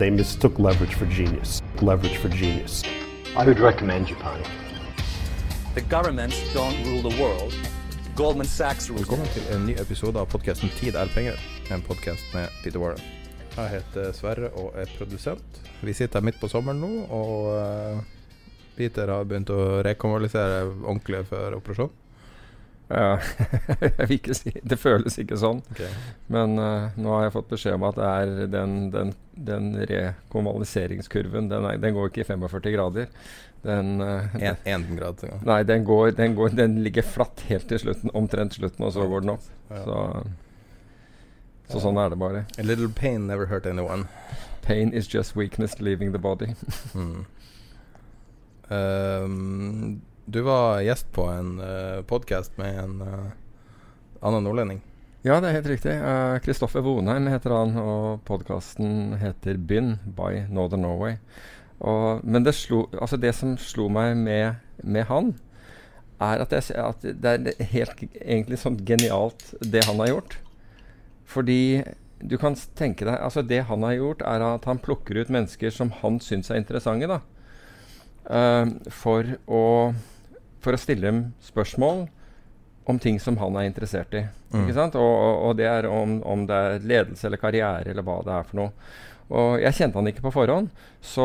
They mistook leverage for genius. Leverage for genius. I would recommend Japan. The governments don't rule the world. Goldman Sachs rules Velkommen til en ny episode av podkasten Tid er penger. En podkast med Peter Warren. Jeg heter Sverre og er produsent. Vi sitter midt på sommeren nå, og eh, Peter har begynt å rekonvalisere ordentlig for operasjon. Ja, jeg vil ikke si Det føles ikke sånn. Okay. Men uh, nå har jeg fått beskjed om at det er den, den, den rekonvaliseringskurven den, er, den går ikke i 45 grader. Den, uh, En, en grad. Ja. Nei, den, går, den, går, den ligger flatt helt til slutten, omtrent slutten, og så går den opp. Så, så sånn er det bare. A little pain never hurt anyone. Pain is just weakness leaving the body. Mm. Um, du var gjest på en uh, podkast med en uh, annen nordlending. Ja, det er helt riktig. Kristoffer Vonheim heter han, og podkasten heter Byn by Northern Norway. Og, men det, slo, altså det som slo meg med, med han, er at, jeg, at det er helt egentlig sånn genialt det han har gjort. Fordi du kan tenke deg altså Det han har gjort, er at han plukker ut mennesker som han syns er interessante. da Uh, for, å, for å stille dem spørsmål om ting som han er interessert i. Mm. Ikke sant? Og, og, og det er om, om det er ledelse eller karriere eller hva det er for noe. Og jeg kjente han ikke på forhånd, så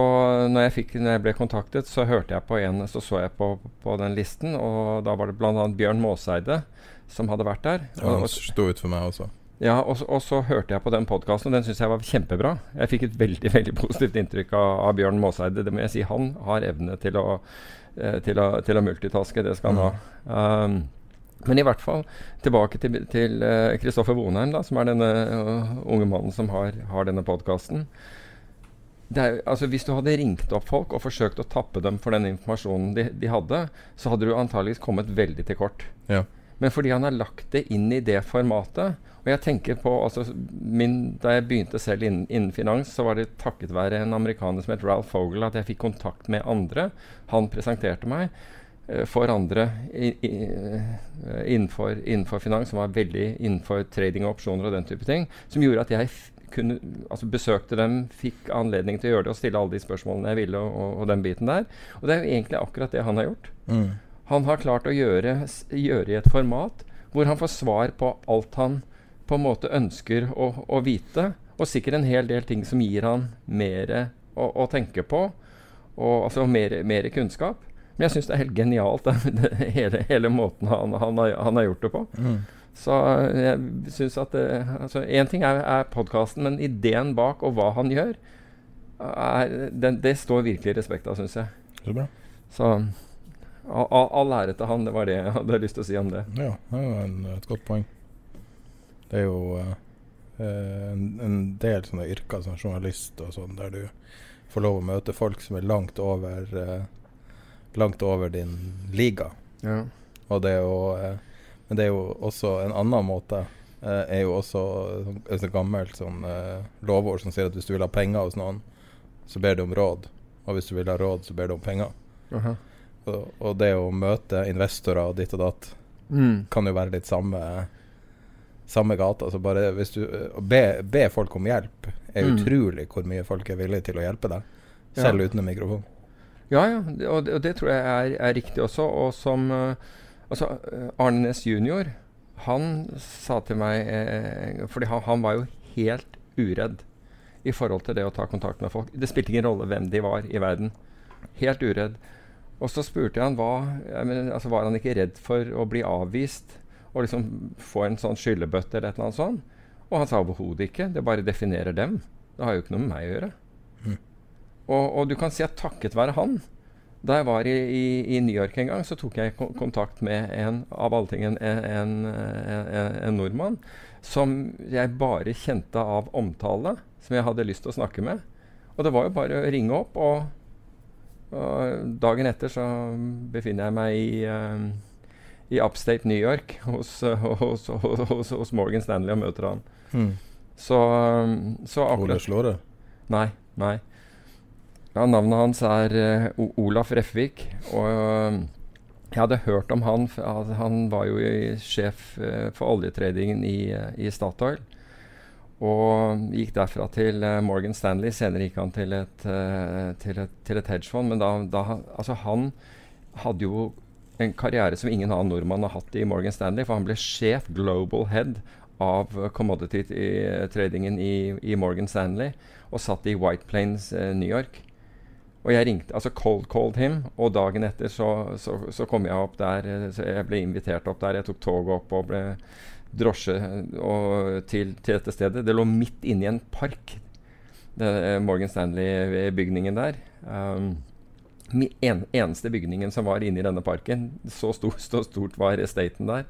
når jeg, fikk, når jeg ble kontaktet, så hørte jeg på en, så så jeg på, på den listen, og da var det bl.a. Bjørn Måseide som hadde vært der. Og han sto ut for meg også. ja, og, og så hørte jeg på den podkasten, og den syns jeg var kjempebra. Jeg fikk et veldig veldig positivt inntrykk av, av Bjørn Måseide. Det må jeg si. Han har evne til å, til å, til å multitaske. Det skal han ha. Um, men i hvert fall tilbake til til, eh, Kristoffer Vonheim, da, som er denne uh, unge mannen som har, har denne podkasten. Altså, hvis du hadde ringt opp folk og forsøkt å tappe dem for den informasjonen de, de hadde, så hadde du antageligvis kommet veldig til kort. Ja. Men fordi han har lagt det inn i det formatet Og jeg tenker på altså, min, Da jeg begynte selv innen, innen finans, så var det takket være en amerikaner som het Ralph Fogel, at jeg fikk kontakt med andre. Han presenterte meg uh, for andre i, i, eh, innenfor, innenfor finans, som var veldig innenfor trading og opsjoner og den type ting, som gjorde at jeg kunne, altså besøkte dem, fikk anledning til å gjøre det og stille alle de spørsmålene jeg ville, og, og, og den biten der. Og det er jo egentlig akkurat det han har gjort. Mm. Han har klart å gjøre, gjøre i et format hvor han får svar på alt han på en måte ønsker å, å vite, og sikkert en hel del ting som gir han mer å, å tenke på, og altså mer, mer kunnskap. Men jeg syns det er helt genialt, det, hele, hele måten han, han, har, han har gjort det på. Mm. Så jeg syns at Én altså ting er, er podkasten, men ideen bak og hva han gjør, er, den, det står virkelig i respekt av, syns jeg. Så bra. Så all, ære til han. Det var det jeg hadde lyst til å si om det. Ja, det er en, et godt poeng. Det er jo eh, en, en del sånne yrker som journalist og sånn, der du får lov å møte folk som er langt over uh, Langt over din liga. Ja. Og det er jo uh, Men det er jo også en annen måte. er jo også sånn- et sånt gammelt sånn lovord som sier at hvis du vil ha penger hos noen, så ber du om råd. Og hvis du vil ha råd, så ber du om penger. Aha. Og, og det å møte investorer og ditt og datt Mm. kan jo være litt samme Samme gata. Så bare hvis du Å be, be folk om hjelp er Mm. utrolig hvor mye folk er villige til å hjelpe deg. Ja. Selv uten en mikrofon. Ja, ja. Og det, og det tror jeg er, er riktig også. Og som eh, Altså, eh, Arne Næss jr. Han sa til meg eh, Fordi han, han, var jo helt uredd i forhold til det å ta kontakt med folk. Det spilte ingen rolle hvem de var i verden. Helt uredd. Og så spurte jeg han hva mener, altså Var han ikke redd for å bli avvist og liksom få en sånn skyllebøtte eller et eller annet sånt? Og han sa overhodet ikke. Det bare definerer dem. Det har jo ikke noe med meg å gjøre. Mm. Og, og, du kan si at takket være han Da jeg var i, i, i New York en gang, så tok jeg kontakt med en av alle ting en, en, en, en nordmann som jeg bare kjente av omtale, som jeg hadde lyst til å snakke med. Og det var jo bare å ringe opp, og, og dagen etter så befinner jeg meg i, uh, i upstate New York hos, hos, hos, hos, Morgan Stanley og møter han. Mm. Så, så akkurat Ole Slåre? Nei. Nei. Ja, navnet hans er uh, Olaf Refvik. Og uh, jeg hadde hørt om han. Han var jo sjef uh, for oljetradingen i, i, Statoil. Og gikk derfra til Morgan Stanley. Senere gikk han til et, til et, til et hedgefond. Men da, da, altså han hadde jo en karriere som ingen annen nordmann har hatt i Morgan Stanley. For han ble sjef, global head, av commodity-tradingen i, i, Morgan Stanley og satt i White Plains, eh, New York. Og jeg ringte, altså cold called him, og dagen etter så, så, så, kom jeg opp der. Eh, så jeg ble invitert opp der. Jeg tok toget opp og ble drosje og, til, til, dette stedet. Det lå midt inne i en park, det, eh, Morgan Stanley-bygningen der. Um, en, eneste bygningen som var inne i denne parken. Så, stor, så stort var estaten der.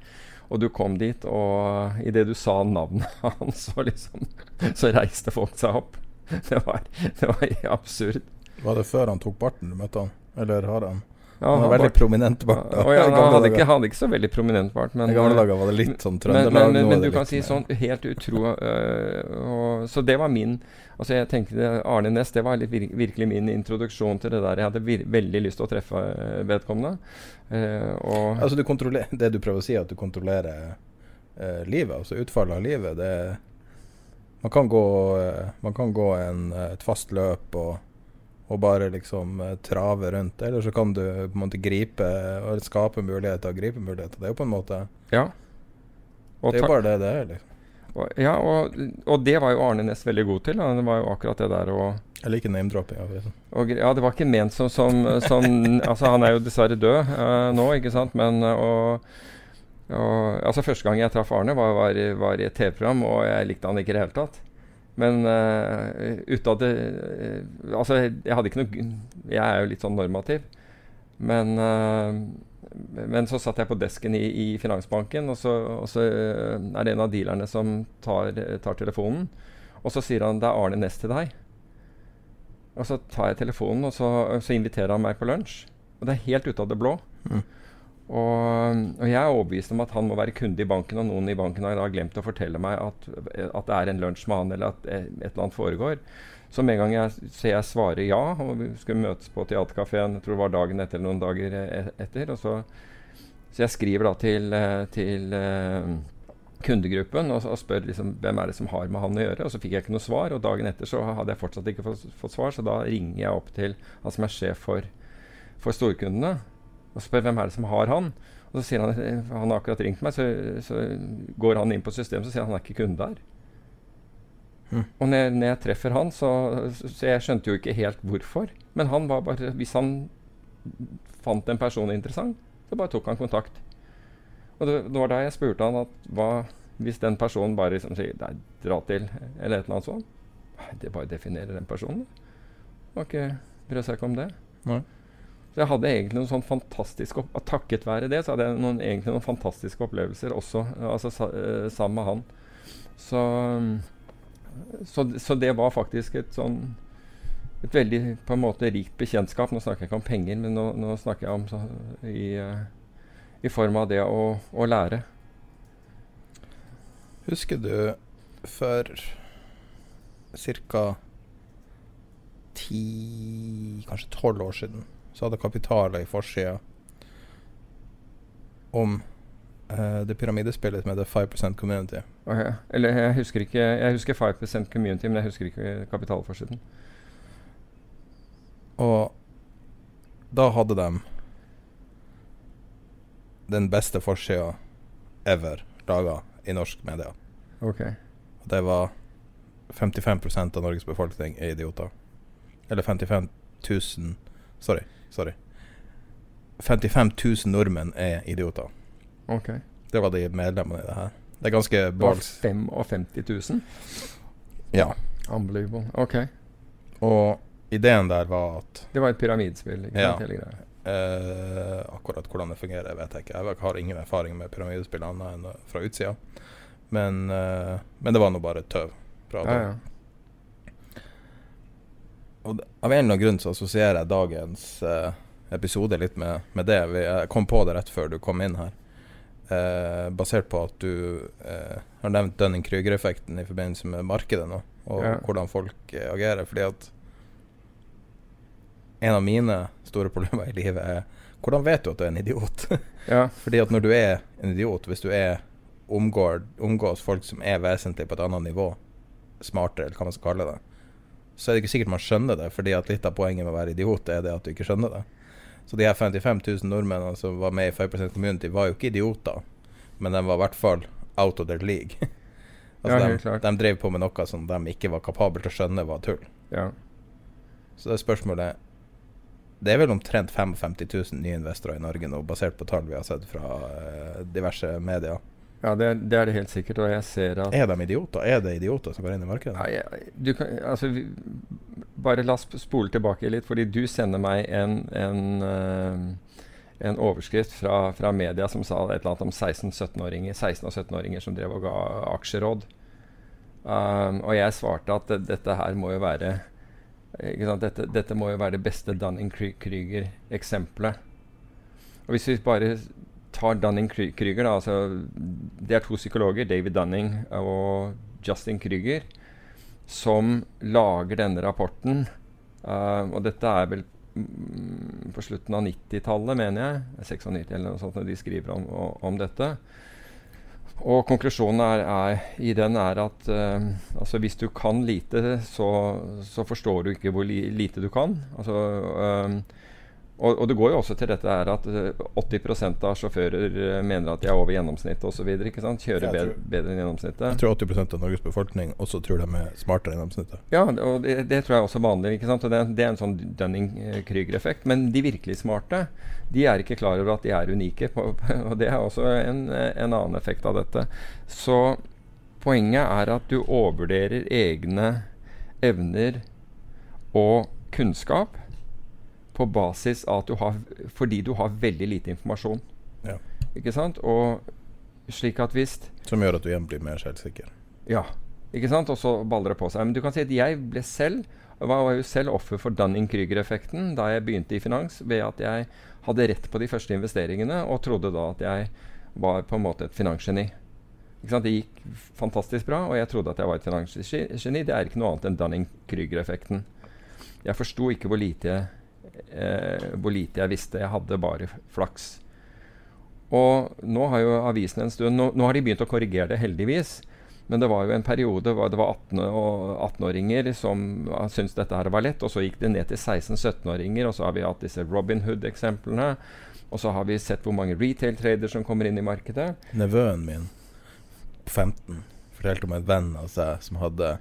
Og du kom dit, og idet du sa navnet hans, så, liksom, så reiste folk seg opp. Det var, det var absurd. Var det før han tok barten du møtte han? Eller har han? Ja, han har veldig bart. prominent bart. Ja, ja, han hadde ikke, hadde ikke, så veldig prominent bart. Men, I gamle dager var det litt sånn trønderlag. Men, men, men du kan si sånn helt utro uh, Så det var min Altså jeg tenkte Arne Næss, det var virkelig min introduksjon til det der. Jeg hadde veldig lyst til å treffe uh, vedkommende. Uh, altså du det du prøver å si, er at du kontrollerer livet, altså utfallet av livet. Det, man kan gå, man kan gå en, et fast løp og og bare liksom uh, trave rundt. Eller så kan du på en måte gripe og skape muligheter og gripe muligheter. Det er jo på en måte Ja. Og det er jo bare det det er. liksom. Og, ja, og, og, det var jo Arne Næss veldig god til. Da. Det var jo akkurat det der å Jeg liker name-dropping. Ja, det var ikke ment som, som, som Altså, han er jo dessverre død uh, nå, ikke sant, men uh, og, og, altså Første gang jeg traff Arne, var, var, var i et TV-program, og jeg likte han ikke i det hele tatt. Men uh, ut av det uh, Altså, jeg hadde ikke noe Jeg er jo litt sånn normativ. Men, uh, men så satt jeg på desken i, i Finansbanken, og så, og så, er det en av dealerne som tar, tar, telefonen. Og så sier han 'Det er Arne Næss til deg'. Og så tar jeg telefonen, og så, så, inviterer han meg på lunsj. Og det er helt ute av det blå. Mm. Og, og, jeg er overbevist om at han må være kunde i banken, og noen i banken har glemt å fortelle meg at, at det er en lunsj med han, eller at et eller annet foregår. Så med en gang jeg, ser jeg svarer ja, og vi skulle møtes på Theatercaféen tror det var dagen etter eller noen dager etter, etter. Så, så, jeg skriver da til, til uh, kundegruppen og, og, spør liksom, hvem er det som har med han å gjøre. Og så fikk jeg ikke noe svar, og dagen etter så hadde jeg fortsatt ikke fått, fått svar, så da ringer jeg opp til han som er sjef for, for storkundene og spør hvem er det som har han. Og så sier han han har akkurat ringt meg, så, så går han inn på systemet og sier han er ikke kunde der. Mm. Og når, når, jeg treffer han, så, så jeg skjønte jo ikke helt hvorfor. Men han var bare Hvis han fant en person interessant, så bare tok han kontakt. Og det, det var da jeg spurte han at hva hvis den personen bare liksom sier Nei, dra til, eller et eller annet sånt. Det bare definerer den personen. Har ikke Bryr seg ikke om det. Nei. Så jeg hadde egentlig noen sånn fantastiske Takket være det så hadde jeg noen, egentlig noen fantastiske opplevelser også altså, uh, sammen med han. Så, så, så, det var faktisk et sånn et veldig på en måte rikt bekjentskap. Nå snakker jeg ikke om penger, men nå, nå snakker jeg om så, i, i, form av det å, å lære. Husker du for ca. ti, kanskje tolv år siden så hadde kapitaler i forsida om uh, det pyramidespillet som heter 5% Community. Okay. Eller jeg husker ikke Jeg husker 5% Community, men jeg husker ikke kapitalforsiden. Og da hadde de den beste forsida ever laga i norsk media. Ok. Og det var 55% av Norges befolkning er idioter. Eller 55 000 Sorry. Sorry 55 000 nordmenn er idioter. ok. Det var de medlemmene i det her. Det er ganske balls. 55 000? Ja. Unbelievable. Ok. Og ideen der var at Det var et pyramidspill, ikke Ja. Hele greia. eh, Akkurat hvordan det fungerer, vet jeg ikke. Jeg har ingen erfaring med pyramidespill annet enn fra utsida. Men, eh, men det var nå bare tøv. Fra Ja, ja. Og av en eller annen grunn så assosierer jeg dagens eh, episode litt med, med det. Jeg kom på det rett før du kom inn her. Eh, basert på at du eh, har nevnt Dunning-Krüger-effekten i forbindelse med markedet nå, og Ja. hvordan folk eh, agerer. Fordi at en av mine store problemer i livet er hvordan vet du at du er en idiot? ja. Fordi at når du er en idiot, hvis du er omgår, omgås folk som er vesentlig på et annet nivå, smartere, eller hva man skal kalle det, så er det ikke sikkert man skjønner det, fordi at litt av poenget med å være idiot er det at du ikke skjønner det. Så de her 55 000 nordmennene som var med i 5% Community, var jo ikke idioter, men de var i hvert fall out of their league. altså Ja, de, de drev på med noe som de ikke var kapable til å skjønne var tull. ja. Så det er spørsmålet Det er vel omtrent 55 000 nye investorer i Norge nå, basert på tall vi har sett fra eh, diverse medier. Ja, det, det er det helt sikkert. Og jeg ser at Er de idioter? Er det idioter som går inn i markedet? Nei, du kan, altså, vi, bare la oss spole tilbake litt, fordi du sender meg en, en, uh, en overskrift fra, fra media som sa et eller annet om 16-17-åringer 16 og 17-åringer som drev og ga aksjeråd. Um, og jeg svarte at dette her må jo være? Dette, dette må jo være det beste Dunning-Krüger-eksempelet. Og hvis vi bare tar Dunning-Krüger, da altså, Det er to psykologer, David Dunning og Justin Krüger, som lager denne rapporten. Uh, og dette er vel mm, på slutten av 90-tallet, mener jeg. 96 eller noe sånt når de skriver om, o- om dette. Og konklusjonen er, er, i den er at uh, altså hvis du kan lite, så, så forstår du ikke hvor li, lite du kan. Altså, eh, og, og det går jo også til dette her at eh, 80% av sjåfører eh, mener at de er over gjennomsnittet osv. Kjører bedre, bedre enn gjennomsnittet. Jeg tror 80% av Norges befolkning også tror de er smartere enn gjennomsnittet. Ja, og det, det tror jeg også er vanlig. Og det, det er en sånn Dunning-Krüger-effekt. Men de virkelig smarte de er ikke klar over at de er unike. På, og det er også en, en annen effekt av dette. Så poenget er at du overvurderer egne evner og kunnskap på basis av at du har Fordi du har veldig lite informasjon. Ja. Ikke sant? Og slik at hvis Som gjør at du igjen blir mer selvsikker. ja, ikke sant? Og så baller det på seg. Men du kan si at jeg ble selv var jo selv offer for Dunning-Krüger-effekten da jeg begynte i finans, ved at jeg hadde rett på de første investeringene og trodde da at jeg var på en måte et finansgeni. Ikke sant? Det gikk fantastisk bra, og jeg trodde at jeg var et finansgeni. Det er ikke noe annet enn Dunning-Krüger-effekten. Jeg forsto ikke hvor lite, eh, hvor lite jeg visste. Jeg hadde bare flaks. Og nå har jo avisen en stund Nå, nå har de begynt å korrigere det, heldigvis. Men det var jo en periode hvor det var 18-åringer 18-åringer som syntes dette her var lett, og så gikk det ned til 16-17-åringer, og så har vi hatt disse Robin Hood-eksemplene. Og så har vi sett hvor mange retail traders som kommer inn i markedet. Nevøen min på 15 fortalte om en venn av seg som hadde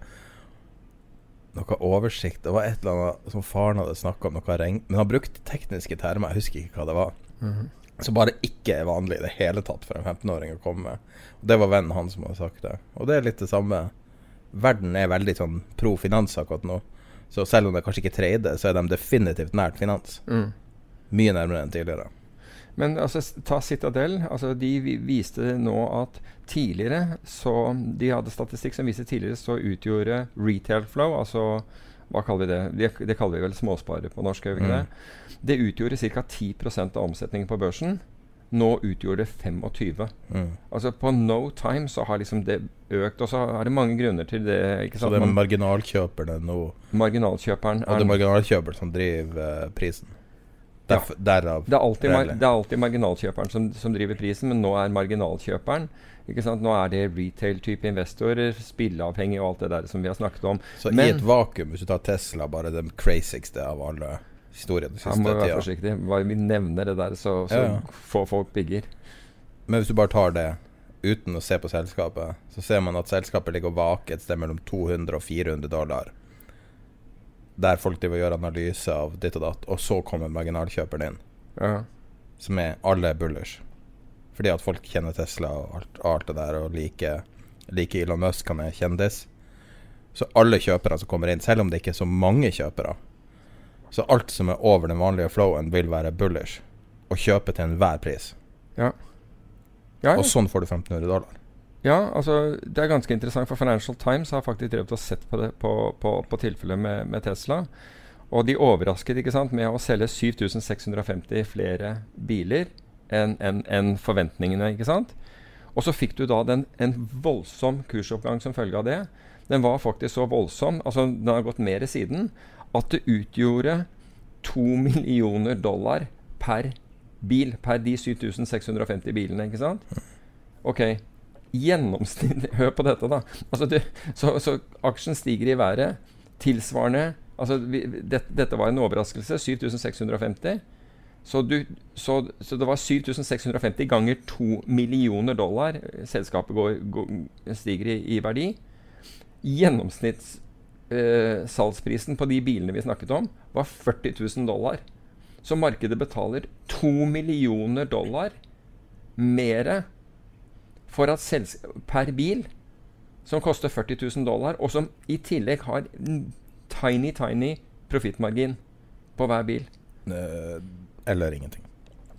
noe oversikt. Det var et eller annet som faren hadde snakka om, noe regn... Men han brukte tekniske termer, jeg husker ikke hva det var. Som bare ikke er vanlig i det hele tatt for en 15-åring å komme med. Og Det var vennen han som hadde sagt det. Og det er litt det samme. Verden er veldig sånn pro finans akkurat nå. Så selv om det kanskje ikke trader, så er de definitivt nært finans. Mye nærmere enn tidligere. Men altså, ta Citadel. Altså, de viste nå at tidligere så De hadde statistikk som viste tidligere så utgjorde retail flow, altså hva kaller vi det? Det, det kaller vi vel småsparer på norsk, gjør vi ikke Mm. det? Det utgjorde ca. 10% av omsetningen på børsen. Nå utgjorde det 25 Mm. Altså På no time så har liksom det økt, og så er det mange grunner til det. ikke Så det er marginalkjøperne nå marginalkjøperen Og det er marginalkjøper som driver eh, prisen. Derf, Derav Det er alltid, mar det er alltid marginalkjøperen som, som driver prisen, men nå er marginalkjøperen? Nå er det retail-type investorer, spilleavhengig og alt det der som vi har snakket om. Så i et vakuum, hvis du tar Tesla, bare den crazigste av alle historiene den her må være forsiktig. Bare vi nevner det der, så, så Ja, ja. får folk bygger Men hvis du bare tar det uten å se på selskapet, så ser man at selskapet ligger og vaker et sted mellom 200 og 400 dollar. Der folk driver og gjør analyse av ditt og datt, og så kommer marginalkjøperen inn, Ja. som er alle er bullers. Fordi at folk kjenner Tesla og alt, alt det der, og liker, like Elon Musk, han er kjendis. Så alle kjøpere som kommer inn, selv om det ikke er så mange kjøpere, så alt som er over den vanlige flowen, vil være bullish. Og kjøpe til enhver pris. Ja. Ja, ja. Og sånn får du 1500 dollar. Ja, altså det er ganske interessant, for Financial Times har faktisk drevet og sett på, det, på, på, på tilfellet med, med Tesla. Og de overrasket ikke sant, med å selge 7650 flere biler enn en, en forventningene. ikke sant? Og så fikk du da den, en voldsom kursoppgang som følge av det. Den var faktisk så voldsom, altså den har gått mer siden, at det utgjorde 2 millioner dollar per bil. Per de 7650 bilene, ikke sant? Ok, gjennomsnitt Hør på dette, da. Altså, du, så, så aksjen stiger i været tilsvarende altså, vi, det, Dette var en overraskelse. 7650. Så, du, så, så det var 7650 ganger 2 millioner dollar selskapet går, går, stiger i, i verdi. Gjennomsnittssalgsprisen på de bilene vi snakket om, var 40 000 dollar. Så markedet betaler 2 millioner dollar mer for at per bil, som koster 40 000 dollar, og som i tillegg har tiny, tiny profittmargin på hver bil. Eh, eller ingenting.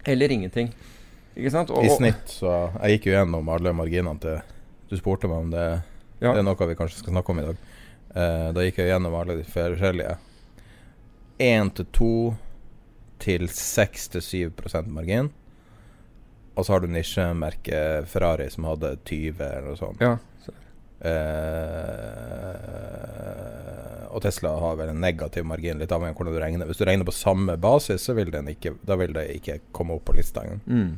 Eller ingenting. Ikke sant? Og, I snitt, så Jeg gikk jo gjennom alle marginene til Du spurte meg om det Ja. Det er noe vi kanskje skal snakke om i dag. Uh, da gikk jeg gjennom alle de forskjellige. 1 til 2 til 6 til 7 margin. Og så har du nisjemerket Ferrari som hadde 20 eller noe sånt. Ja. Uh, og Tesla har vel en negativ margin, litt avhengig av hvordan du regner. Hvis du regner på samme basis, så vil den ikke, da vil det ikke komme opp på lista engang. Mm.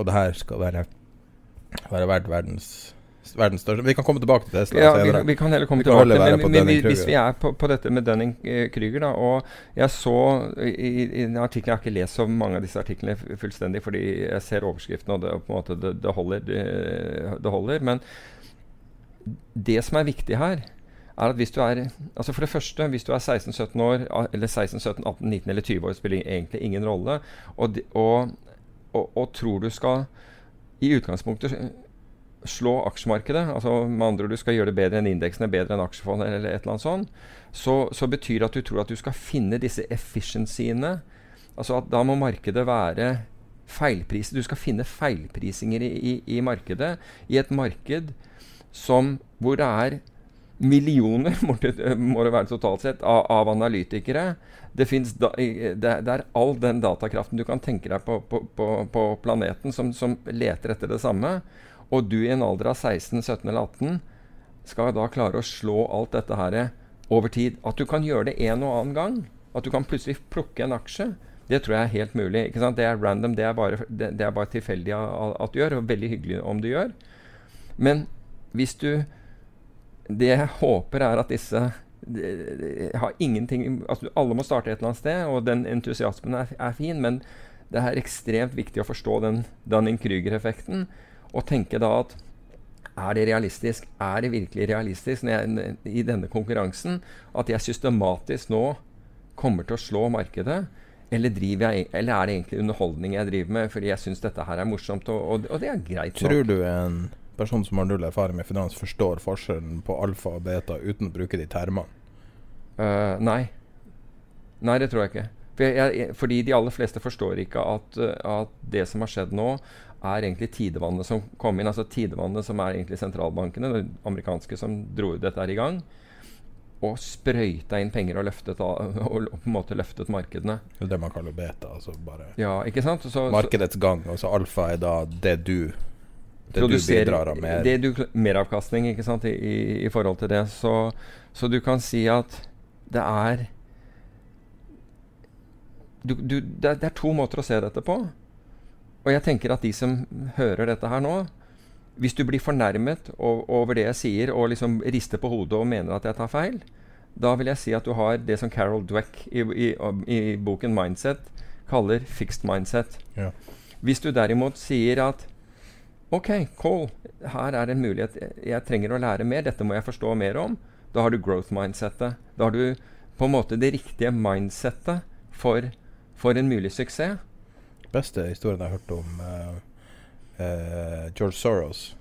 Og det her skal være, være verdt verdens, verdens største Vi kan komme tilbake til Tesla Ja, vi, senere. vi kan heller komme Vi tilbake til men, men, vi- hvis vi er på, på dette med Dunning-Krüger, da Og jeg så i, i en artikkel Jeg har ikke lest så mange av disse artiklene fullstendig, fordi jeg ser overskriften, og det, på en måte, det, det, holder, det, holder. Men det som er viktig her, er at hvis du er altså For det første, hvis du er 16-17 år, eller 16, 17, 18, 19 eller 20 år, spiller egentlig ingen rolle, og, og, og, og tror du skal i utgangspunktet slå aksjemarkedet, altså med andre ord du skal gjøre det bedre enn indeksene, bedre enn aksjefond eller et eller annet sånt, så, så betyr det at du tror at du skal finne disse efficiencyene. Altså at da må markedet være feilpriset. Du skal finne feilprisinger i, i, i markedet. I et marked som, hvor det er millioner, må det, må det være totalt sett, av, av analytikere. Det, da, det, det er all den datakraften du kan tenke deg på, på, på, på planeten som, som leter etter det samme. Og du i en alder av 16, 17 eller 18 skal da klare å slå alt dette her over tid. At du kan gjøre det en og annen gang. At du kan plutselig plukke en aksje. Det tror jeg er helt mulig. Det er random, det er bare, det, det er bare tilfeldig at du gjør, og veldig hyggelig om du gjør. Men hvis du Det jeg håper, er at disse har ingenting altså Alle må starte et eller annet sted, og den entusiasmen er, er fin, men det er ekstremt viktig å forstå den Dunning-Krüger-effekten, og tenke da at er det realistisk? Er det virkelig realistisk når jeg, i denne konkurransen at jeg systematisk nå kommer til å slå markedet? Eller, jeg, eller er det egentlig underholdning jeg driver med fordi jeg syns dette her er morsomt? Og, og, og det er greit nok. Tror du en person som har null erfaring med finans, forstår forskjellen på alfa og beta uten å bruke de termene? Uh, nei. Nei, det tror jeg ikke. For jeg, fordi de aller fleste forstår ikke at, at det som har skjedd nå, er egentlig tidevannet som kom inn. Altså tidevannet som er egentlig sentralbankene, de amerikanske, som dro dette her i gang. Og sprøyta inn penger og løftet, og på en måte løftet markedene. Det er det man kaller beta. Altså bare Ja, ikke sant? Så, så, markedets gang. Altså alfa er da det du Det du bidrar av mer. Det du, meravkastning ikke sant, i, i, i forhold til det. Så, så du kan si at det er du, du, det, er- det er to måter å se dette på. Og jeg tenker at de som hører dette her nå Hvis du blir fornærmet over det jeg sier, og liksom rister på hodet og mener at jeg tar feil, da vil jeg si at du har det som Carol Dweck i, i, i boken 'Mindset' kaller 'fixed mindset'. Ja. Hvis du derimot sier at OK, Cole, her er en mulighet. Jeg trenger å lære mer. Dette må jeg forstå mer om. Da har du growth mindsettet. Da har du på en måte det riktige mindsettet for, for en mulig suksess. Beste historien jeg har hørt om uh, George Soros.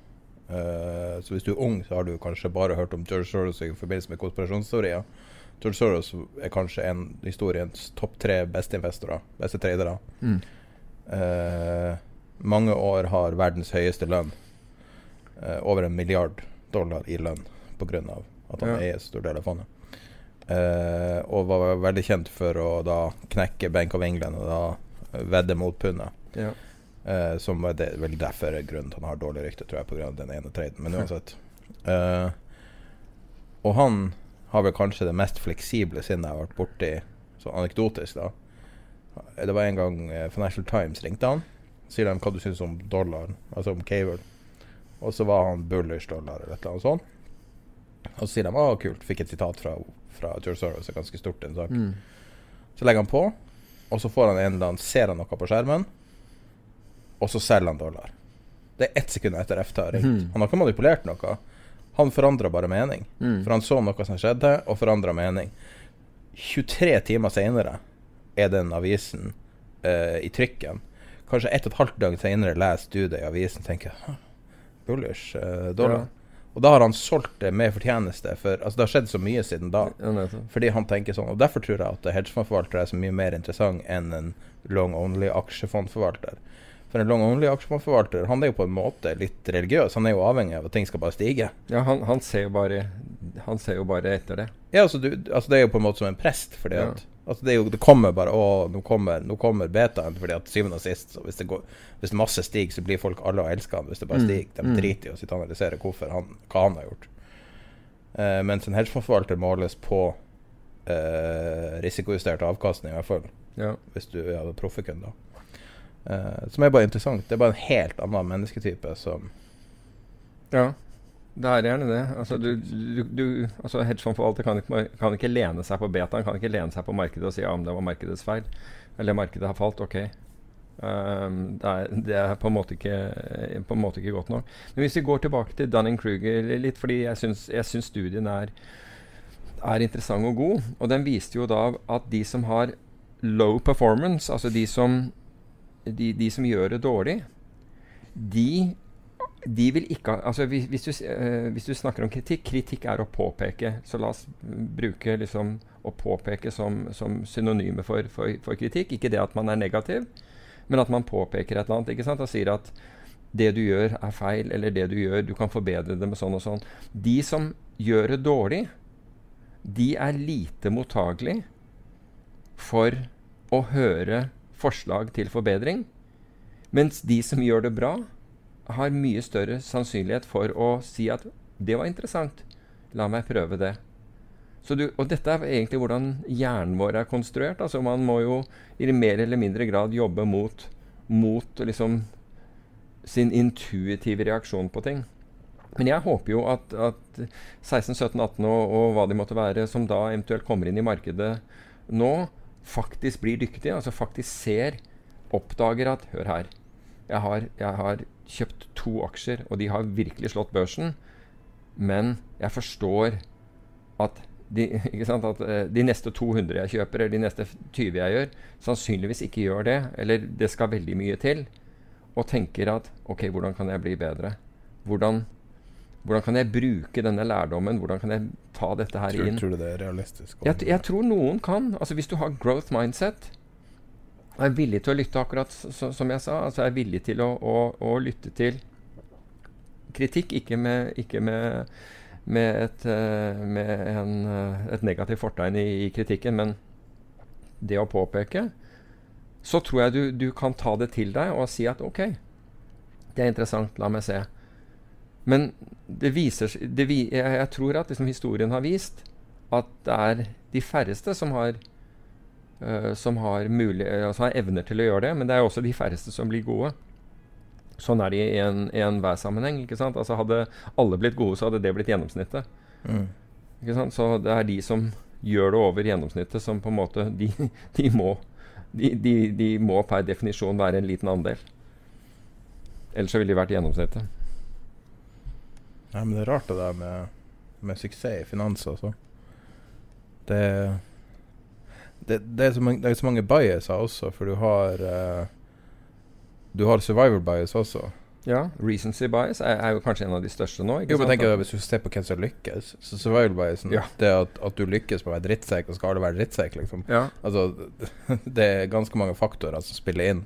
Eh, så hvis du er ung, så har du kanskje bare hørt om George Soros i forbindelse med konspirasjonsteorier. George Soros er kanskje en historiens topp tre beste investorer, beste tradere. Mm. Eh, mange år har verdens høyeste lønn. Eh, over en milliard dollar i lønn pga. at han Ja. eier stor del av fondet. Eh, og var veldig kjent for å da knekke Bank of England og da vedde mot pundet. Ja. Uh, som er det, vel derfor er grunnen til han har dårlig rykte, tror jeg, pga. den ene traden. Men uansett. Uh, og han har vel kanskje det mest fleksible sinnet jeg har vært borti, så anekdotisk, da. Det var en gang eh, Financial Times ringte han. Sier de hva du syns om dollar, altså om cable. Og så var han bullish dollar eller et eller annet sånt. Og så sier de å, kult, fikk et sitat fra, fra George Soros, ganske stort en sak. Mm. Så legger han på, og så får han en eller annen, ser han noe på skjermen, og så selger han dollar. Det er ett sekund etter FT har ringt. Mhm. Han har ikke manipulert noe. Han forandra bare mening. Mm. For han så noe som skjedde, og forandra mening. 23 timer seinere er den avisen eh, i trykken. Kanskje ett og et halvt døgn seinere leser du det i avisen og tenker «Hæ, Bullish eh, dollar. Og da har han solgt det med fortjeneste. For altså, det har skjedd så mye siden da. Fordi han tenker sånn, og Derfor tror jeg at hedgefondforvalter er så mye mer interessant enn en long only aksjefondforvalter. For en long only aksjefondforvalter han er jo på en måte litt religiøs. Han er jo avhengig av at ting skal bare stige. Ja, han, han, ser jo bare, han ser jo bare etter det. Ja, altså, du, altså Det er jo på en måte som en prest. Fordi Ja. at altså det, jo, det kommer bare Å, nå kommer, nå kommer betaen. Fordi at syvende og sist så hvis, det går, hvis masse stiger, så blir folk alle og elsker han. Hvis det bare Mm, stiger. De mm. driter i å sitte og analysere hvorfor han, hva han har gjort. Uh, mens en hedgefondforvalter måles på uh, risikojustert avkastning, i hvert fall Ja. hvis du er proffekunde. Uh, som er bare interessant. Det er bare en helt annen mennesketype som Ja, det er gjerne det. Altså, du, du, du, altså Hedgefondforvalter kan, kan ikke lene seg på betaen, kan ikke lene seg på markedet og si ja, om det var markedets feil. Eller markedet har falt. Ok. Um, det, er, det er på en, måte ikke, på en måte ikke godt nok. Men hvis vi går tilbake til Dunning-Kruger litt, fordi jeg syns studien er, er interessant og god. Og den viste jo da at de som har low performance, altså de som, de, de som gjør det dårlig, de de vil ikke altså hvis, hvis, du, uh, hvis du snakker om kritikk Kritikk er å påpeke. Så la oss bruke liksom å påpeke som, som synonyme for, for, for kritikk. Ikke det at man er negativ, men at man påpeker et eller annet ikke sant? og sier at det du gjør, er feil, eller det du gjør, du kan forbedre det med sånn og sånn. De som gjør det dårlig, de er lite mottagelig for å høre forslag til forbedring. Mens de som gjør det bra, har mye større sannsynlighet for å si at 'det var interessant, la meg prøve det'. Du, og dette er egentlig hvordan hjernen vår er konstruert. altså Man må jo i mer eller mindre grad jobbe mot, mot liksom sin intuitive reaksjon på ting. Men jeg håper jo at, at 16, 17, 18 og, og hva de måtte være, som da eventuelt kommer inn i markedet nå, faktisk blir dyktige. Altså faktisk ser, oppdager at Hør her. Jeg har, jeg har kjøpt to aksjer, og de har virkelig slått børsen. Men jeg forstår at de, at eh, de neste 200 jeg kjøper, eller de neste 20 jeg gjør, sannsynligvis ikke gjør det. Eller det skal veldig mye til. Og tenker at OK, hvordan kan jeg bli bedre? Hvordan, hvordan kan jeg bruke denne lærdommen? Hvordan kan jeg ta dette her tror, inn? tror du det er realistisk? Jeg, jeg tror noen kan. Altså Hvis du har growth mindset, er villig til å lytte, akkurat så, som jeg sa, altså er villig til å, å, å lytte til kritikk, ikke med, ikke med, med, et, eh, med en, eh, et negativt fortegn i, i kritikken, men det å påpeke, så tror jeg du, du kan ta det til deg og si at OK, det er interessant, la meg se. Men det viser det jeg, jeg tror at liksom historien har vist at det er de færreste som har uh, som har, mulig, altså har evner til å gjøre det, men det er også de færreste som blir gode. Sånn er det i en- i sammenheng. ikke sant? Altså Hadde alle blitt gode, så hadde det blitt gjennomsnittet. Mm. Ikke sant? Så det er de som gjør det over gjennomsnittet, som på en måte De, de, må, de, de, de må per definisjon være en liten andel. Ellers så ville de vært gjennomsnittet. Nei, men det er rart det der med, med suksess i finans, altså. Det, det, det, er så mange, det er så mange biaser også, for du har uh, Du har survival bias også. Ja, recency bias er, er jo kanskje en av de største nå. Jo, men tenk deg Hvis du ser på hvem som lykkes Så survival biasen Ja. Det at, at du lykkes på å være drittsekk, og skal alle være drittsekk, liksom. Ja, Altså, det er ganske mange faktorer som spiller inn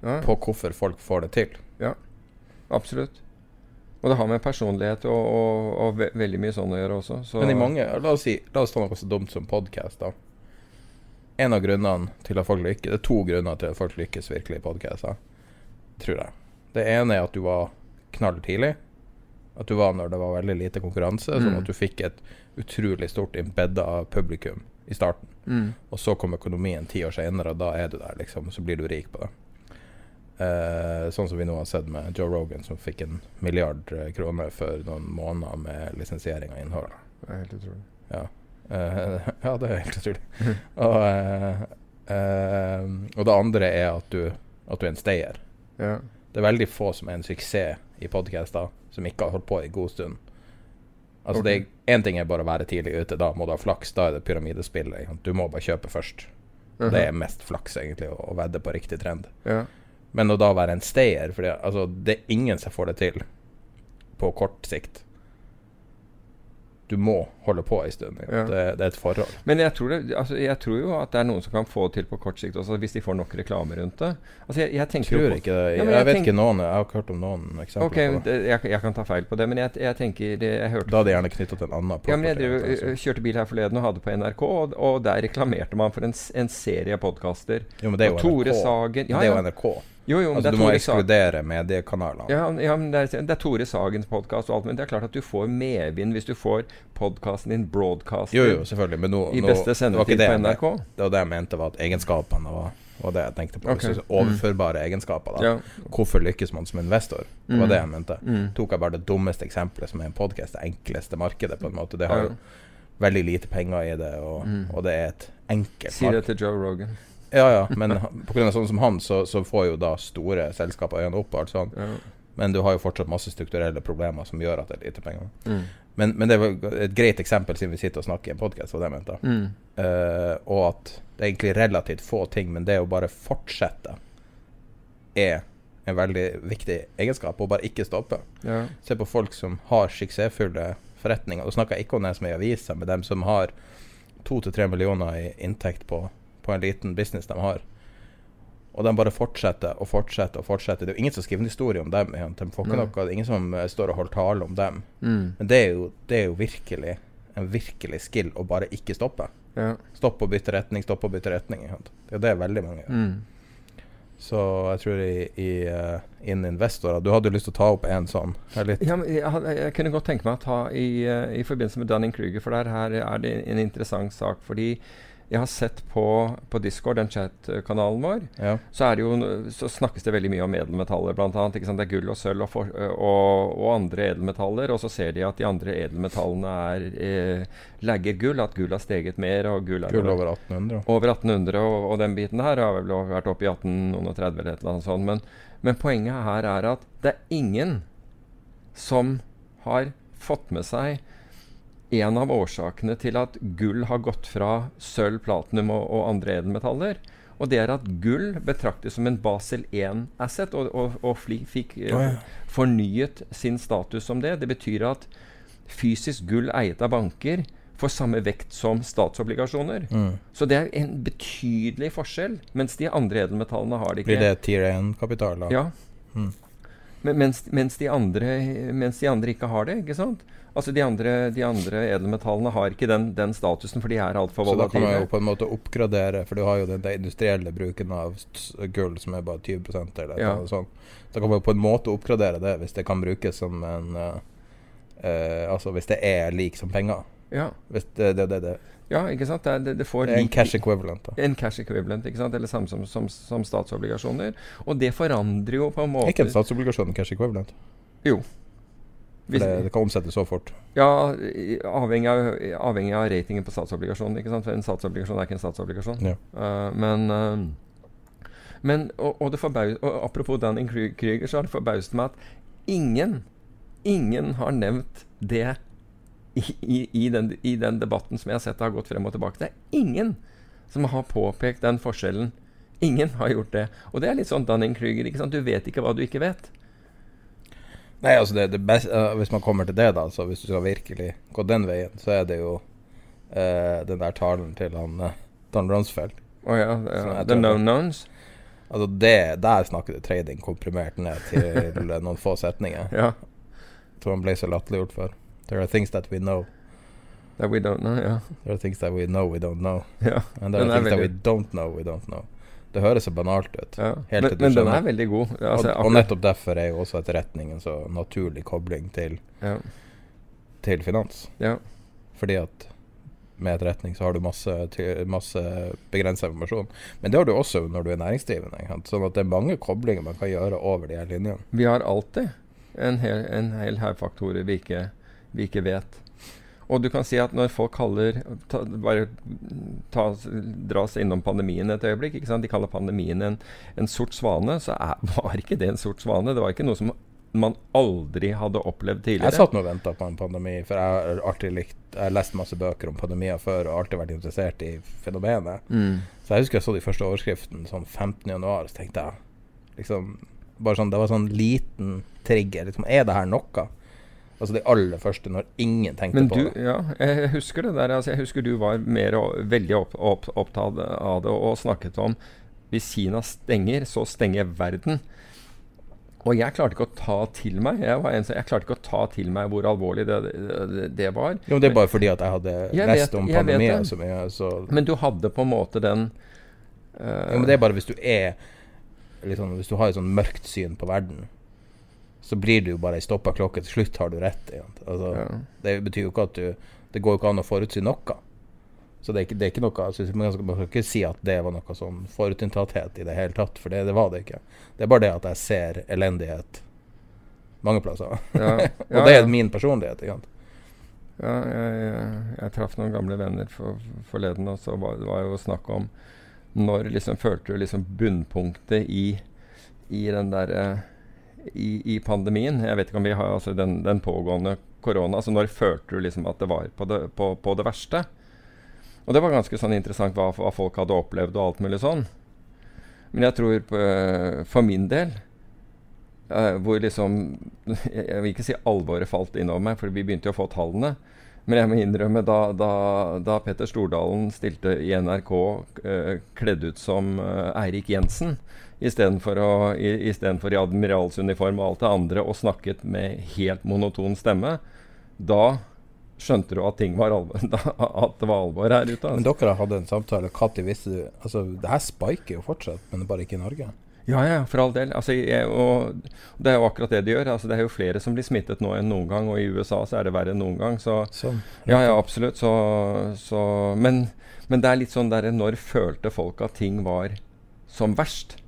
ja, på hvorfor folk får det til. Ja, absolutt. Og det har med personlighet og, og, og ve veldig mye sånn å gjøre også. Så, Men i mange La oss si La oss ta noe så dumt som podkast, da. En av grunnene til at folk lykkes Det er to grunner til at folk lykkes virkelig i podkaster, tror jeg. Det ene er at du var knall tidlig. At du var når det var veldig lite konkurranse, sånn Mm. at du fikk et utrolig stort embedda publikum i starten. mm, Og så kom økonomien ti år senere, og da er du der, liksom. Så blir du rik på det. Eh, sånn som vi nå har sett med Joe Rogan, som fikk en milliard eh, kroner for noen måneder med lisensiering av innhold. det er helt utrolig. Eh, ja, det er helt utrolig. og, eh, eh, og det andre er at du, at du er en stayer. Ja. Det er veldig få som er en suksess i podcaster, som ikke har holdt på i god stund. Altså det er Én ting er bare å være tidlig ute, da må du ha flaks. Da er det pyramidespill. Du må bare kjøpe først. Det er mest flaks, egentlig, å, å vedde på riktig trend. ja. Men å da være en stayer For altså, Det er ingen som får det til på kort sikt. Du må holde på en stund. Ja. Det, det er et forhold. Men jeg tror, det, altså, jeg tror jo at det er noen som kan få det til på kort sikt også, hvis de får nok reklame rundt det. Altså, jeg, jeg Tror på- ikke det. Ja, Jeg, jeg vet ikke noen Jeg har ikke hørt om noen eksempler Ok, på det. jeg, jeg kan ta feil på det, men jeg, jeg tenker det- Jeg hørte Da er det gjerne knytta til en annen ja, men jeg drev, altså. kjørte bil her forleden og hadde på NRK, og, og der reklamerte man for en, en serie podkaster. Jo, men det er jo Tore NRK. Sagen ja, det er jo. NRK. Jo, jo, men Altså, du må ekskludere mediekanalene. Ja, ja, men det er, det er Tore Sagens podkast og alt, men det er klart at du får medvind hvis du får podkasten din broadcast Jo, jo, selvfølgelig. Men nå, i nå beste det sendetid på NRK. Jeg, Det var det jeg mente, var at egenskapene var, var det jeg tenkte på. Ok. Så Overførbare egenskaper. da Ja. Hvorfor lykkes man som investor? Det var Mm. det jeg mente. Mm. Tok jeg bare det dummeste eksempelet, som er en podkast, det enkleste markedet, på en måte. Det har jo veldig lite penger i det, og, Mm. og det er et enkelt Si det til Joe Rogan. Ja, ja, men pga. sånn som han, så, så får jo da store selskaper øynene opp og alt sånt. Ja. Men du har jo fortsatt masse strukturelle problemer som gjør at det er lite penger. Mm. Men, men det var et greit eksempel siden vi sitter og snakker i en podkast, var det jeg mente. Mm. Uh, og at det er egentlig relativt få ting, men det å bare fortsette er en veldig viktig egenskap, og bare ikke stoppe. Ja. Se på folk som har suksessfulle forretninger. Og snakker jeg ikke om dem som er i avisa, men dem som har to til tre millioner i inntekt på, på en liten business de har. Og de bare fortsetter og fortsetter og fortsetter. Det er jo ingen som skriver en historie om dem. De får ikke noe, det er ingen som eh, står og holder tale om dem. Mm. Men det er jo, det er jo virkelig en virkelig skill å bare ikke stoppe. Ja. Stopp og bytte retning, stopp og bytte retning. Det er det veldig mange gjør. Mm. Så jeg tror i, i uh, innen investorer Du hadde jo lyst til å ta opp en sånn. Jeg Ja, men jeg, jeg kunne godt tenke meg å ta i, eh, i forbindelse med Dunning-Kruger, for der her er det en interessant sak. Fordi jeg har sett på, på Discord, den chat-kanalen vår, ja. så, det jo, så snakkes det veldig mye om edelmetaller, annet. Det er gull og sølv og, for, og, og andre edelmetaller. Og så ser de at de andre edelmetallene er eh, lagger gull, at gull har steget mer. og gull Gull over 1800. over 1800 og, og den biten her har vel vært oppe i 1830 eller et eller annet sånt. Men, men poenget her er at det er ingen som har fått med seg en av årsakene til at gull har gått fra sølv, platinum og, og andre edelmetaller. Og det er at gull betraktes som en Basel 1-asset, og, og, og fikk Å, ja. fornyet sin status som det. Det betyr at fysisk gull eiet av banker får samme vekt som statsobligasjoner. Mm. Så det er en betydelig forskjell, mens de andre edelmetallene har det ikke. Blir det tier 1-kapital, da? Ja. Mm. Men, mens, mens, de andre, mens de andre ikke har det. ikke sant? Altså De andre, de andre edelmetallene har ikke den, den statusen, for de er altfor Så da kan man jo på en måte oppgradere, for du har jo den, industrielle bruken av gull som er bare 20% eller Ja. noe sånt. Da kan man jo på en måte oppgradere det hvis det kan brukes som en uh, uh, Altså hvis det er lik som penger. Ja, Hvis det, det, det, det. ja ikke sant? Det, er- det, det er en cash equivalent. da en cash equivalent, ikke sant? eller samme som, som, som statsobligasjoner. Og det forandrer jo på en måte Ikke en statsobligasjon cash equivalent. Jo. For det, det kan omsettes så fort. Ja, avhengig av, avhengig av ratingen på statsobligasjonen. ikke sant? For en statsobligasjon er ikke en statsobligasjon. Ja. Uh, men, uh, Men, og, og, det forbaus, og apropos Danning Krüger, så har det forbauset meg at ingen, ingen har nevnt det i, i, i, den, i, den, debatten som jeg har sett har gått frem og tilbake. Det er ingen som har påpekt den forskjellen. Ingen har gjort det. Og det er litt sånn Dunning-Krüger. Du vet ikke hva du ikke vet. Nei, altså det, det best, uh, Hvis man kommer til det, da, så hvis du skal virkelig gå den veien, så er det jo uh, den der talen til han uh, Don Ronsfeld. Å oh, ja. ja. The known knowns? Altså det, Der snakker du trading komprimert ned til noen få setninger. ja. Som han ble så latterliggjort for. There are things that we know. That we don't know, ja. There are things that we know we don't know. Ja. And there are things that we don't know we don't know. Det høres så banalt ut. Ja. men, men den er veldig god. Altså, og, og, nettopp derfor er jo også etterretning en så naturlig kobling til, ja. til finans. Ja. Fordi at med etterretning så har du masse, masse begrensa informasjon. Men det har du også når du er næringsdrivende. Sånn at det er mange koblinger man kan gjøre over de her linjene. Vi har alltid en hel, en hel faktorer vi vi ikke vet. Og du kan si at når folk kaller ta, Bare ta, dras innom pandemien et øyeblikk. De kaller pandemien en, en sort svane. Så er, var ikke det en sort svane. Det var ikke noe som man aldri hadde opplevd tidligere. Jeg satt nå og venta på en pandemi, for jeg har alltid likt Jeg har lest masse bøker om pandemier før og alltid vært interessert i fenomenet. Mm. Så jeg husker jeg så de første overskriftene sånn 15.1, så tenkte jeg liksom bare sånn, Det var sånn liten trigger. Liksom, er det her noe? Altså de aller første, når ingen tenkte Men på det. Ja, jeg husker det der. Altså, jeg husker du var mer veldig opp, opp, opptatt av det og snakket om hvis Kina stenger, så stenger verden. Og jeg klarte ikke å ta til meg Jeg, var en, jeg klarte ikke å ta til meg hvor alvorlig det, det, det var. Jo, Det er bare fordi at jeg hadde jeg lest vet, om pandemien så mye. Så men du hadde på en måte den uh, jo, Men det er bare hvis du er liksom, Hvis du har et sånn mørkt syn på verden, så blir du jo bare ei stoppa klokke. Til slutt har du rett. Altså, ja. Det betyr jo ikke at du Det går jo ikke an å forutsi noe. Så det er ikke, det er ikke noe altså, Man skal ikke si at det var noe sånn forutinntatthet i det hele tatt, for det, det, var det ikke. Det er bare det at jeg ser elendighet mange plasser. Ja. og det er min personlighet. Ikke sant? Ja, jeg, jeg, jeg traff noen gamle venner for, forleden, og så var det var jo snakk om når liksom følte du liksom bunnpunktet i, i den derre i, i, pandemien? Jeg vet ikke om vi har altså den, den pågående korona. altså Når følte du liksom at det var på det, på, på det verste? Og det var ganske sånn interessant hva, hva, folk hadde opplevd og alt mulig sånn. Men jeg tror på, for min del uh, hvor liksom Jeg vil ikke si alvoret falt innover meg, for vi begynte jo å få tallene. Men jeg må innrømme, da, da, da Petter Stordalen stilte i NRK uh, kledd ut som uh, Eirik Jensen istedenfor i, i, i admiralsuniform og alt det andre, og snakket med helt monoton stemme, da skjønte du at, ting var alvor, at det var alvor her ute. Altså. Men dere hadde en samtale. Når visste du Altså, det her spiker jo fortsatt, men bare ikke i Norge? Ja, ja, for all del. Altså, jeg, og det er jo akkurat det de gjør. Altså, det er jo flere som blir smittet nå enn noen gang, og i USA så er det verre enn noen gang. Så, sånn. Ja, ja, absolutt. Så, så men, men, det er litt sånn der Når følte folk at ting var som verst?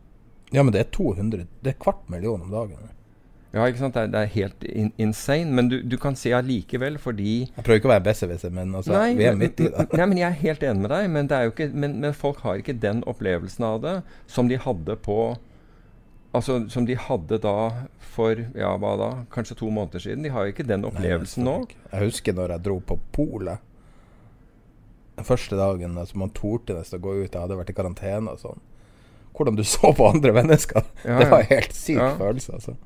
Ja, men det er 200 Det er kvart million om dagen. Ja, ikke sant? Det er, det er helt in insane. Men du, du, kan se allikevel, fordi Jeg prøver ikke å være besserwisser, men altså, nei, vi er midt i det. nei, men Jeg er helt enig med deg, men, ikke, men, men folk har ikke den opplevelsen av det som de hadde på Altså som de hadde da for ja, hva da, kanskje to måneder siden. De har jo ikke den opplevelsen Nei, nå. Jeg husker når jeg dro på polet. Den første dagen altså man torde nesten å gå ut. Jeg hadde vært i karantene og sånn. Hvordan du så på andre mennesker. Ja, det var en helt syk følelse, altså.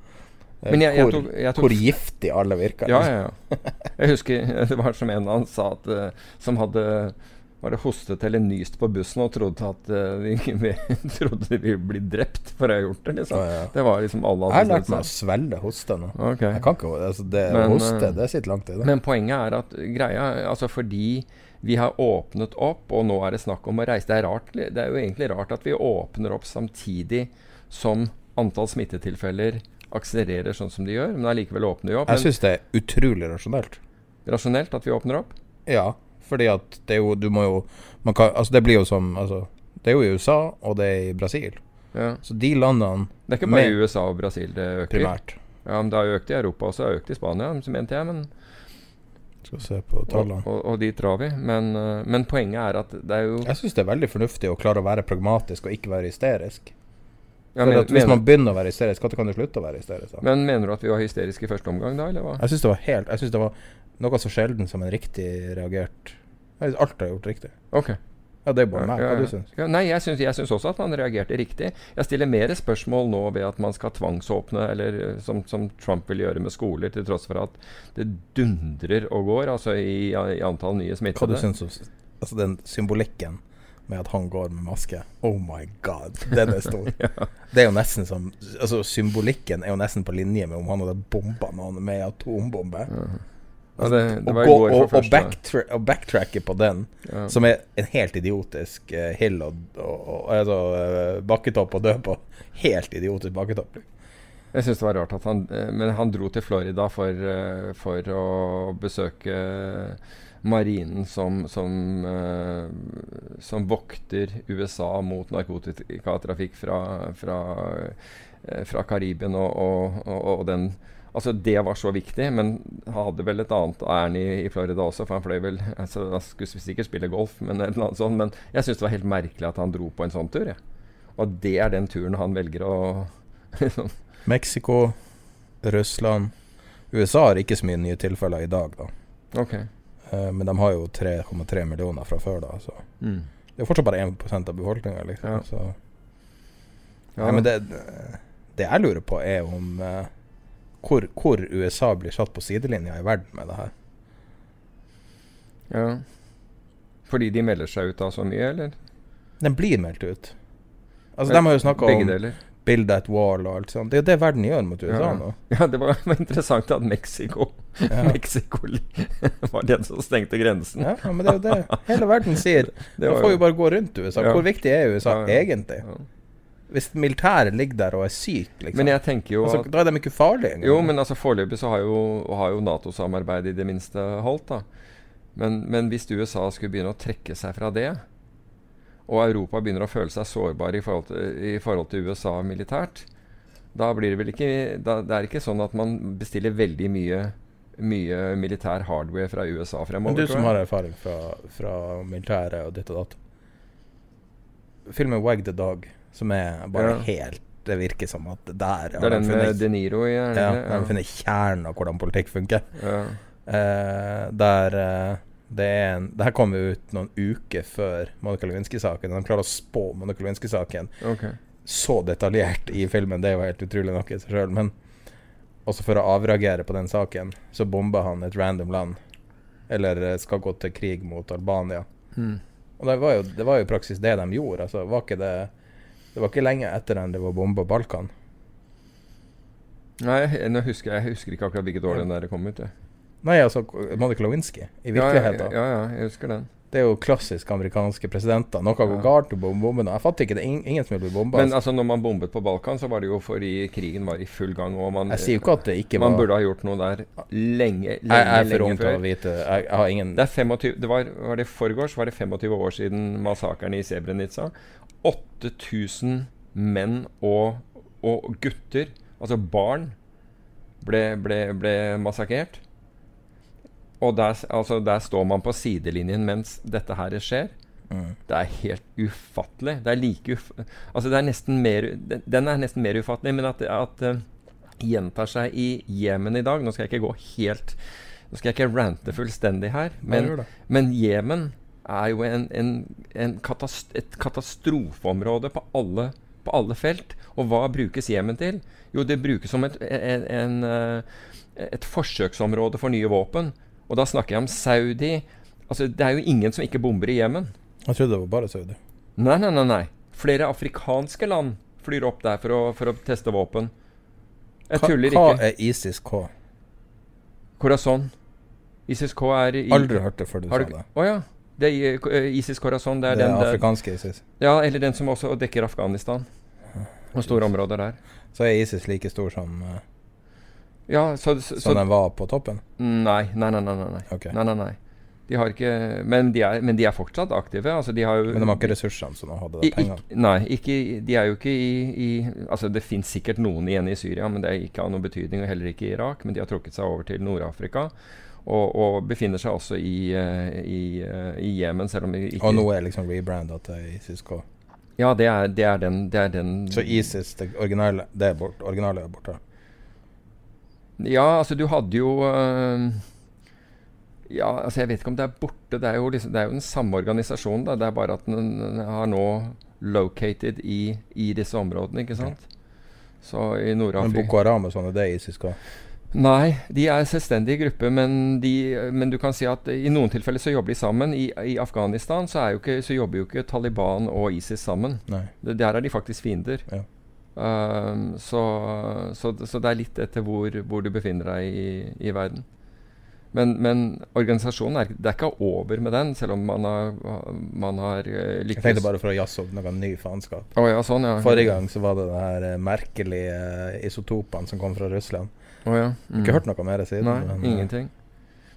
Jeg, jeg hvor, tok, tok, hvor, giftig alle virka. Ja, ja, ja. Jeg husker det var som en annen sa at, uh, som hadde var det hostet eller nyst på bussen og trodde at uh, vi, trodde vi ville bli drept for å ha gjort det. liksom. Ja, ja. Det var liksom alle Jeg har lært meg å svelge hoste nå. Okay. Jeg kan ikke, altså det, men, hoste det sitter langt i det. Men poenget er at greia altså fordi vi har åpnet opp, og nå er det snakk om å reise. Det er, rart, det er jo egentlig rart at vi åpner opp samtidig som antall smittetilfeller akselererer sånn som de gjør, men allikevel åpner vi opp. Jeg syns det er utrolig rasjonelt. Rasjonelt at vi åpner opp? Ja. Fordi at det er jo Du må jo kan, Altså, det blir jo som Altså, det er jo i USA, og det er i Brasil. Ja. Så de landene Det er ikke bare i USA og Brasil det øker? Primært. Ja, men det har økt i Europa også. Det har økt i Spania, mente jeg. Men skal se på tallene. Og, og, og dit drar vi. Men, uh, men, poenget er at det er jo Jeg syns det er veldig fornuftig å klare å være pragmatisk og ikke være hysterisk. Ja, men- hvis man begynner å være hysterisk, når kan du slutte å være hysterisk? da? Men mener du at vi var hysteriske i første omgang da, eller hva? Jeg syns det var helt Jeg synes det var noe så sjelden som en riktig reagert Alt er gjort riktig. Ok. Ja, det bør meg. Hva du ja. syns Ja, nei, jeg syns, jeg syns også at man reagerte riktig. Jeg stiller mer spørsmål nå ved at man skal tvangsåpne, eller eh, som, som Trump vil gjøre med skoler, til tross for at det dundrer og går, altså i, i antall nye Hva du smittede. syns om Altså den symbolikken med at han går med maske. Oh my god, den er stor. Det er jo nesten som Altså Symbolikken er jo nesten på linje med om han hadde bomba noen med atombombe. Ja, det, det var i gå, går for og, backtra og backtracke på den, Ja. som er en helt idiotisk eh, hill og, og, og altså, eh, bakketopp å dø på. Helt idiotisk bakketopp. Jeg syns det var rart at han eh, Men han dro til Florida for, for å besøke marinen som, som, uh, som vokter USA mot narkotikatrafikk fra, fra, uh, fra Karibien og, og, og, og den Altså Det var så viktig, men han hadde vel et annet ærend i, i Florida også. For han fløy vel altså, Han skulle sikkert spille golf, men, et eller annet sånt, men jeg syns det var helt merkelig at han dro på en sånn tur. jeg. Og det er den turen han velger å liksom, Mexico, Russland USA har ikke så mye nye tilfeller i dag, da. Okay. Uh, men de har jo 3,3 millioner fra før, da. Så Mm. det er fortsatt bare 1 av befolkninga, liksom. Ja. Så. Ja, Nei, men det, det jeg lurer på, er om eh, hvor, hvor USA blir satt på sidelinja i verden med det her. ja. Fordi de melder seg ut av så mye, eller? Den blir meldt ut. Altså, Men de har jo snakka om deler. 'build that wall' og alt sånt. Det er jo det verden gjør mot USA Ja. nå. Ja, det var, var interessant at Mexico Ja. Mexico var den som stengte grensen. Ja, men det er jo det hele verden sier. Nå Man får jo bare gå rundt USA. Ja. Hvor viktig er USA egentlig? Ja. Hvis militæret ligger der og er syk, liksom. Men jeg tenker jo altså, at da er de ikke farlige engang. Jo, men altså foreløpig så har jo, har jo Nato-samarbeidet i det minste holdt, da. Men, men hvis USA skulle begynne å trekke seg fra det, og Europa begynner å føle seg sårbar i forhold til, i forhold til USA militært, da blir det vel ikke da, Det er ikke sånn at man bestiller veldig mye mye militær hardware fra USA fremover. Men du som har erfaring fra, fra militæret og ditt og datt. Filmen 'Wag the Dog', som er bare Ja. helt Det virker som at der Det er den med De Niro i, ja, ikke? de finner kjernen av hvordan politikk funker. Ja. Uh, der uh, det er en Det her kom jo ut noen uker før Monica Lewinsky-saken. De klarer å spå Monica Lewinsky-saken okay. så detaljert i filmen. Det er jo helt utrolig nok i seg sjøl. Men også for å avreagere på den saken, så bomber han et random land. Eller eh, skal gå til krig mot Albania. Mm. Og det var jo, det var jo i praksis det de gjorde. Altså, var ikke det, det var ikke lenge etter den det var bomba Balkan. Nei, jeg- nå husker jeg, jeg husker ikke akkurat hvilket år den der kom ut. jeg. Nei, altså Monica Lewinsky, i virkeligheten. Ja, ja, ja, jeg husker den. Det er jo klassisk amerikanske presidenter. Noe går Ja. galt med bombene. Jeg fatter ikke det. Ingen, ingen som vil bli bomba. Men altså, når man bombet på Balkan, så var det jo fordi krigen var i full gang. Og man, jeg sier jo ikke at det ikke man var burde ha gjort noe der lenge, lenge, Jeg, jeg er for ung til å vite. Jeg, jeg har ingen Det er 25, det var, var det forgårs var det 25 år siden massakren i Srebrenica. 8000 menn og, og gutter, altså barn, ble, ble, ble massakrert. Og der, altså, der står man på sidelinjen mens dette her skjer. Mm. Det er helt ufattelig. Det er like uf Altså, det er nesten mer Den er nesten mer ufattelig, men at det eh, gjentar seg i Jemen i dag Nå skal jeg ikke gå helt Nå skal jeg ikke rante fullstendig her, men Jemen er jo en, en, en katast et katastrofeområde på alle, på alle felt. Og hva brukes Jemen til? Jo, det brukes som et, en, eh, et forsøksområde for nye våpen. Og da snakker jeg om Saudi. Altså, det er jo ingen som ikke bomber i Jemen. Jeg trodde det var bare Saudi. Nei, nei, nei. nei. Flere afrikanske land flyr opp der for å, for å teste våpen. Jeg tuller hva er ISIS-K? Corazon. ISIS-K er i Aldri hørt det før du du sa det. Å oh, ja. Det er eh, ISIS Corazon. Det er, den der, afrikanske ISIS. Ja, eller den som også dekker Afghanistan. Og store områder der. Så er ISIS like stor som, eh, Ja, så, så, som den var på toppen? Nei, nei, nei. nei, nei. Okay. nei, nei, nei. De har ikke men de, er, men de er fortsatt aktive. Altså, de har jo Men de har ikke ressursene som de hadde da, pengene? nei, ikke, de er jo ikke i, i Altså, det fins sikkert noen igjen i Syria, men det er ikke av noen betydning, og heller ikke i Irak. Men de har trukket seg over til Nord-Afrika. Og, og befinner seg også i, eh, i, eh, Jemen, selv om ikke Og nå er liksom rebranda til ISIS-K? Ja, det er, det er den, det er den Så ISIS, det originale, det er bort, originale er borte? Ja, altså du hadde jo øh, Ja, altså jeg vet ikke om det er borte. Det er jo, liksom, det er jo den samme organisasjonen. Da. Det er bare at den, den har nå located i, i disse områdene, ikke sant? Så i Men Nord-Afrika Boko Haram og sånn, er ISIS skal Nei, de er selvstendige grupper, men, de, men du kan si at i noen tilfeller så jobber de sammen. I, i Afghanistan så, er jo ikke, så jobber jo ikke Taliban og ISIS sammen. Nei. Der er de faktisk fiender. Ja. Um, så, så, så det er litt etter hvor, hvor du befinner deg i, i verden. Men, men organisasjonen er, det er ikke over med den, selv om man har, man har lykkes. Jeg tenkte bare for å jazze opp noe ny faenskap. Oh, ja, sånn, ja. Forrige gang så var det de her eh, merkelige eh, isotopene som kom fra Russland. Å ja. Mm. Ikke hørt noe mer siden. Nei, men, eh, ingenting.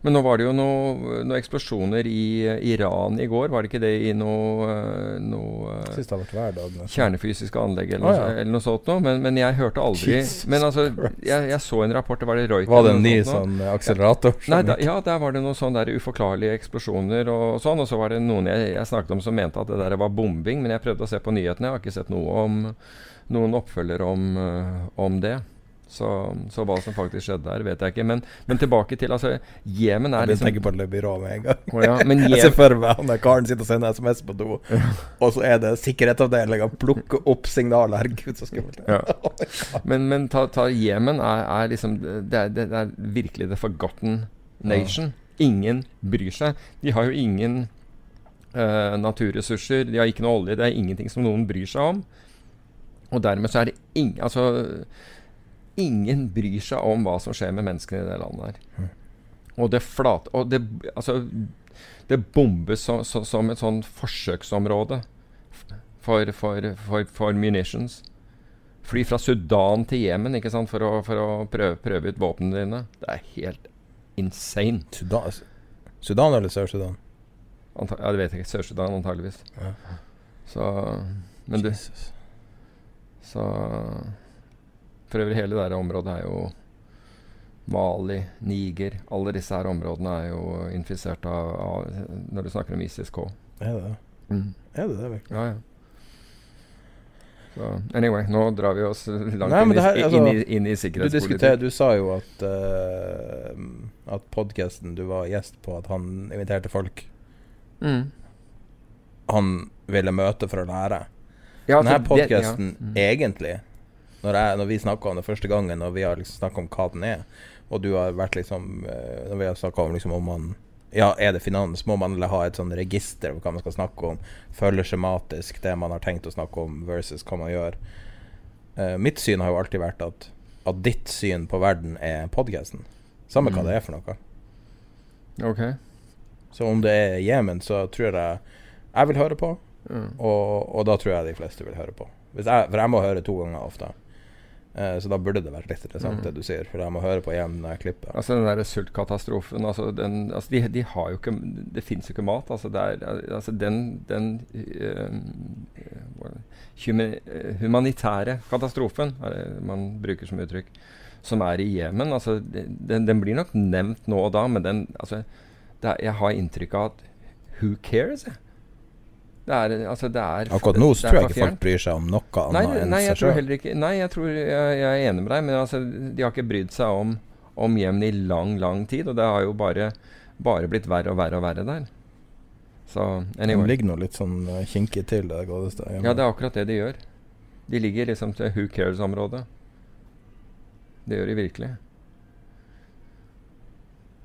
Men nå var det jo noen noe eksplosjoner i eh, Iran i går. Var det ikke det i noe, eh, noe Sist har vært hver dag. kjernefysiske anlegg eller, noe, ja. eller noe sånt noe? Men, men jeg hørte aldri Jesus Men altså, jeg, jeg så en rapport, det var det Reuters Var det en ny sånn akselerator? Ja. Nei, da, ja, der var det noen sånne der uforklarlige eksplosjoner og, og sånn. Og så var det noen jeg, jeg snakket om som mente at det der var bombing. Men jeg prøvde å se på nyhetene. Jeg har ikke sett noe om noen oppfølger om, om det. Så, så hva som faktisk skjedde der, vet jeg ikke. Men, men tilbake til altså Jemen Jeg er begynte å løpe i på Le Byrå med en gang. Oh, ja, men Jeg ser for meg han der karen sitter og sender SMS på do, og så er det sikkerhetsavdelinga plukker opp signaler. Herregud, så skummelt. Ja. men, men ta, ta Jemen er, er liksom det er, det er virkelig the forgotten nation. Ingen bryr seg. De har jo ingen uh, naturressurser, de har ikke noe olje. Det er ingenting som noen bryr seg om. Og dermed så er det ingen Altså Ingen bryr seg om hva som skjer med menneskene i det landet her. Og det flat... Og det, altså, det bombes så, så, som et sånn forsøksområde for, for, for, for munitions. Fly fra Sudan til Jemen ikke sant, for å, for å prøve, prøve ut våpnene dine. Det er helt insane. Sudan, Sudan eller Sør-Sudan? Anta ja, det vet jeg ikke. Sør-Sudan antageligvis. Ja. Så Men du, så For øvrig, hele det her området er jo Mali, Niger Alle disse her områdene er jo infisert av, av Når du snakker om ISIS-K. Er det? Mm. Er det det, virkelig? Ja, ja. Så anyway, nå drar vi oss langt Nei, inn, i, her, altså, inn, i, inn i Du, sikkerhetspolitikk. diskuterer, du sa jo at uh, At podkasten du var gjest på, at han inviterte folk Mm. han ville møte for å lære. Ja, Denne altså, det- podkasten, ja. Mm. egentlig, når, jeg, når vi snakka om det første gangen, og vi har liksom snakka om hva den er, og du har vært liksom eh, Når vi har snakka om liksom om man Ja, er det finans? Må man ha et sånn register over hva man skal snakke om? Følge skjematisk det man har tenkt å snakke om, versus hva man gjør. Uh, mitt syn har jo alltid vært at, at ditt syn på verden er podkasten. Samme hva Mm. det er for noe. Ok. Så om det er Jemen, så tror jeg jeg vil høre på, mm. og, og da tror jeg de fleste vil høre på. Jeg, for jeg må høre to ganger ofte. Eh, så da burde det vært litt interessant, mm. det du sier. For jeg må høre på igjen når jeg klipper. Altså den der sultkatastrofen altså den, altså de, de har jo ikke Det fins jo ikke mat. Altså, er, altså den, den uh, humanitære katastrofen er det man bruker som uttrykk, som er i Jemen altså, den, den blir nok nevnt nå og da, men den altså, er, Jeg har inntrykk av at Who cares? jeg? Det er, altså, det er Akkurat nå tror jeg ikke folk bryr seg om noe Nei, annet enn nei, seg tror sjøl. Nei, jeg tror jeg, jeg er enig med deg, men altså, de har ikke brydd seg om, om hjemmet i lang, lang tid. Og det har jo bare, bare blitt verre og verre og verre der. Så anyway. De ligger nå litt sånn uh, kinkig til, det godeste. Ja, det er akkurat det de gjør. De ligger liksom til who cares-området. Det gjør de virkelig.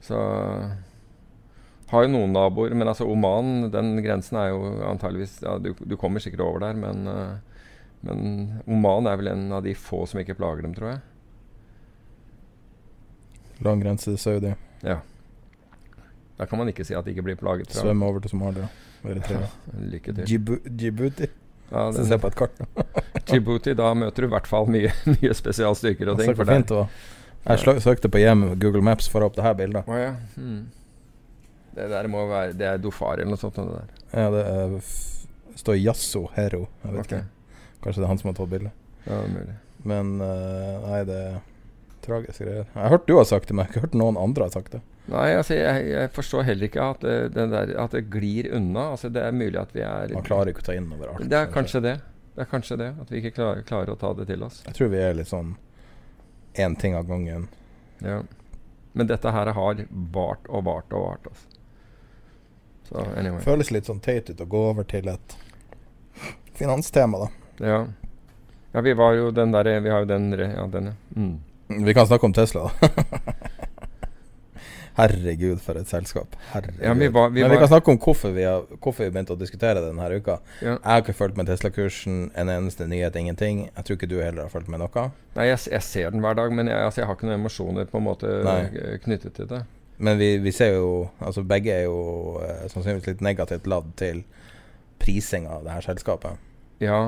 Så har jo noen naboer, men altså Oman, den grensen er jo antageligvis ja, du, du kommer sikkert over der, men, uh, men Oman er vel en av de få som ikke plager dem, tror jeg. Lang grense til Saudi. Ja. Da kan man ikke si at de ikke blir plaget. Fra. Svømme over til Somalia. Eritrea. Lykke til. Djibu- Djibouti. Ja, den, se på et kart. Djibouti, da møter du i hvert fall mye, mye spesialstyrker og ting. Det fint ut. Jeg søkte på hjem Google Maps for å opp det her bildet. Oh, ja. Hmm. Det der må være Det er Dofar eller noe sånt. Det. Ja, det er står Yasso Hero. Jeg vet okay. ikke. Kanskje det er han som har tatt bildet. Ja, det er mulig. Men uh, nei, det er tragiske greier. Jeg har hørt du har sagt det, men jeg har ikke hørt noen andre har sagt det. Nei, altså jeg, jeg forstår heller ikke at det, den der, at det glir unna. Altså Det er mulig at vi er Man klarer ikke å ta inn over alt. Det er kanskje det. Det er kanskje det. At vi ikke klarer, klarer å ta det til oss. Jeg tror vi er litt sånn én ting av gangen. Ja. Men dette her har vart og vart og vart. Altså. Så anyway. Føles litt sånn teit ut å gå over til et finanstema, da. Ja. ja, vi var jo den derre Vi har jo den Ja, den, ja. Mm. Vi kan snakke om Tesla, da. Herregud, for et selskap. Ja, vi var- vi Men vi var- kan snakke om hvorfor vi, har, hvorfor vi begynte å diskutere det denne uka. Ja. Jeg har ikke fulgt med Tesla-kursen. En eneste nyhet, ingenting. Jeg tror ikke du heller har fulgt med noe. Nei, jeg, jeg ser den hver dag, men jeg, altså, jeg har ikke noen emosjoner på en måte Nei. knyttet til det. Men vi, vi ser jo Altså begge er jo eh, sannsynligvis litt negativt ladd til prising av det her selskapet. Ja,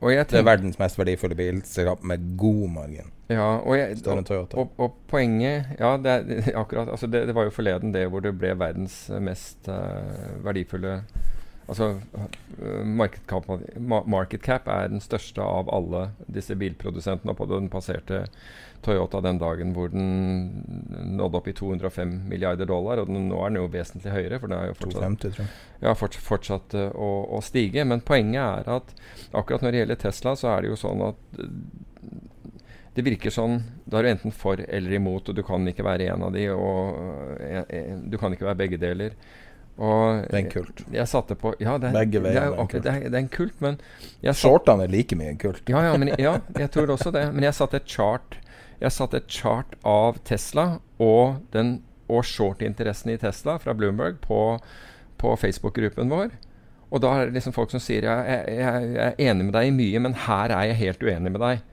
og jeg Det er verdens mest verdifulle bilselskap med god margin. ja, og, jeg, og, og, og poenget Ja, det, er, akkurat altså det, det var jo forleden det hvor det ble verdens mest uh, verdifulle Altså eh, market cap, market cap er den største av alle disse bilprodusentene. Og på den passerte Toyota den dagen hvor den nådde opp i 205 milliarder dollar. Og den, nå er den jo vesentlig høyere, for den er jo fortsatt 250, tror jeg. ja, forts fortsatt eh, å, å stige. Men poenget er at akkurat når det gjelder Tesla, så er det jo sånn at eh, det virker sånn Da er du enten for eller imot, og du kan ikke være en av de. Og eh, du kan ikke være begge deler. Og Det er en kult. Jeg, satte på Ja, det er, Begge det veier er, er en kult. det er, det er en kult, men Shortene er like mye en kult. ja, ja, men, ja, jeg tror også det. Men jeg satte et chart Jeg satte et chart av Tesla og, den, og short-interessen i Tesla fra Bloomberg på, på Facebook-gruppen vår. Og da er det liksom folk som sier jeg, jeg, jeg er enig med deg i mye, men her er jeg helt uenig med deg.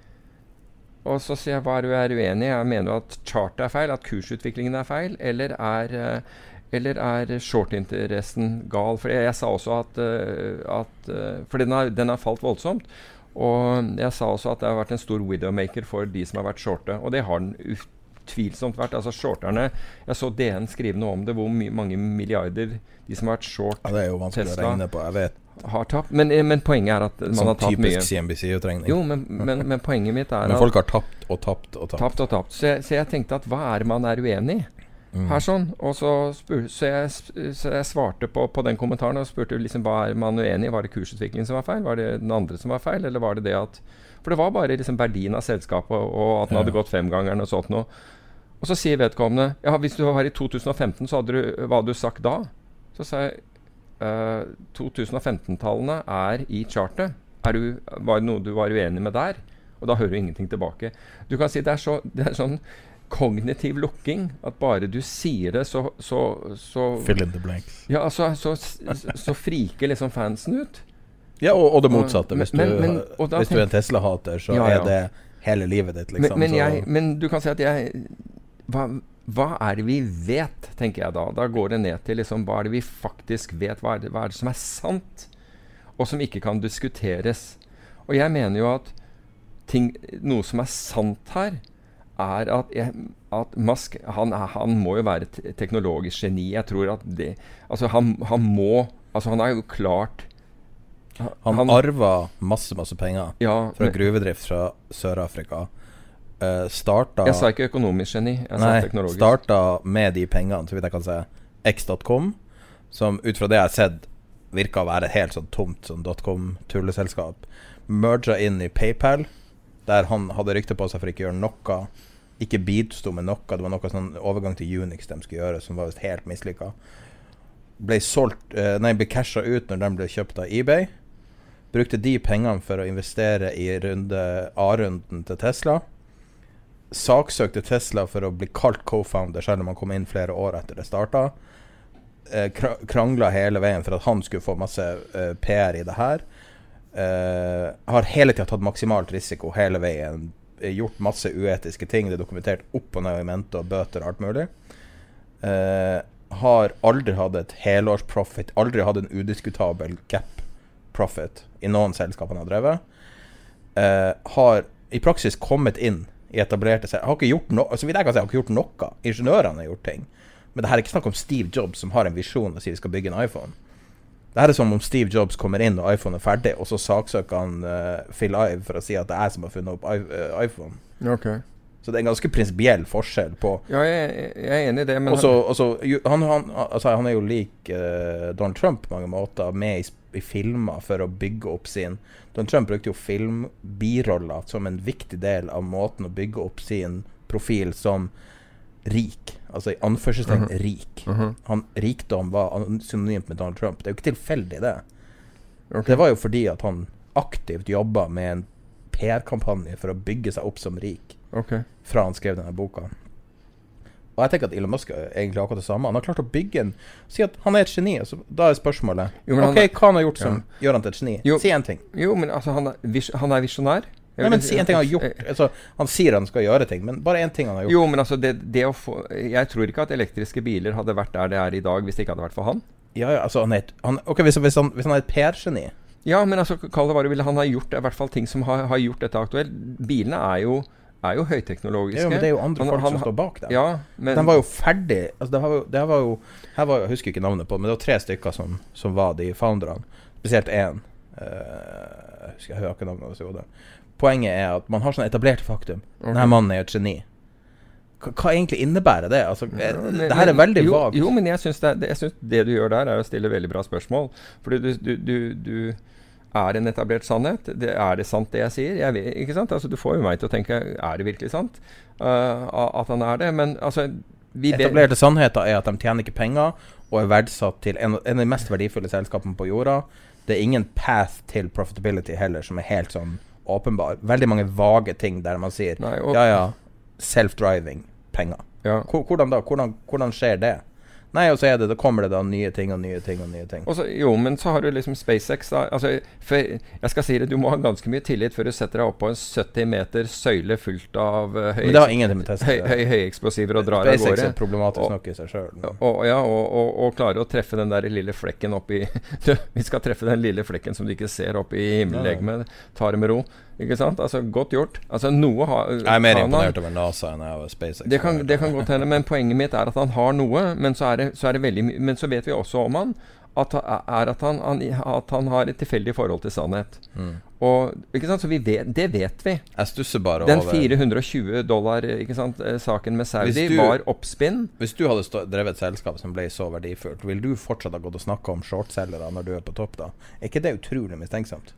Og så sier jeg hva er du er uenig i? Jeg mener at chartet er feil, at kursutviklingen er feil, eller er, eh, eller er short-interessen gal? For jeg, jeg sa også at, eh, at eh, For den har, den har falt voldsomt. Og jeg sa også at det har vært en stor widowmaker for de som har vært shorte. Og det har den utvilsomt vært. Altså shorterne Jeg så DN skrive noe om det, hvor mange milliarder de som har vært short Ja, det er jo vanskelig Tesla å regne på. Jeg vet. har tapt. Men, eh, men poenget er at man Sånn har tapt mye. typisk CNBC-utregning. Jo, men, men, men poenget mitt er Men folk har tapt og tapt og tapt. Tapt og tapt. Så jeg, så jeg tenkte at hva er det man er uenig i? Mm. Her sånn, og så, spur, så, jeg, så jeg svarte på, på den kommentaren og spurte liksom hva er man uenig i. Var det kursutviklingen som var feil? Var det den andre som var feil? Eller var det det at For det var bare liksom verdien av selskapet og at den hadde gått femgangeren og sånt noe. Og så sier vedkommende Ja, hvis du var i 2015, så hadde du Hva hadde du sagt da? Så sa jeg uh, 2015-tallene er i chartet. Er du, var det noe du var uenig med der? Og da hører du ingenting tilbake. Du kan si det er, så, det er sånn kognitiv lukking. At bare du sier det, så, så, så Fill in the blanks. Ja, altså, så, så, friker liksom fansen ut. Ja, og, og det motsatte. Hvis, Men- du, men- da hvis du er en Tesla-hater, så Ja, ja. er det hele livet ditt, Men, liksom. men, så, jeg, men du kan si at jeg hva, hva er det vi vet, tenker jeg da. Da går det ned til liksom, hva er det vi faktisk vet. Hva er det, hva er det som er sant, og som ikke kan diskuteres. Og jeg mener jo at ting, noe som er sant her, er at, jeg, at Musk han, han må jo være et teknologisk geni. Jeg tror at det Altså, han, han må Altså, han er jo klart Han, arva masse, masse penger Ja, fra gruvedrift fra Sør-Afrika. Uh, starta Jeg sa ikke økonomisk geni. Jeg sa teknologisk. starta med de pengene, så vidt jeg kan se, x.com, som ut fra det jeg har sett, virka å være et helt sånn tomt sånn dotcom-tulleselskap. Merga inn i PayPal, der han hadde rykte på seg for ikke å gjøre noe. Ikke bidsto med noe. Det var noe sånn overgang til Unix de skulle gjøre, som var visst helt mislykka. Ble eh, ble casha ut når den ble kjøpt av eBay. Brukte de pengene for å investere i runde A-runden til Tesla saksøkte Tesla for å bli kalt co-founder, selv om han kom inn flere år etter det starta. Eh, krangla hele veien for at han skulle få masse eh, PR i det her. Eh, har hele tida tatt maksimalt risiko hele veien. Gjort masse uetiske ting. Det er dokumentert opp og ned i mente og bøter og alt mulig. Uh, har aldri hatt et helårsprofit, aldri hatt en udiskutabel gap profit i noen selskap han har drevet. Uh, har i praksis kommet inn i etablerte selskap Har ikke gjort noe Så vidt jeg kan si, har ikke gjort noe. Ingeniørene har gjort ting. Men det her er ikke snakk om Steve Jobs som har en visjon og sier vi skal bygge en iPhone. Det her er som om Steve Jobs kommer inn og iPhone er ferdig, og så saksøker han uh, Phil Ive for å si at det er jeg som har funnet opp i- uh, iPhone. Okay. Så det er en ganske prinsipiell forskjell på Ja, jeg, jeg er enig i det, men Og så- og så- jo, han, han, altså, han er jo lik uh, Donald Trump på mange måter, med i, i filmer for å bygge opp sin Donald Trump brukte jo filmbiroller som en viktig del av måten å bygge opp sin profil som rik. Altså i anførselstegn Mhm. rik. Mhm. Han, rikdom var synonymt med Donald Trump. Det er jo ikke tilfeldig, det. Okay. Det var jo fordi at han aktivt jobba med en PR-kampanje for å bygge seg opp som rik okay. fra han skrev denne boka. Og jeg tenker at Elon Musk er egentlig akkurat det samme. Han har klart å bygge en Si at han er et geni. Altså, da er spørsmålet Jo, men han- OK, hva han har gjort som gjør han til et geni? Jo. Si en ting. Jo, men altså, han er, vis han er visjonær. Nei, men si en ting han har gjort. Altså, han sier han skal gjøre ting, men bare én ting han har gjort. Jo, men altså, det, det få Jeg tror ikke at elektriske biler hadde vært der det er i dag hvis det ikke hadde vært for han. Ja, ja, altså, han er et, han, ok, hvis, hvis, han, hvis han er et PR-geni Ja, men altså, kall det hva du vil. Han har gjort i hvert fall ting som har, har gjort dette aktuelt. Bilene er jo, er jo høyteknologiske. Ja, men det er jo andre Han- folk han- som står bak dem. Ja, men De var jo ferdig altså, det, var jo, det var jo her var, Jeg husker ikke navnet på men det var tre stykker som, som var de founderne. Spesielt én. jeg husker jeg hører ikke navnet hans i hodet. Poenget er at man har sånn etablert faktum. Denne mannen er et geni. Hva, hva egentlig innebærer det? Altså, eh, Men- det her er veldig jo, vagt. Jo, men jeg syns det, det, du gjør der, er å stille veldig bra spørsmål. Fordi du, du, du, du er en etablert sannhet. Det, er det sant, det jeg sier? Jeg vet, ikke sant? Altså, du får jo meg til å tenke Er det virkelig sant uh, at han er det? Men altså Etablerte sannheter er at de tjener ikke penger og er verdsatt til en, en av de mest verdifulle selskapene på jorda. Det er ingen path til profitability heller som er helt sånn åpenbar. Veldig mange vage ting der man sier Nei, ja ja, self-driving, penger. Ja. Hvordan da? Hvordan, hvordan skjer det? Nei, og så er det, da kommer det da nye ting og nye ting og nye ting. Også, jo, men så har du liksom SpaceX. Da. Altså, for jeg skal si det, Du må ha ganske mye tillit før du setter deg opp på en 70 meter søyle fullt av uh, høy, Men det har ingenting med Tesla høy, høy, høyeksplosiver og drar av SpaceX gårde. er problematisk Og- nok i seg sjøl. Og, ja, og, og, og klarer å treffe den der lille flekken oppi Vi skal treffe den lille flekken som du ikke ser oppi himmellegemet. Ta det med ro. Ikke sant? Altså, Godt gjort. Altså, noe har Jeg er mer imponert over NASA enn jeg er over SpaceX. det kan, det kan godt hende, men poenget mitt er at han har noe. Men så, det, så, det veldig, men så vet vi også om han at, er at, han, han, at han har et tilfeldig forhold til sannhet. Mm. Og, ikke sant? Så vi vet, det vet vi. Jeg stusser bare Den over 420 dollar ikke sant, eh, saken med Saudi du- var oppspinn. Hvis du hadde drevet et selskap som ble så verdifullt, vil du fortsatt ha gått og snakka om shortselgere når du er på topp da? Er ikke det utrolig mistenksomt?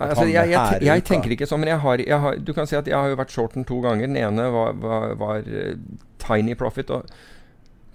Altså, jeg, jeg, jeg tenker ikke sånn, men jeg har, jeg har, du kan si at jeg har jo vært shorten to ganger. Den ene var, var, var eh, tiny profit. Og,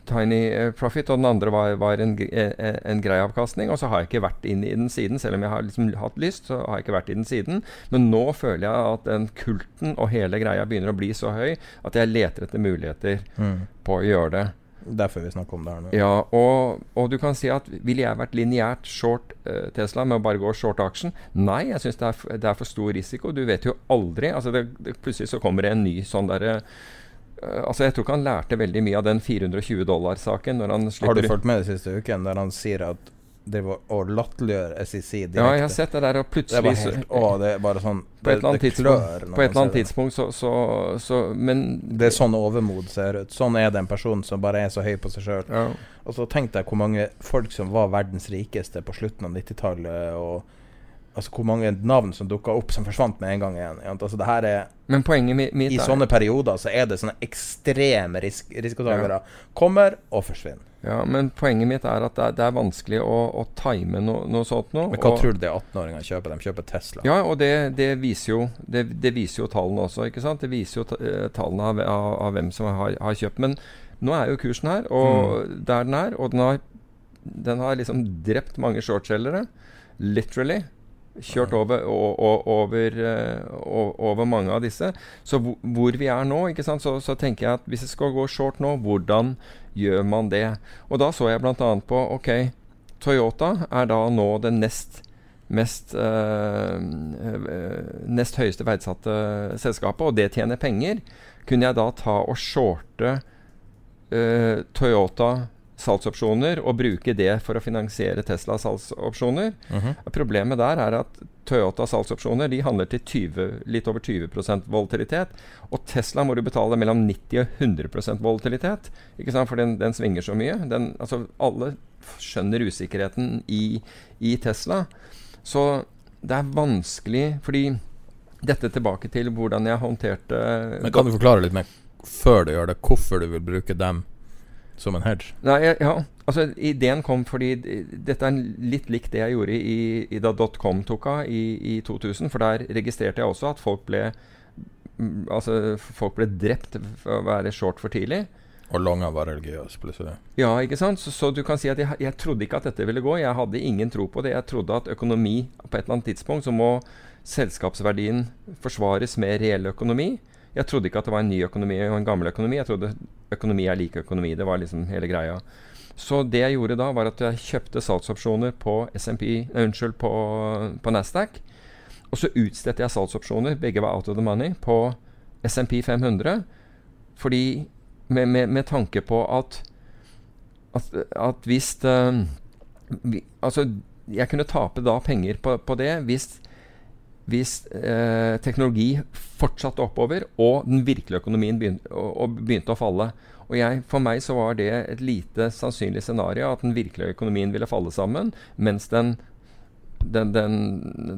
Tiny eh, profit, og den andre var, var en, eh, en grei avkastning. Og så har jeg ikke vært inn i den siden, selv om jeg har liksom hatt lyst. så har jeg ikke vært i den siden. Men nå føler jeg at den kulten og hele greia begynner å bli så høy at jeg leter etter muligheter Mm. på å gjøre det. Derfor vi snakker om det her nå. Ja, og, og du kan si at ville jeg vært lineært short eh, Tesla med å bare gå short aksjen? Nei, jeg syns det, det er for stor risiko. Du vet jo aldri. Altså det, det, plutselig så kommer det en ny sånn derre eh, Altså Jeg tror ikke han lærte veldig mye av den 420 dollar-saken. når han Har du fulgt med den siste uken der han sier at det og latterliggjør SEC direkte? Ja, jeg har sett det der, og plutselig det helt Å, det er bare sånn På et eller annet tidspunkt, på et eller annet tidspunkt så, så, så Men Det er sånn overmod ser ut. Sånn er det en person som bare er så høy på seg sjøl. Ja. Og så tenk deg hvor mange folk som var verdens rikeste på slutten av 90-tallet, og altså hvor mange navn som dukka opp som forsvant med en gang igjen. Altså det her er Men poenget mi- mitt I sånne perioder så er det sånne ekstreme risk risikotakere. Kommer og forsvinner. Ja, men poenget mitt er at det er, det er vanskelig å, å time no, noe sånt nå. Men hva og- tror du det 18-åringene kjøper? De kjøper Tesla. Ja, og det, det, viser jo, det, det viser jo tallene også. ikke sant? Det viser jo eh, tallene av, av, av hvem som har, har kjøpt. Men nå er jo kursen her, og Mm. der den er. Og den har, den har liksom drept mange shortselgere. Literally. Kjørt over, over, eh, over mange av disse. Så hvor, vi er nå? Så, så tenker jeg at hvis det skal gå short nå, hvordan gjør man det? Og da så jeg bl.a. på ok, Toyota er da nå det nest mest eh, nest høyeste verdsatte selskapet, og det tjener penger, kunne jeg da ta og shorte øh, Toyota salgsopsjoner og bruke det for å finansiere Teslas salgsopsjoner. Mhm. Problemet der er at Toyota salgsopsjoner de handler til 20, litt over 20% volatilitet. Og Tesla må du betale mellom 90 og 100% volatilitet. Ikke sant? For den, den svinger så mye. Den, altså, alle skjønner usikkerheten i, i Tesla. Så det er vanskelig fordi dette tilbake til hvordan jeg håndterte Men Kan du forklare litt mer før du gjør det, hvorfor du vil bruke dem som en hedge? Nei, ja, altså Ideen kom fordi dette er litt likt det jeg gjorde i, i da dotcom tok av i, i 2000. For der registrerte jeg også at folk ble mm, Altså folk ble drept for å være short for tidlig. Og Longa var religiøs, plutselig. Ja, ikke sant. Så, så, du kan si at jeg, jeg, trodde ikke at dette ville gå. Jeg hadde ingen tro på det. Jeg trodde at økonomi På et eller annet tidspunkt så må selskapsverdien forsvares med reell økonomi. Jeg trodde ikke at det var en ny økonomi og en gammel økonomi. Jeg trodde økonomi er lik økonomi. Det var liksom hele greia. Så det jeg gjorde da, var at jeg kjøpte salgsopsjoner på SMP, unnskyld, på, på Nasdaq. Og så utstedte jeg salgsopsjoner, begge var out of the money, på SMP 500. Fordi med, med, med tanke på at, at, at hvis uh, vi, Altså, jeg kunne tape da penger på, på det hvis hvis eh, teknologi fortsatte oppover, og den virkelige økonomien begynte, og, og begynte å falle. Og jeg, For meg så var det et lite sannsynlig scenario at den virkelige økonomien ville falle sammen, mens den, den, den,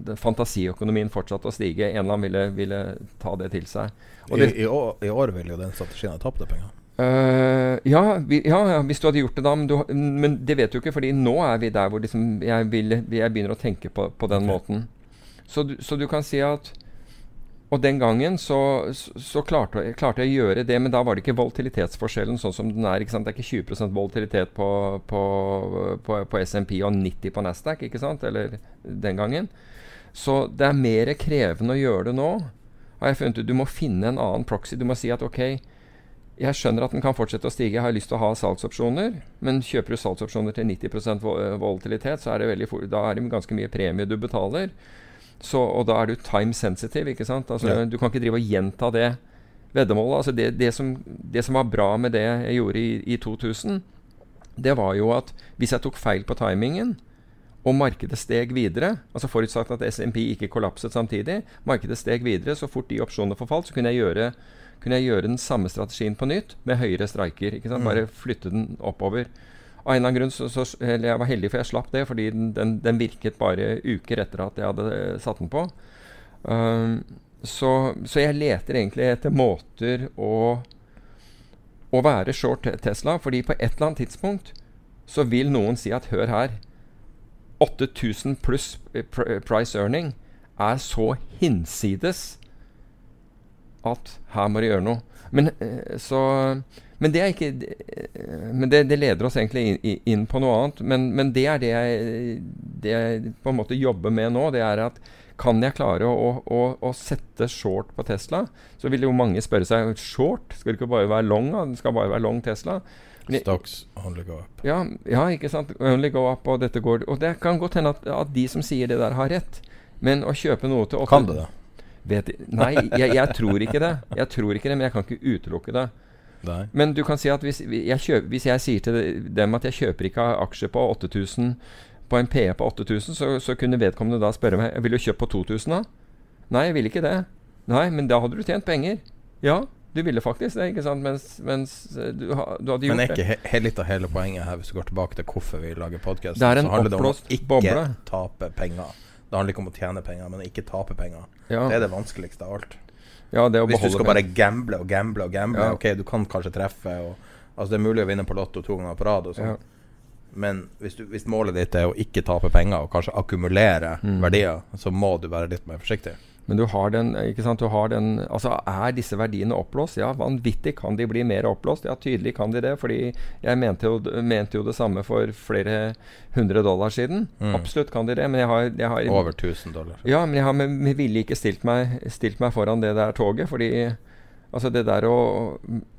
den fantasiøkonomien fortsatte å stige. En eller annen ville, ville ta det til seg. I, det, i, år, I, år, vil jo den strategien ha tapt penger. Uh, ja, vi, ja, ja, hvis du hadde gjort det da. Men, du, men, det vet du ikke, fordi nå er vi der hvor liksom jeg, vil, jeg, begynner å tenke på, på den okay. måten. Så du, så du, kan si at Og den gangen så, så, klarte, klarte, jeg å gjøre det, men da var det ikke volatilitetsforskjellen sånn som den er. ikke sant? Det er ikke 20% volatilitet på, på, på, på SMP og 90 på Nasdaq, ikke sant? Eller den gangen. Så det er mer krevende å gjøre det nå. Har jeg funnet ut. Du må finne en annen proxy. Du må si at OK, jeg skjønner at den kan fortsette å stige. Jeg har lyst til å ha salgsopsjoner. Men kjøper du salgsopsjoner til 90% volatilitet, så er det veldig, da er det ganske mye premie du betaler. Så, og da er du time sensitive. ikke sant? Altså, ja. Du kan ikke drive og gjenta det veddemålet. Altså det, det, som, det, som, var bra med det jeg gjorde i, i 2000, det var jo at hvis jeg tok feil på timingen, og markedet steg videre, altså forutsatt at SMP ikke kollapset samtidig, markedet steg videre, så fort de opsjonene forfalt, så kunne jeg gjøre, kunne jeg gjøre den samme strategien på nytt med høyere streiker. Mm. Bare flytte den oppover. Av en eller annen grunn så, så eller Jeg var heldig, for jeg slapp det, fordi den, den, den, virket bare uker etter at jeg hadde eh, satt den på. Um, så, så, jeg leter egentlig etter måter å, å være short Tesla, fordi på et eller annet tidspunkt så vil noen si at hør her 8000 pluss price earning er så hinsides at her må de gjøre noe. Men eh, så men det, ikke, men det, det leder oss egentlig inn, inn, på noe annet. Men, men det er det jeg, det jeg, på en måte jobber med nå. Det er at kan jeg klare å, å, å, sette short på Tesla? Så vil jo mange spørre seg short? Skal det ikke bare være long? Det skal bare være long Tesla? Stocks only go up. Ja, ja, ikke sant. Only go up, og dette går Og det kan godt hende at, at de som sier det der, har rett. Men å kjøpe noe til 8 Kan det det? Vet, nei, jeg, jeg, tror ikke det. Jeg tror ikke det, Men jeg kan ikke utelukke det. Nei. Men du kan si at hvis jeg, kjøper, hvis jeg, sier til dem at jeg kjøper ikke aksjer på 8000 på en PE på 8000, så, så, kunne vedkommende da spørre meg Vil du kjøpe på 2000 da? Nei, jeg vil ikke det. Nei, men da hadde du tjent penger. Ja, du ville faktisk det, ikke sant? Mens, mens du, du, du, hadde gjort det. Men er ikke he litt av hele poenget her, hvis du går tilbake til hvorfor vi lager podkast, så handler det om å ikke boble. tape penger. Det handler ikke om å tjene penger, men ikke tape penger. Ja. Det er det vanskeligste av alt. Ja, Hvis du skal bare gamble og gamble og gamble, ja. ok, du kan kanskje treffe. Og, altså Det er mulig å vinne på Lotto to ganger på rad, sånn. Ja. men hvis, du, hvis, målet ditt er å ikke tape penger og kanskje akkumulere mm. verdier, så må du være litt mer forsiktig. Men du har den, ikke sant, du har den Altså, er disse verdiene oppblåst? Ja, vanvittig kan de bli mer oppblåst. Ja, tydelig kan de det. Fordi jeg mente jo, mente jo det samme for flere hundre dollar siden. Mm. Absolutt kan de det. Men jeg har, jeg har Over 1000 dollar. Ja, men jeg har med, med vilje ikke stilt meg, stilt meg foran det der toget. Fordi Altså det der å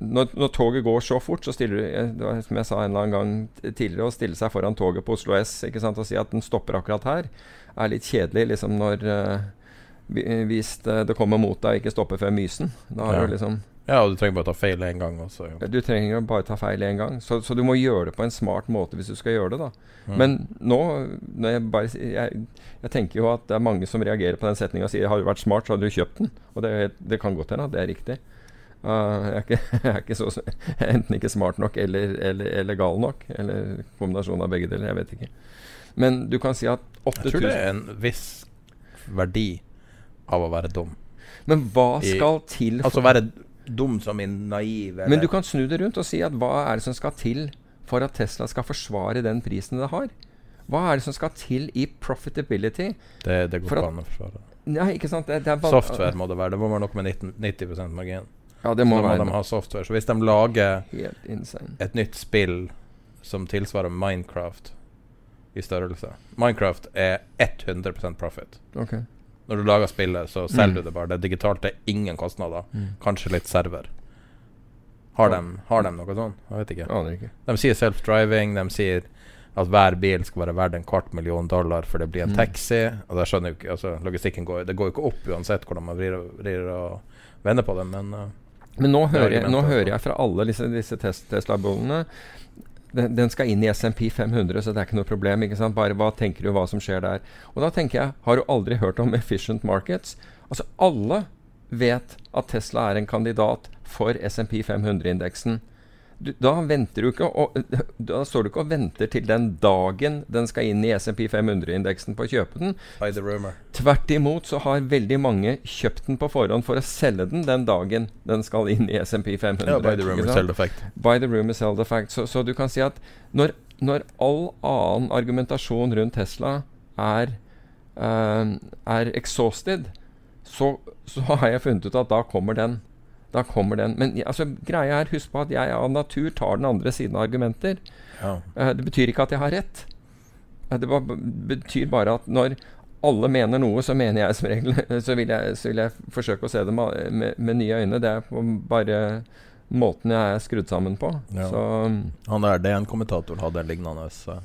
når, når, toget går så fort, så stiller du Som jeg sa en eller annen gang tidligere, å stille seg foran toget på Oslo S ikke sant, og si at den stopper akkurat her, er litt kjedelig liksom når uh, hvis det kommer mot deg, ikke stopper før Mysen. Da har du liksom ja, og du trenger bare ta feil én gang. Også, ja. Du trenger bare ta feil én gang. Så, så, du må gjøre det på en smart måte hvis du skal gjøre det. da. Mm. Men nå jeg, bare, jeg, jeg, tenker jo at det er mange som reagerer på den setninga og sier har du vært smart, så hadde du kjøpt den. Og det, det kan godt hende at det er riktig. Uh, jeg, er ikke, jeg, er ikke, så enten ikke smart nok eller, eller, eller, gal nok. Eller kombinasjon av begge deler. Jeg vet ikke. Men du kan si at 8000 Jeg tror det er en viss verdi av å være dum. Men hva skal til Altså være dum som en naiv eller Men du kan snu det rundt og si at hva er det som skal til for at Tesla skal forsvare den prisen det har? Hva er det som skal til i profitability? Det, det går ikke an å forsvare. Nei, ikke sant? Det, det Software må det være. Det må være noe med 19, 90% margin. Ja, det må så må være de ha software. Så hvis de lager helt et nytt spill som tilsvarer Minecraft i størrelse Minecraft er 100% profit. Ok. Når du lager spillet, så selger Mm. du det bare. Det er digitalt, det er ingen kostnader. Mm. Kanskje litt server. Har de, har de noe sånn? Jeg vet ikke. Ja, ikke. De sier self-driving. De sier at hver bil skal være verdt en kvart million dollar for det blir en Mm. taxi. Og da skjønner jo ikke altså, Logistikken går Det går jo ikke opp uansett hvordan man vrir og, vrir og vender på det, men uh, Men nå er hører, jeg, nå hører altså. jeg fra alle disse, disse test, Tesla-bollene den, den skal inn i SMP 500, så det er ikke noe problem. ikke sant? Bare hva tenker du hva som skjer der? Og da tenker jeg, har du aldri hørt om efficient markets? Altså alle vet at Tesla er en kandidat for SMP 500-indeksen. Du, da venter du ikke og, Da står du ikke og venter til den dagen den skal inn i SMP 500-indeksen på å kjøpe den. By the rumor. Tvert imot så har veldig mange kjøpt den på forhånd for å selge den den dagen den skal inn i SMP 500. Yeah, by the rumor, sell the fact. By the rumor, sell the fact. Så, så du kan si at når, når all annen argumentasjon rundt Tesla er, uh, er exhausted, så, så har jeg funnet ut at da kommer den. Da kommer den. Men altså, greia er, husk på at jeg av natur tar den andre siden av argumenter. Ja. Uh, det betyr ikke at jeg har rett. Eh, det betyr bare at når alle mener noe, så mener jeg som regel Så vil jeg, så vil jeg forsøke å se det med, med, med nye øyne. Det er på bare måten jeg er skrudd sammen på. Ja. Så Han er det en kommentator hadde en lignende så.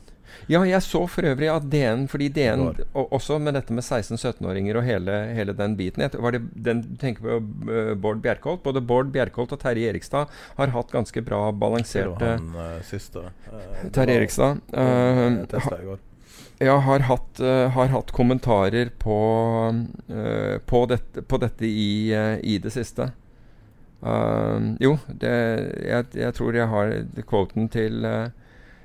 Ja, jeg så for øvrig at DN Fordi DN, og, også med dette med 16-17-åringer og hele, hele den biten Var det den tenker på uh, Bård Bjerkholt? Både Bård Bjerkholt og Terje Erikstad har hatt ganske bra balanserte Han uh, siste uh, Terje Erikstad. Uh, eh. Jeg har hatt, eh, har hatt kommentarer på, eh, på, dette, på dette i, eh, i det siste. Jo, det, jeg, jeg tror jeg har quoten til eh,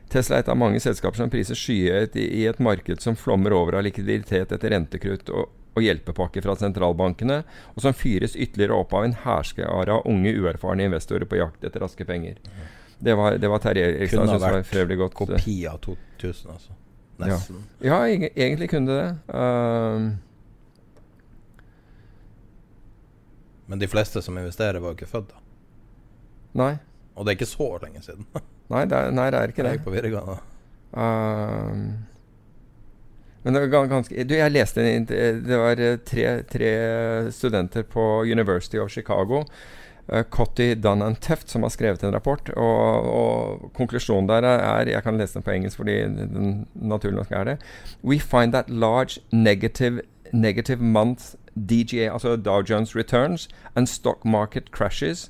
Tesla er et av mange selskaper som priser skyhøyt i, et marked som flommer over av likviditet etter rentekrutt og, og hjelpepakker fra sentralbankene, og som fyres ytterligere opp av en hærskare av unge, uerfarne investorer på jakt etter raske penger. Det var, det var Terje Erikstad. Kunne ha vært eh, Kopi av 2000, altså. Nesten. Ja, eg egentlig kunne det det. Uh, Men de fleste som investerer, var jo ikke født da. nei. Og det er ikke så lenge siden. Nei, det er, nei, det er ikke Jeg det. gikk på videregående. Um, men det var ganske Du, jeg leste en eh, Det var eh, tre, tre studenter på University of Chicago. Uh, Cotty Dunn and Teft som har skrevet en rapport. Og, og konklusjonen der er Jeg kan lese den på engelsk fordi den naturlig nok er det. We find that large negative, negative month DGA, altså Dow Jones returns, and stock market crashes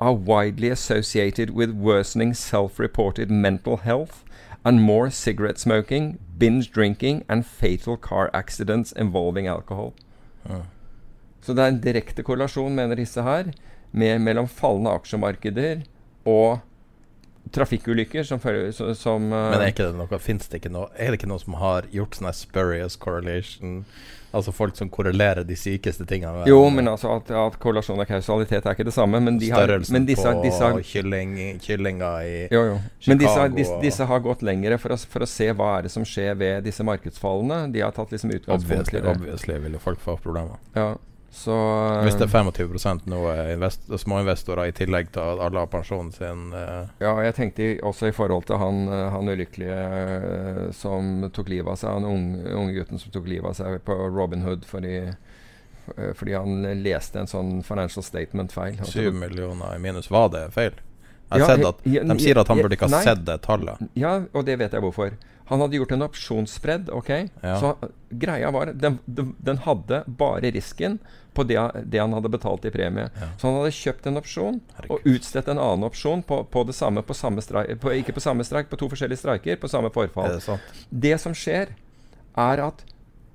are widely associated with worsening self-reported mental health and more cigarette smoking, binge drinking and fatal car accidents involving alcohol. Ja. Så det er en direkte korrelasjon, mener disse her, med, mellom fallende aksjemarkeder og trafikkulykker som, som eh, Men er ikke det noe det ikke noe Er det ikke noe som har gjort sånn spurious correlation? Altså folk som korrelerer de sykeste tingene Jo, men altså at, at korrelasjon og kausalitet er ikke det samme. Men, de har, Størrelsen men disse, på disse, kylling, kyllinger i Jo, jo. Men disse, disse, disse har gått lengre for å, for å se hva er det som skjer ved disse markedsfallene. De har tatt liksom utgangspunkt i det. obviously vil folk få problemer. Ja, så Hvis det er 25 nå er invest småinvestorer i tillegg til at alle har pensjonen sin eh, Ja, jeg tenkte også i forhold til han, eh, han ulykkelige eh, som tok livet av seg, han unge, unge gutten som tok livet av seg på Robin Hood fordi, eh, fordi han leste en sånn financial statement-feil. Syv 7 millioner i minus. Var det feil? Jeg har Ja, sett at De sier at han burde ikke ha sett det tallet. Ja, og det vet jeg hvorfor. Han hadde gjort en opsjonsspredd, ok? Ja. Så greia var den, den, hadde bare risken på det, det han hadde betalt i premie. Ja. Så han hadde kjøpt en opsjon Herregud. og utstedt en annen opsjon på, på det samme på samme streik, på, Ikke på samme streik, på to forskjellige streiker, på samme forfall. det? Det som skjer, er at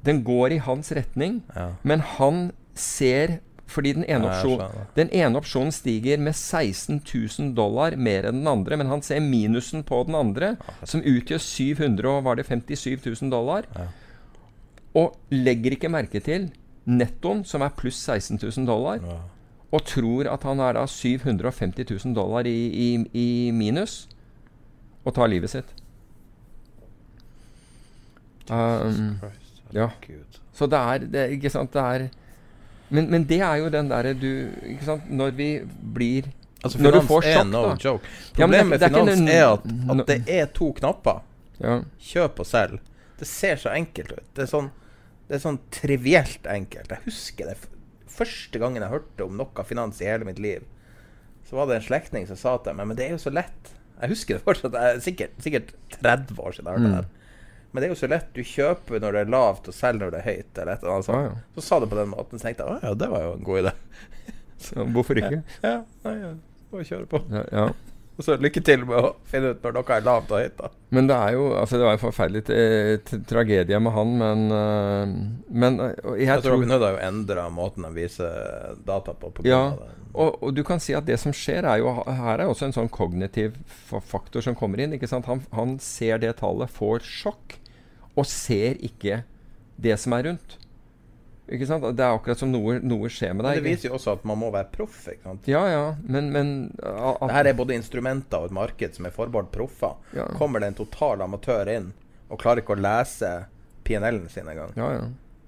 den går i hans retning, Ja. men han ser Fordi den ene, Ja, opsjon, den ene opsjonen stiger med 16 000 dollar mer enn den andre, men han ser minusen på den andre, som utgjør 700 og var det 57 000 dollar, og legger ikke merke til nettoen, som er pluss 16 000 dollar, og tror at han er da 750 000 dollar i, i, i minus, og tar livet sitt. Um, ja. så det er, det, Ikke sant, det er men, men det er jo den derre du Ikke sant, når vi blir Altså, Når du finans får sjokk, no da. joke. Problemet med det er finans er at, at det er to knapper. Ja. Kjøp og selg. Det ser så enkelt ut. Det er sånn, det er sånn trivielt enkelt. Jeg husker det første gangen jeg hørte om noe finans i hele mitt liv. Så var det en slektning som sa til meg Men det er jo så lett. Jeg husker det fortsatt. Det er sikkert, sikkert 30 år siden jeg hørte det. her. Men det er jo så lett. Du kjøper når det er lavt, og selger når det er høyt. Eller et eller annet sånt. Ah, ja. Så sa du på den måten, så tenkte jeg å ja, det var jo en god idé. så, Hvorfor ikke? Ja, nei, ja, bare kjøre på. Ja, ja. Og så lykke til med å finne ut når noe er lavt og høyt, da. Men det er jo Altså, det var en forferdelig eh, tragedie med han, men uh, Men uh, jeg Jeg tror tror Robin Hood har jo endra måten de viser data på. på Ja, og, og du kan si at det som skjer, er jo Her er også en sånn kognitiv faktor som kommer inn. ikke sant? Han, han ser det tallet, får sjokk, og ser ikke det som er rundt. Ikke sant? Det er akkurat som noe, noe skjer med Men deg. det viser jo også at man må være proff. ikke sant? Ja, ja, men, men at, Det her er både instrumenter og et marked som er forbeholdt proffer. Ja. Kommer det en total amatør inn og klarer ikke å lese PNL-en sin engang. Ja, ja.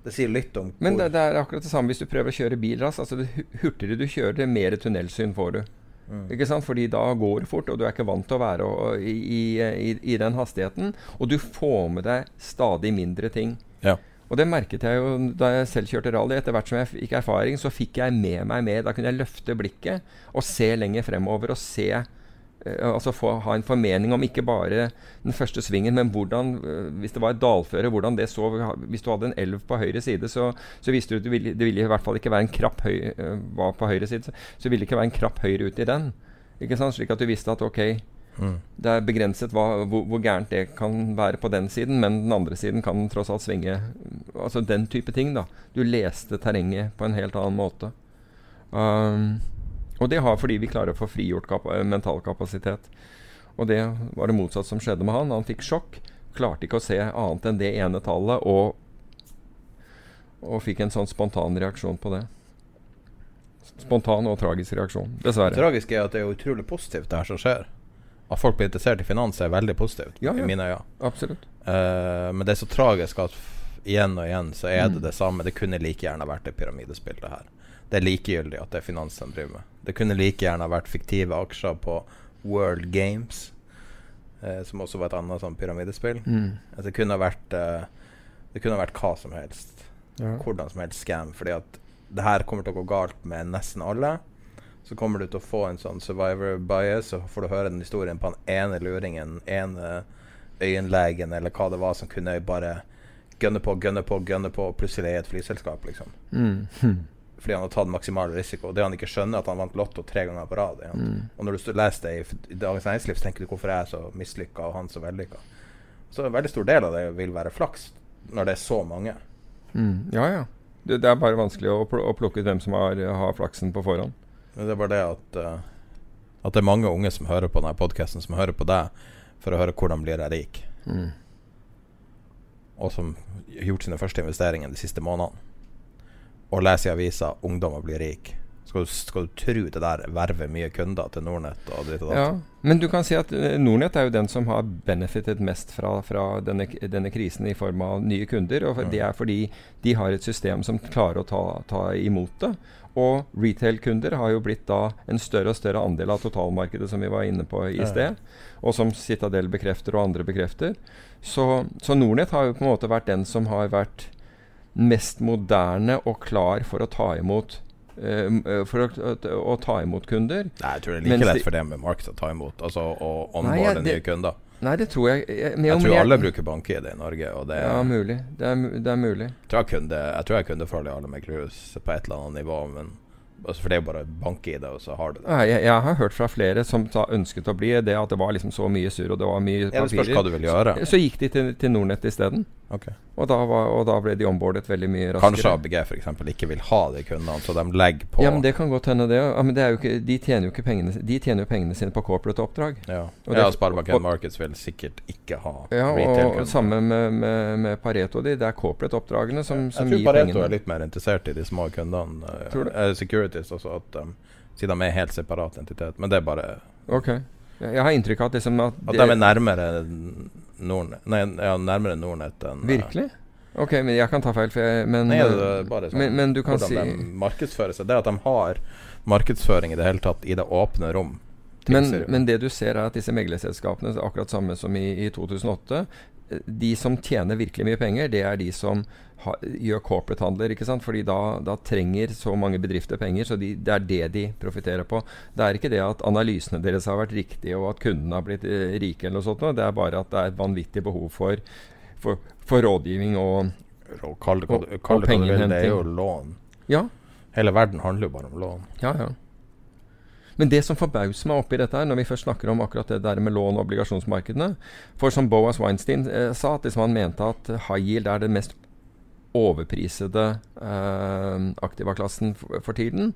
Det sier litt om Men det, det er akkurat det samme hvis du prøver å kjøre bil. Altså, hurtigere du kjører, det mer tunnelsyn får du. Mm. Ikke sant? Fordi da går det fort, og du er ikke vant til å være i, i, i, den hastigheten. Og du får med deg stadig mindre ting. Ja. Og det merket jeg jo da jeg selv kjørte rally. Etter hvert som jeg fikk erfaring, så fikk jeg med meg mer. Da kunne jeg løfte blikket og se lenger fremover. Og se Altså få, ha en formening om ikke bare den første svingen, men hvordan eh, Hvis det var et dalføre, hvordan det så Hvis du hadde en elv på høyre side, så, så visste du at det ville, det ville i hvert fall ikke være en krapp høy, eh, var på høyre side. Så, så ville det ikke være en krapp høyre ut i den. Ikke sant? Slik at du visste at ok, Mm. det er begrenset hva, hvor, hvor gærent det kan være på den siden, men den andre siden kan tross alt svinge. Altså den type ting, da. Du leste terrenget på en helt annen måte. Um, og det har fordi vi klarer å få frigjort kap mental kapasitet. Og det var det motsatt som skjedde med han. Han fikk sjokk. Klarte ikke å se annet enn det ene tallet, og, og fikk en sånn spontan reaksjon på det. Spontan og tragisk reaksjon, Det dessverre. tragiske er at det er utrolig positivt, det her som skjer. At folk blir interessert i finans, er veldig positivt, Ja, ja. i mine øyne. Absolutt. Uh, men det er så tragisk at igjen og igjen så er Mm. det det samme. Det kunne like gjerne vært et pyramidespill, det her. Det er likegyldig at det er finans de driver med. Det kunne like gjerne vært fiktive aksjer på World Games, eh, som også var et annet sånn pyramidespill. Mm. Altså, det kunne vært eh, Det kunne vært hva som helst. Ja. Hvordan som helst scam. Fordi at det her kommer til å gå galt med nesten alle. Så kommer du til å få en sånn survivor bias, og får du høre den historien på den ene luringen, ene øyenlegen, eller hva det var, som kunne bare gønne på, gønne på, gønne på, og plutselig er et flyselskap, liksom. Mm. Fordi han har tatt maksimal risiko. Det han ikke skjønner, at han vant Lotto tre ganger på rad. Mm. Og når du leser det i, i Dagens Næringsliv, tenker du hvorfor er jeg så mislykka, og han så vellykka. Så en veldig stor del av det vil være flaks, når det er så mange. Mm. Ja, ja. Det, det er bare vanskelig å, pl å plukke ut hvem som har, har flaksen på forhånd. Men det er bare det at uh, At det er mange unge som hører på denne podkasten, som hører på deg for å høre hvordan blir jeg rik, Mm. og som har gjort sine første investeringer de siste månedene, og leser i avisa 'Ungdommer blir rik'. Skal du, skal du tro det der verver mye kunder til Nordnett og dritt og datt? Ja, men du kan si at eh, Nordnett er jo den som har benefitet mest fra, fra denne, denne krisen i form av nye kunder. Og Mm. det er fordi de har et system som klarer å ta, ta imot det. Og retail-kunder har jo blitt da en større og større andel av totalmarkedet, som vi var inne på i sted. Og som Citadel bekrefter, og andre bekrefter. Så, så Nordnett har jo på en måte vært den som har vært mest moderne og klar for å ta imot uh, for å, å, å ta imot kunder. Nei, jeg tror det er like lett for dem med markedet å ta imot. Altså å onboarde nye kunder. Nei, det tror jeg jeg, Jeg tror tror alle bruker bank-ID i Norge, det Ja, mulig. Det er, det er mulig. Jeg tror jeg kunde, jeg tror jeg kunne følge alle med cruise på et eller annet nivå, men altså For det er jo bare bank-ID, og så har du det. Ja, Jeg, jeg har hørt fra flere som ta, ønsket å bli det, at det var liksom så mye surr og det var mye papirer. gjøre. Så gikk de til, til Nordnett isteden. Ok. Og da, var, og da ble de ombordet veldig mye raskere. Kanskje ABG for eksempel ikke vil ha de kundene, så de legger på Ja, men Det kan godt hende, det. Ja, men det ikke, de tjener jo ikke pengene De tjener jo pengene sine på corporate oppdrag. Ja, Og ja det- Sparebank1 Markets vil sikkert ikke ha Ja, og retail-kunder. samme med, med, med Pareto. De, det er corporate-oppdragene som, som Jeg tror Pareto pengene. er litt mer interessert i de små kundene. eh, Tror du? Uh, securities også, at um, siden de er helt separat entitet. Men det er bare Ok. Jeg har inntrykk av at, liksom at at de er nærmere Nordnet Nei, ja, nærmere Nordnett enn eh, Virkelig? Ok, men jeg kan ta feil. Jeg, men, Nei, det er bare sånn men, men du kan hvordan si de markedsfører seg. Det at de har markedsføring i det hele tatt i det åpne rom. Men, men det du ser, er at disse meglerselskapene, akkurat samme som i, i 2008 eh, De som tjener virkelig mye penger, det er de som ha, gjør corporate-handler. ikke sant? Fordi da, da trenger så mange bedrifter penger, så de, det er det de profitterer på. Det er ikke det at analysene deres har vært riktige, og at kundene har blitt eh, rike, eller noe sånt. Det er bare at det er et vanvittig behov for, for, for rådgivning og Og Kall det Og- og vil, det er jo lån. Ja. Hele verden handler jo bare om lån. Ja, ja. Men det som forbauser meg oppi dette, her, når vi først snakker om akkurat det der med lån og obligasjonsmarkedene For som Boas Weinstein eh, sa, at liksom han mente at high yield er den mest overprisede eh, aktivaklassen for, for tiden.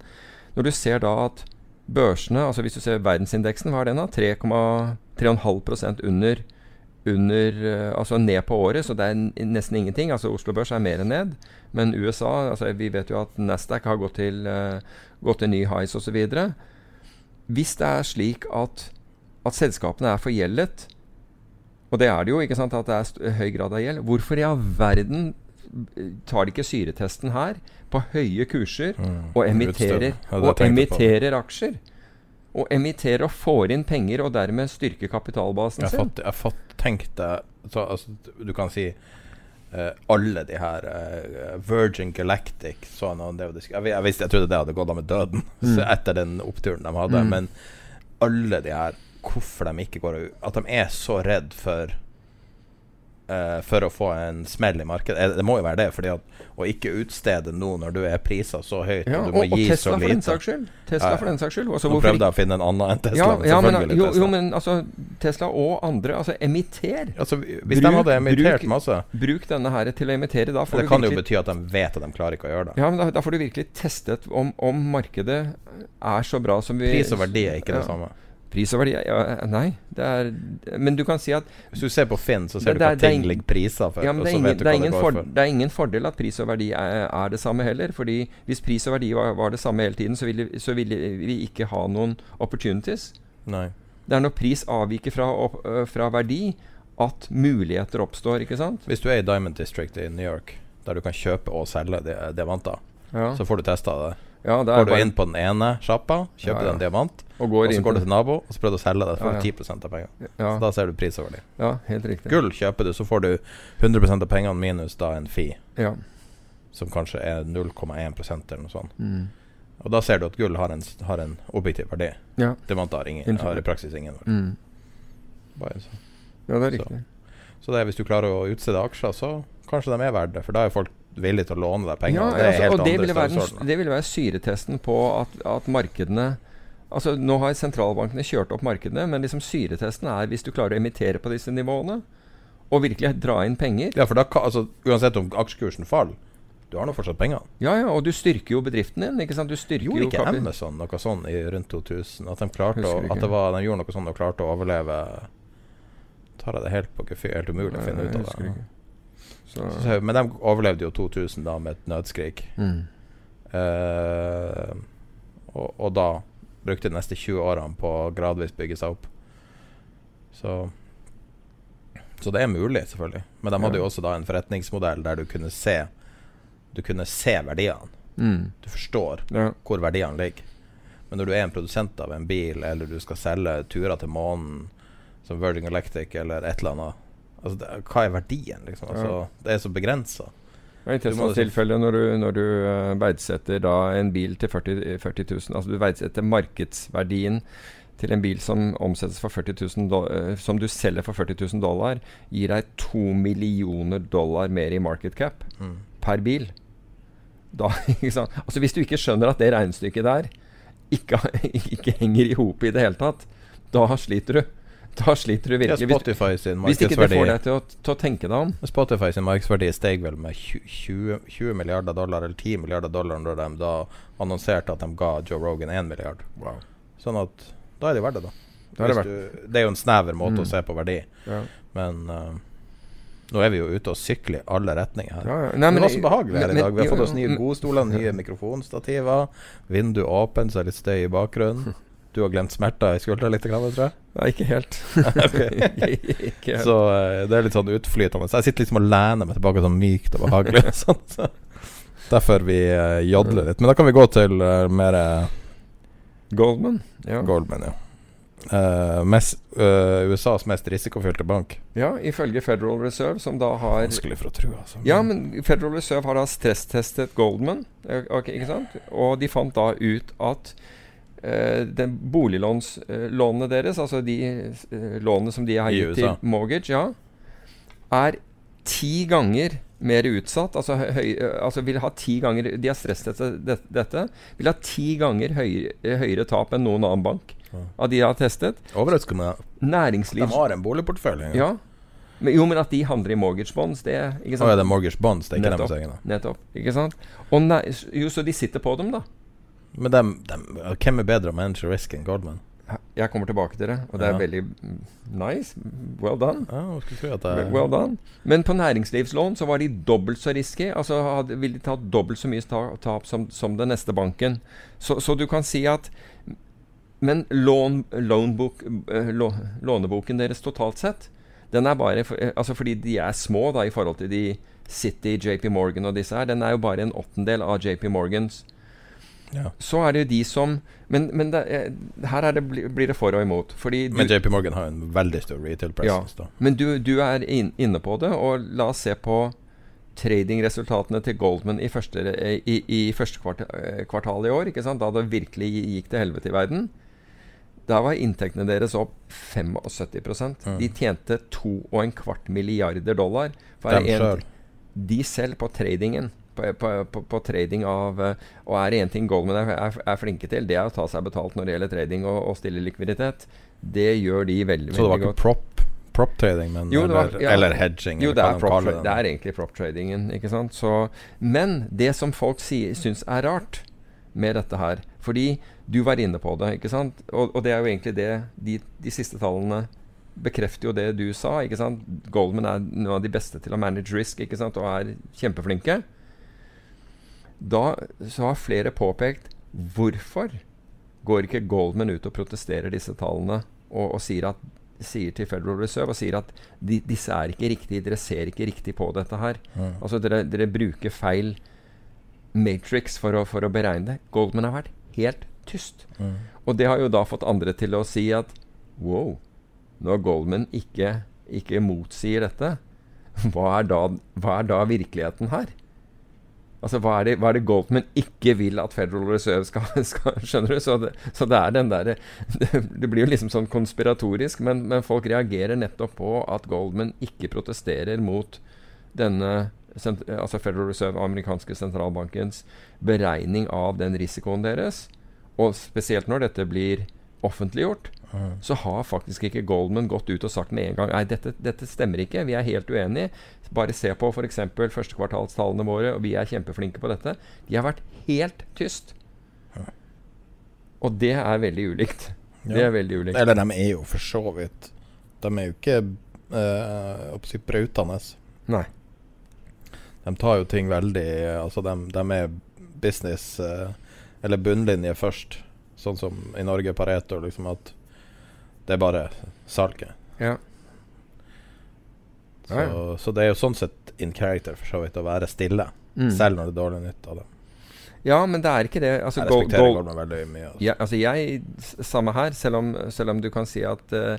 Når du ser da at børsene, altså hvis du ser verdensindeksen, hva er den da? 3,5% under under, eh, altså ned på året, så det er nesten ingenting. Altså Oslo Børs er mer enn ned. Men USA altså Vi vet jo at Nasdaq har gått til, uh, gått til ny highs osv. Hvis det er slik at, at selskapene er forgjeldet, og det er det jo, ikke sant, at det er st høy grad av gjeld, hvorfor i all verden eh, tar de ikke syretesten her på høye kurser og emitterer, Ja, og tenkte jeg emitterer aksjer? Og emitterer og får inn penger, og dermed styrker kapitalbasen Jeg sin? jeg fatt, fått tenkt deg så, altså, Du kan si eh, alle de her uh, Virgin Galactic sånn, det, jeg, jeg, visste, jeg trodde det hadde gått av med døden Mm. så etter den oppturen de hadde. Mm. Men alle de her Hvorfor de ikke går At de er så redd for eh, For å få en smell i markedet. Eh, Det må jo være det. Fordi at å ikke utstede nå når du er prisa så høyt, Ja, og og, du må og gi Tesla så for den saks skyld. Tesla for den saks skyld. Altså, Nå prøvde jeg å finne en annen enn Tesla. Ja, ja men, jo, Tesla. jo, men altså Tesla og andre. Altså emitter. Altså, hvis de hadde emittert masse Bruk denne her til å emittere. Da får Det du kan jo bety at de vet at de klarer ikke å gjøre det. ja, men da, da får du virkelig testet om, om markedet er så bra som vi Pris og verdi er ikke det samme. Pris og verdi ja, Nei. Det er Men du kan si at Hvis du ser på Finn, så ser Det- du er ting ligger priser for. ja, det, er ingen, det, er hva det ingen går for, for. det er ingen fordel at pris og verdi er, er det samme heller. Fordi hvis pris og verdi var, var det samme hele tiden, så ville, så ville vi ikke ha noen opportunities. Nei. Det er når pris avviker fra, opp, fra verdi, at muligheter oppstår, ikke sant? Hvis du er i Diamond District i New York, der du kan kjøpe og selge di- diamanter, Ja. så får du testa det. Ja, går du inn på den ene sjappa, kjøper Ja, ja. en diamant, Og går og så går du til nabo og så prøver du å selge det. Så får du 10% av pengene. Så da ser du pris. Ja, helt riktig. Gull kjøper du, så får du 100% av pengene minus da en fee, Ja. som kanskje er 0,1 eller noe sånt. Mm. Og da ser du at gull har en, har en objektiv verdi. Ja. Diamanter har, ingen, har i praksis ingen verdi. Mm. Bare så. Ja, det er Så. riktig. Så det er, hvis du klarer å utstede aksjer, så kanskje de er verdt det. For da er folk villige til å låne deg penger. Ja, det er altså, det ville, være det ville være syretesten på at, at markedene Altså Nå har sentralbankene kjørt opp markedene, men liksom syretesten er hvis du klarer å emittere på disse nivåene, og virkelig dra inn penger. Ja, for da altså, uansett om aksjekursen faller, du har nå fortsatt pengene. Ja, ja, og du styrker jo bedriften din. ikke sant? Du styrker Gjorde jo ikke Amazon noe sånn i rundt 2000? At de, klarte å, at det var, de gjorde noe sånn og klarte å overleve Tar jeg det helt på gefühl? Helt umulig å finne ut av det. Så, Så, men de overlevde jo 2000 da med et nødskrik. mm. Uh, og, og da brukte de neste 20 årene på å gradvis bygge seg opp. Så Så det er mulig, selvfølgelig. Men de hadde jo også da en forretningsmodell der du kunne se Du kunne se verdiene. Mm. Du forstår Ja. hvor verdiene ligger. Men når du er en produsent av en bil, eller du skal selge turer til månen som Virgin Electric eller et eller annet altså det, Hva er verdien, liksom? Altså, Det er så begrensa. I Du må Teslas liksom- tilfelle, når du, når du uh, verdsetter da en bil til 40, 40 000 Altså du verdsetter markedsverdien til en bil som omsettes for 40 000 do- eh, Som du selger for 40 000 dollar, gir deg 2 millioner dollar mer i market cap Mm. per bil. Da? Altså Hvis du ikke skjønner at det regnestykket der ikke, ikke henger i hop i det hele tatt, da sliter du. da sliter du virkelig. Hvis, Spotify sin hvis ikke det får markedsverdi deg til å, til å tenke deg om. Spotify sin markedsverdi steg vel med 20, 20 milliarder dollar, eller 10 milliarder dollar, når de da annonserte at de ga Joe Rogan 1 milliard. Sånn at da er det verdt det, da. Det er du, det er jo en snever måte Mm. å se på verdi, Ja. men uh, nå er vi jo ute og sykler i alle retninger her. Ja, ja. Nei, men men- det var så behagelig her i dag. Vi har fått oss nye godstoler, nye mikrofonstativer, vindu åpent, så er det litt støy i bakgrunnen. Du har glemt smerter i skuldra litt, tror jeg. Nei, ikke helt. ikke helt. Så eh, det er litt sånn utflytende. Så jeg sitter liksom og lener meg tilbake sånn mykt og behagelig. sånn, så. Derfor vi uh, jodler litt. Men da kan vi gå til uh, mer eh, Goldman. Ja. Goldman, ja. Uh, mest, uh, USAs mest risikofylte bank. ja, ifølge Federal Reserve, som da har Vanskelig for å tro, altså. Ja, men Federal Reserve har da stresstestet Goldman, okay, ikke sant? Og de fant da ut at eh, den boliglånene deres, altså de eh, lånene som de har gitt til mortgage, ja, er ti ganger mer utsatt. Altså, høy, eh, altså vil ha ti ganger De har stresstestet dette, dette. Vil ha ti ganger høyere, høyere tap enn noen annen bank av de har testet. Overraskende. De har en boligportefølje. Ja. Men, jo, men at de handler i mortgage bonds, det ikke Å ja, det er mortgage bonds, det er ikke Nettopp. Nettopp. Ikke sant? Og nei, jo, så de sitter på dem, da. Men dem, dem, hvem er bedre å manage risk enn Goldman? Jeg kommer tilbake til det, og det Ja. er veldig nice. Well done. Ja, det Well done. Men på næringslivslån så var de dobbelt så risky. Altså hadde, ville de tatt dobbelt så mye tap som, som den neste banken. Så, så du kan si at Men lån, loanbook, eh, lå, låneboken deres totalt sett, den er bare for, eh, Altså fordi de er små da i forhold til de City, JP Morgan og disse her. Den er jo bare en åttendel av JP Morgans. Ja. Så er det jo de som Men, men det, er- her er det, blir det for og imot. Fordi du, Men JP Morgan har en veldig stor retail presence. da men du, du er in, inne på det, og la oss se på tradingresultatene til Goldman i første, i, i første kvart, eh, kvartal i år. Da det virkelig gikk til helvete i verden. Da var inntektene deres opp 75% De tjente 2,25 milliarder dollar. For Dem en- selv. De selv på tradingen. På, på, på, trading av eh, Og er det én ting Goldman er, er, er flinke til, det er å ta seg betalt når det gjelder trading og, og stille likviditet. Det gjør de veldig, veldig godt. Så det var ikke prop, prop trading, men Jo, var- eller, ja. eller hedging? Jo, det er, prop, det, det er egentlig prop-tradingen. ikke sant? Så, men det som folk sier, syns er rart med dette her Fordi du var inne på det, ikke sant? Og, og det er jo egentlig det de, de siste tallene bekrefter jo det du sa. ikke sant? Goldman er noen av de beste til å manage risk ikke sant? og er kjempeflinke. Da så har flere påpekt hvorfor går ikke Goldman ut og protesterer disse tallene og, og sier, at, sier til Federal Reserve og sier at de, disse er ikke riktige, dere ser ikke riktig på dette her. Mm. Altså dere, dere bruker feil matrix for å, for å beregne det. Goldman har vært helt tyst. Mm. Og det har jo da fått andre til å si at wow, når Goldman ikke, ikke motsier dette, hva er, da, hva er da virkeligheten her? Altså, hva er, det, hva er det Goldman ikke vil at Federal Reserve skal, skal Skjønner du? Så det, så det er den derre det, blir jo liksom sånn konspiratorisk, men, men folk reagerer nettopp på at Goldman ikke protesterer mot denne altså Federal Reserve, amerikanske sentralbankens beregning av den risikoen deres. Og spesielt når dette blir offentliggjort, så har faktisk ikke Goldman gått ut og sagt med en gang Nei, dette, dette stemmer ikke. Vi er helt uenige. Bare se på f.eks. førstekvartalstallene våre, og vi er kjempeflinke på dette. De har vært helt tyst. Og det er veldig ulikt. Det er veldig ulikt. Eller de er jo for så vidt De er jo ikke øh, brautende. Nei. De tar jo ting veldig Altså, de, de er business eh, Eller bunnlinje først. Sånn som i Norge Pareto, liksom at det er bare salget. Ja. Så, Ja, ja. så det er jo sånn sett in character for så vidt å være stille. Mm. Selv når det er dårlig nytt av det. Ja, men det er ikke det. Altså, Jeg respekterer Gold- Goldman veldig mye. Altså. Ja, altså jeg, Samme her, selv om, selv om du kan si at eh,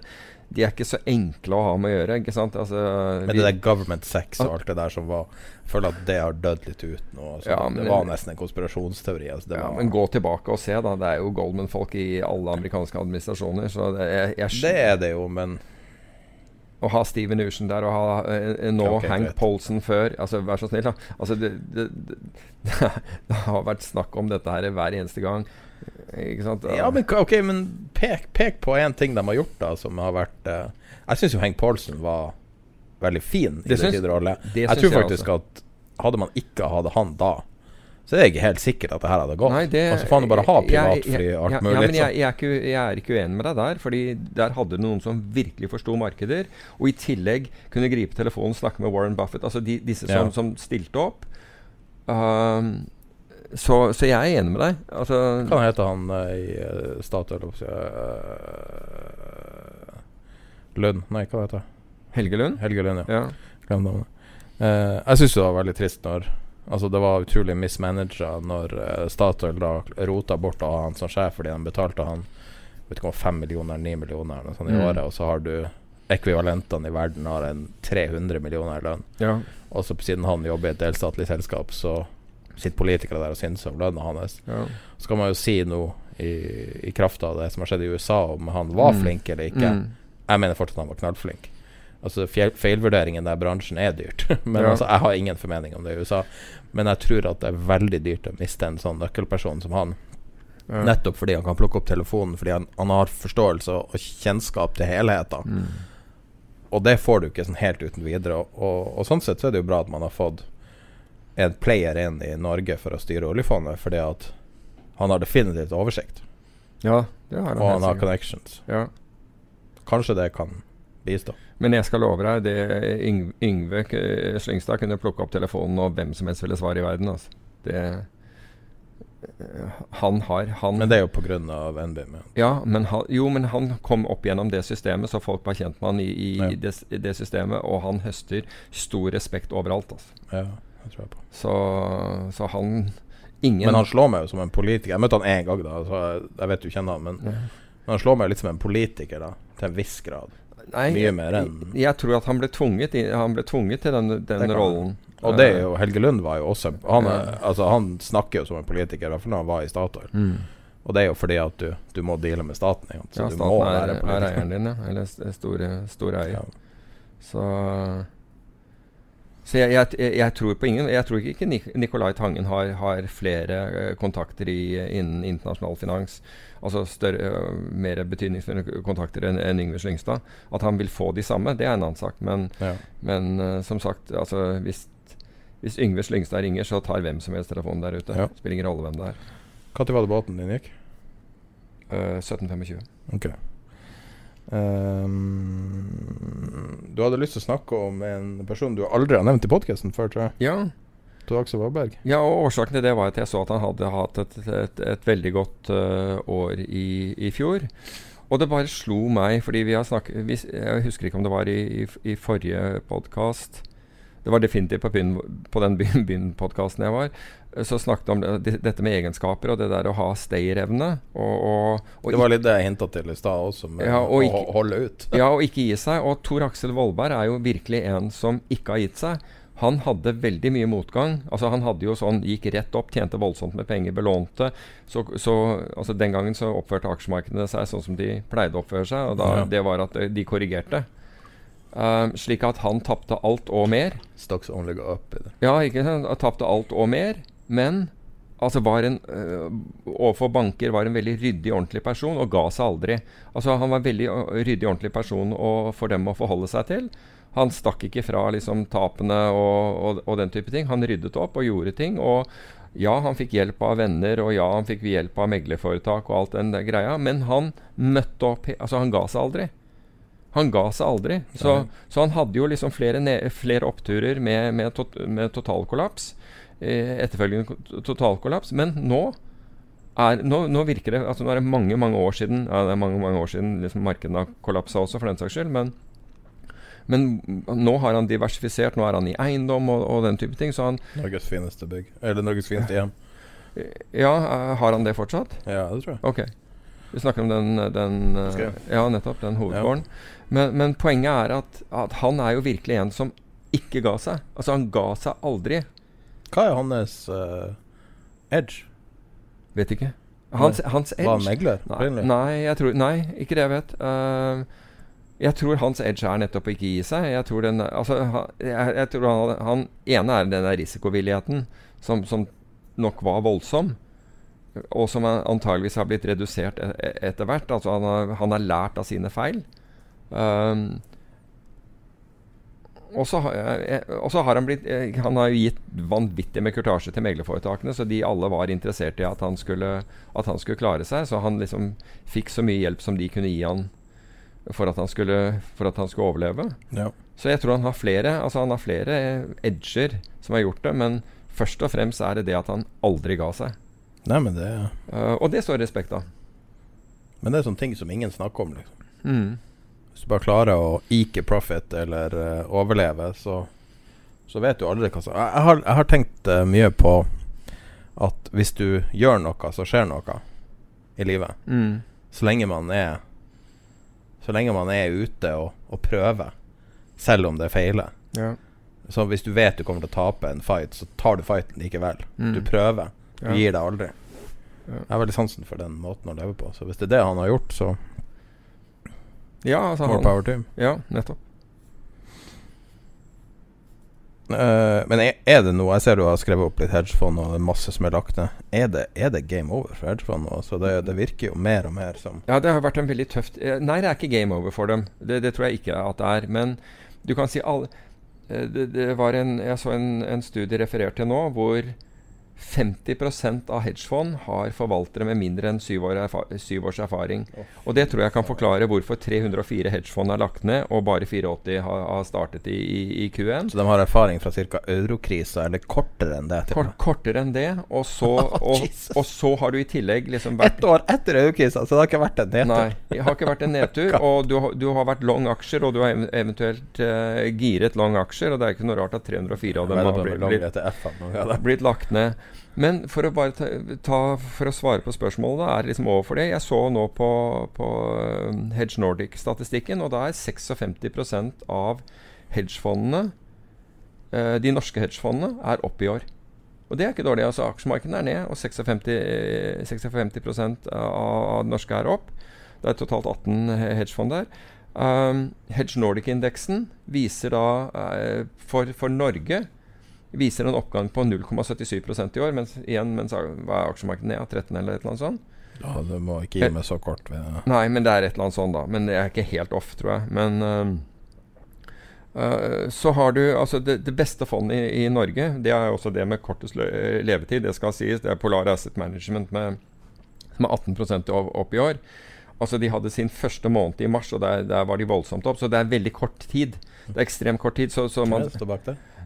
de er ikke så enkle å ha med å gjøre. ikke sant? Altså, Men det der government sex og alt det der som var føler at det har dødd litt ut nå. Ja, det var nesten en konspirasjonsteori. Altså ja, var, men gå tilbake og se, da. Det er jo Goldman-folk i alle amerikanske administrasjoner. Så det, jeg, jeg, det er det jo, men å ha Steven Uschen der og ha eh, nå okay, Hank greit. Polson før Altså, vær så snill, da. Altså, det, det, det, det har vært snakk om dette her hver eneste gang. Ikke sant? Ja, men ok, men pek, pek på én ting de har gjort da som har vært eh, Jeg syns jo Henk Paulsen var veldig fin i Det det rolle. Jeg tror jeg faktisk at hadde man ikke hatt han da, så er jeg ikke helt sikkert at det her hadde gått. Nei, det, altså faen, bare ha jeg- jeg- privatfly og alt mulig. Ja, men liksom. jeg, jeg, er ikke, jeg er ikke uenig med deg der. Fordi der hadde du noen som virkelig forsto markeder, og i tillegg kunne gripe telefonen og snakke med Warren Buffett. Altså de, disse som, Ja. som stilte opp. Um, så, så jeg er enig med deg. Altså, Hva heter han eh, i uh, Statoil? uh, eh, Lund? Nei, hva heter han? Helge Lund? Helge Lund, ja. Ja. Glem navnet. Eh, jeg syns det var veldig trist når Altså Det var utrolig mismanagera når uh, Statoil da rota bort å ha han som sjef fordi de betalte han Vet ikke om 5 millioner 9 millioner eller noe sånt i Mm. året, og så har du ekvivalentene i verden har en 300 millioner i lønn. Ja. Og så siden han jobber i et delstatlig selskap, så sitter politikere der og synser om lønna hans. Ja. Så kan man jo si noe i, i kraft av det som har skjedd i USA, om han var Mm. flink eller ikke. Mm. Jeg mener fortsatt han var knallflink. Altså Feilvurderingen der bransjen er dyrt. Men Ja. altså, jeg har ingen formening om det i USA. Men jeg tror at det er veldig dyrt å miste en sånn nøkkelperson som han. Ja. Nettopp fordi han kan plukke opp telefonen, fordi han, han har forståelse og kjennskap til helheten. Mm. Og det får du ikke sånn helt uten videre. Og, og, og sånn sett så er det jo bra at man har fått en player inn i Norge for å styre oljefondet, fordi at han har definitivt oversikt. ja, det har han. Og han har connections. Ja. Kanskje det kan bistå. Men jeg skal love deg, det Yng Yngve K- Slyngstad kunne plukke opp telefonen, og hvem som helst ville svare i verden. Altså. Det Han har han, Men det er jo av NBIM. Ja. Ja, men han, jo, men han kom opp gjennom det systemet, så folk var kjent med han i, i Ja. det, det systemet, og han høster stor respekt overalt. Altså. ja, Så, så han Ingen Men han slår meg jo som en politiker. Jeg møtte han én gang, da, så jeg, jeg vet du kjenner han, men, Ja. men han slår meg litt som en politiker, da, til en viss grad. Nei, mye mer enn- jeg, jeg tror at han ble tvunget, han ble tvunget til den, den rollen. Og det er jo Helge Lund var jo også Han, er, altså, han snakker jo som en politiker, i hvert fall når han var i Statoil. Mm. Og det er jo fordi at du, du må deale med staten. ikke? Så Ja, du må staten er, være er eieren din, ja. Eller st- store, store eier. Ja. Så så jeg, jeg, jeg, tror på ingen Jeg tror ikke Nicolai Tangen har, har flere eh, kontakter i, innen internasjonal finans. Altså større, eh, mer betydningsfulle kontakter enn en Yngve Slyngstad. At han vil få de samme, det er en annen sak. Men, Ja. men uh, som sagt, altså, hvis, hvis Yngve Slyngstad ringer, så tar hvem som helst telefonen der ute. Ja. Spiller ingen rolle hvem det er. Når var det båten din gikk? Uh, 1725. Ok. Ehm, du hadde lyst til å snakke om en person du aldri har nevnt i podkasten før, tror jeg. Ja, Tor Aksel Varberg. Ja, og årsaken til det var at jeg så at han hadde hatt et, et, et veldig godt uh, år i, i fjor. Og det bare slo meg, fordi vi har snakket vi, Jeg husker ikke om det var i, i, i forrige podkast. Det var definitivt på, byen, på den Byen-podkasten jeg var. Så snakket om det, dette med egenskaper og det der å ha stayerevne. Og, og, og Det var litt det jeg hinta til i stad også, med Ja, og å ikke- holde ut. Ja, og ikke gi seg. Og Tor Aksel Vollberg er jo virkelig en som ikke har gitt seg. Han hadde veldig mye motgang. Altså Han hadde jo sånn, gikk rett opp, tjente voldsomt med penger, belånte. Så, så altså Den gangen så oppførte aksjemarkedene seg sånn som de pleide å oppføre seg. Og da, Ja. det var at de korrigerte. Eh, slik at han tapte alt og mer. Stocks only go up i. Ja, ikke sant? Han Tapte alt og mer. Men altså var en, øh, overfor banker var en veldig ryddig, ordentlig person og ga seg aldri. Altså Han var en veldig øh, ryddig, ordentlig person og for dem å forholde seg til. Han stakk ikke fra liksom tapene og, og, og den type ting. Han ryddet opp og gjorde ting. Og ja, han fikk hjelp av venner, og ja, han fikk hjelp av meglerforetak og alt den greia, men han møtte opp Altså, han ga seg aldri. Han ga seg aldri. Så, så han hadde jo liksom flere, flere oppturer med, med, tot med totalkollaps. Etterfølgende totalkollaps. Men nå er, nå, nå virker det altså Nå er det mange mange år siden Ja, det er mange mange år siden liksom markedene har kollapsa også, for den saks skyld. Men, men nå har han diversifisert. Nå er han i eiendom og, og den type ting. Så han Norges fineste bygg. Eller Norges fineste hjem. Ja, eh, har han det fortsatt? Ja, det tror jeg. Ok. Vi snakker om den, den eh? Ja, nettopp. Den hovedgården. Men, men poenget er at, at han er jo virkelig en som ikke ga seg. Altså, han ga seg aldri. Hva er hans uh, edge? Vet ikke. Hans, hans edge Var han megler? Nei, nei, tror, nei, ikke det jeg vet. Uh, Jeg tror hans edge er nettopp å ikke gi seg. Jeg tror, den, altså, jeg, jeg tror han, han ene er den der risikovilligheten som, som nok var voldsom og som antageligvis har blitt redusert e-, e-, etter hvert. Altså han har, han har lært av sine feil. Um, og så har han blitt eh, Han har jo gitt vanvittig med kurtasje til meglerforetakene, så de alle var interessert i at han, skulle, at han skulle klare seg. Så han liksom fikk så mye hjelp som de kunne gi han for at han skulle, at han skulle overleve. Ja. Så jeg tror han har flere Altså han har flere edger som har gjort det, men først og fremst er det det at han aldri ga seg. Nei, men det uh, Og det står respekt av. Men det er sånne ting som ingen snakker om, liksom. Mm. Hvis du bare klarer å eke profit eller uh, overleve, så, så vet du aldri hva som jeg, jeg, jeg, har tenkt uh, mye på at hvis du gjør noe, så skjer noe i livet. Mm. Så lenge man er Så lenge man er ute og, og prøver, selv om det feiler. Ja. Så hvis du vet du kommer til å tape en fight, så tar du fighten likevel. Mm. Du prøver. Du Ja. gir deg aldri. Ja. Jeg har veldig sansen for den måten å leve på. Så hvis det er det han har gjort, så Ja, altså more han, power to him. ja, nettopp. Uh, men er, er det noe Jeg ser du har skrevet opp litt hedgefond, og det er masse som er lagt ned. Er det, er det game over for hedgefond nå? Så det, det virker jo mer og mer som Ja, det har vært en veldig tøft eh, Nei, det er ikke game over for dem. Det, det tror jeg ikke at det er. Men du kan si alle eh, det, det var en, Jeg så en, en studie referert til nå hvor 50% av hedgefond har forvaltere med mindre enn syv, år syv års erfaring. Og Det tror jeg kan forklare hvorfor 304 hedgefond er lagt ned, og bare 84 har, har startet i, i, i Q1. Så de har erfaring fra ca. eurokrisa, eller kortere enn det. Kort, kortere enn det. Og så, og, og så har du i tillegg liksom vært Ett år etter eurokrisa, så det har ikke vært en nedtur. Nei, det har ikke vært en nedtur. og du, du har vært long aksjer, og du har eventuelt uh, giret long aksjer. Og det er ikke noe rart at 304 av dem har blitt, blitt, blitt lagt ned. Men for å bare ta, ta For å svare på spørsmålet, da, er liksom overfor det. Jeg så nå på, på um, Hedge Nordic-statistikken, og da er 56 av hedgefondene, eh, de norske hedgefondene, er opp i år. Og det er ikke dårlig. altså Aksjemarkedet er ned, og 56, eh, 56 av, av det norske er opp. Det er totalt 18 hedgefond der. Um, Hedge Nordic-indeksen viser da uh, for, for Norge viser en oppgang på 0,77% i år. Mens igjen mens hva er aksjemarkedet ned? 13 eller et eller annet sånt? Ja, du må ikke gi meg så kort. Ved, Nei, men det er et eller annet sånt, da. Men det er ikke helt off, tror jeg. Men uh, uh, så har du altså det, det beste fondet i, i Norge. Det er også det med kortest levetid, det skal sies. Det er Polar Asset Management med, er 18 opp, i år. Altså De hadde sin første måned i mars, og der, der var de voldsomt opp. Så det er veldig kort tid. Det er ekstremt kort tid. Så, så man,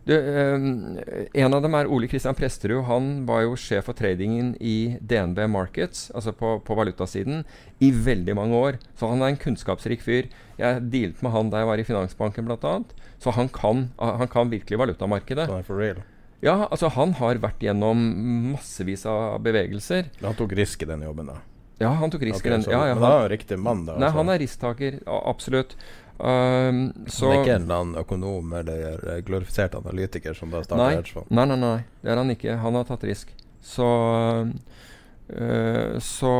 du, øhm, en av dem er Ole Kristian Presterud. Han var jo sjef for tradingen i DNB Markets, altså på, på valutasiden, i veldig mange år. Så han er en kunnskapsrik fyr. Jeg dealet med han da jeg var i Finansbanken bl.a. Så han kan, han kan virkelig valutamarkedet. Så er for real. Ja, altså Han har vært gjennom massevis av bevegelser. Han tok risk i den jobben, da. Ja, han tok Ok, risken. den. ja, ja, men han, er jo riktig mann, da. nei, altså. han er risktaker. Absolutt. Um, så Han er ikke en eller annen økonom eller eh, glorifisert analytiker som da starter hedgefond. Nei, nei, nei. Det er han ikke. Han har tatt risk. Så, øh, så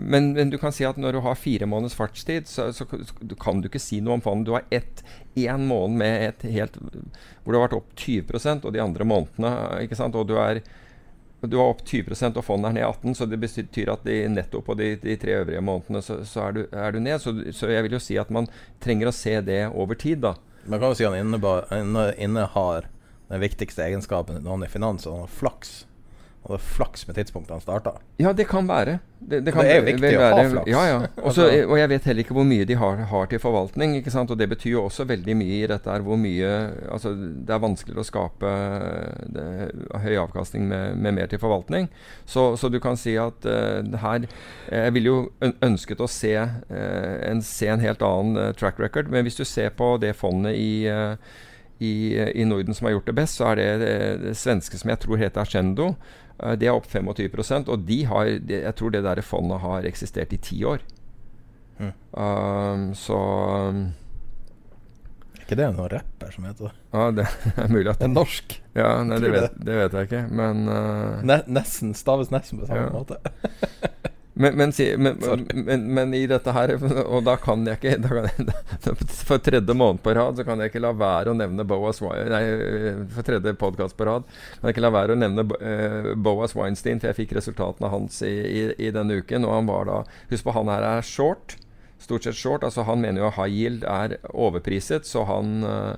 men, men du kan si at når du har fire måneders fartstid, så, så k- kan du ikke si noe om fondet. Du har ett, én måned med et helt hvor det har vært opp 20% og de andre månedene? Og du er du har opp 20 og fondet er ned 18 så det betyr at de netto på de, de tre øvrige månedene så, så er, du, er du ned. Så, så jeg vil jo si at man trenger å se det over tid, da. Man kan jo si han innebar, inne, innehar den viktigste egenskapen han i finans, og han har flaks. Han er flaks med tidspunktet han starta. Ja, det kan være. Det, det, kan Det er viktig være. å ha flaks. Ja, ja. Også, Altså- og jeg vet heller ikke hvor mye de har, har til forvaltning. Og det betyr jo også veldig mye i dette her hvor mye Altså, det er vanskeligere å skape det, høy avkastning med, med mer til forvaltning. Så, så du kan si at uh, det her Jeg ville jo ønsket å se, uh, en, se en helt annen uh, track record, men hvis du ser på det fondet i i, i Norden som har gjort det best, så er det det, det svenske som jeg tror heter Ascendo. Eh, Det er opp 25% og de har, de, jeg tror det der fondet har eksistert i ti år. Mm. Um, så um, Er ikke det noen rapper som heter det? Ja, det er mulig at Det er norsk. Ja, nei, det vet, det vet jeg ikke, men uh, Ne nesten staves nesten på samme Ja. måte. Men, men, men, men, men, i dette her Og da kan jeg ikke da kan jeg, For tredje måned på rad så kan jeg ikke la være å nevne Boas Nei, for tredje podkast på rad kan jeg ikke la være å nevne uh, Boas Weinstein, for jeg fikk resultatene hans i, i, i, denne uken. Og han var da Husk på, han her er short. Stort sett short. Altså Han mener jo high yield er overpriset, så han uh,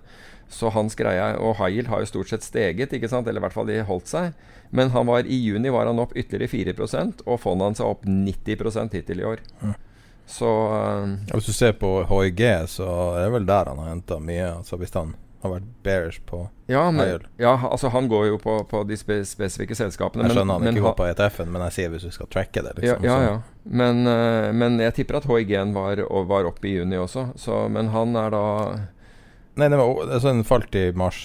så hans greie Og high yield har jo stort sett steget, ikke sant? eller i hvert fall de holdt seg. Men han var, i juni var han opp ytterligere 4 og fondet hans er opp 90 hittil i år. Mm. Så uh, Hvis du ser på HIG, så er det vel der han har henta mye. Altså Hvis han har vært bearish på ja, men, ja, altså han går jo på, på de spe spesifikke selskapene. Jeg skjønner men, han ikke går på ETF-en, men jeg sier hvis du skal tracke det. Liksom, ja, ja, ja. Men, uh, men, jeg tipper at HIG-en var, var oppe i juni også. Så, men han er da Nei, det var, altså den falt i mars.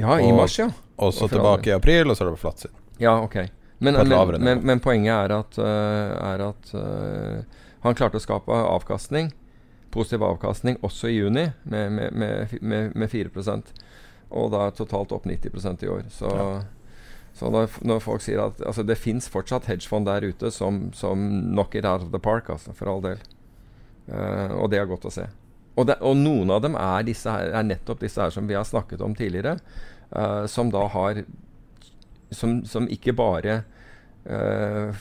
Ja, i mars, ja. Og så tilbake i april, og så er det på flatt siden. Ja, ok. Men, men, men, men, poenget er at, uh, er at uh, han klarte å skape avkastning, positiv avkastning, også i juni, med, med, med, med 4% Og da er totalt opp 90% i år. Så, ja. så når, når, folk sier at altså, det fins fortsatt hedgefond der ute som, som knock it out of the park, altså, for all del. Uh, og det er godt å se. Og, det, og, noen av dem er, her, er, nettopp disse her som vi har snakket om tidligere. Uh, som da har Som, som ikke bare uh,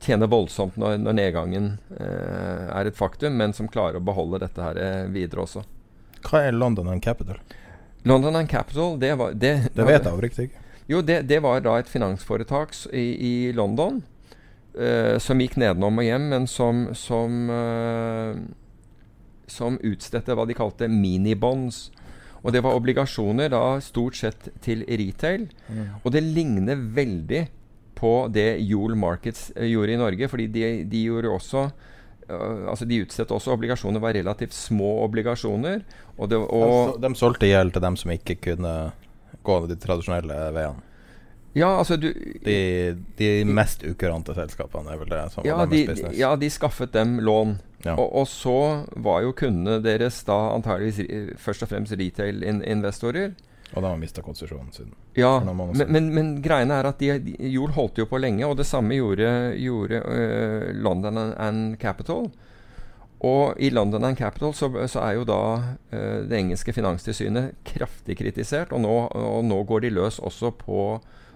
tjener voldsomt når, når nedgangen uh, er et faktum, men som klarer å beholde dette her videre også. Hva er London and Capital? London and Capital, det var Det, det vet jeg oppriktig ikke. Jo, det, det, var da et finansforetak i, i London som gikk nedenom og hjem, men som, som som utstedte hva de kalte minibonds. Og det var obligasjoner da stort sett til retail. Mm. Og det ligner veldig på det Jol Markets uh, gjorde i Norge. fordi de, de gjorde også uh, altså De utstedte også obligasjoner, var relativt små obligasjoner. Og det, og de, de solgte gjeld til dem som ikke kunne gå de tradisjonelle veiene? Ja, altså du De, de mest ukurante selskapene er vel det som ja, var deres business? Ja, de skaffet dem lån. Ja. Og, og, så var jo kundene deres da antageligvis først og fremst retail-investorer. Og da har mista konsesjonen siden. Ja, men, men, men, greiene er at de, de, Jol holdt jo på lenge, og det samme gjorde, gjorde uh, London and Capital. Og i London and Capital så, så er jo da uh, det engelske finanstilsynet kraftig kritisert, og nå, og nå går de løs også på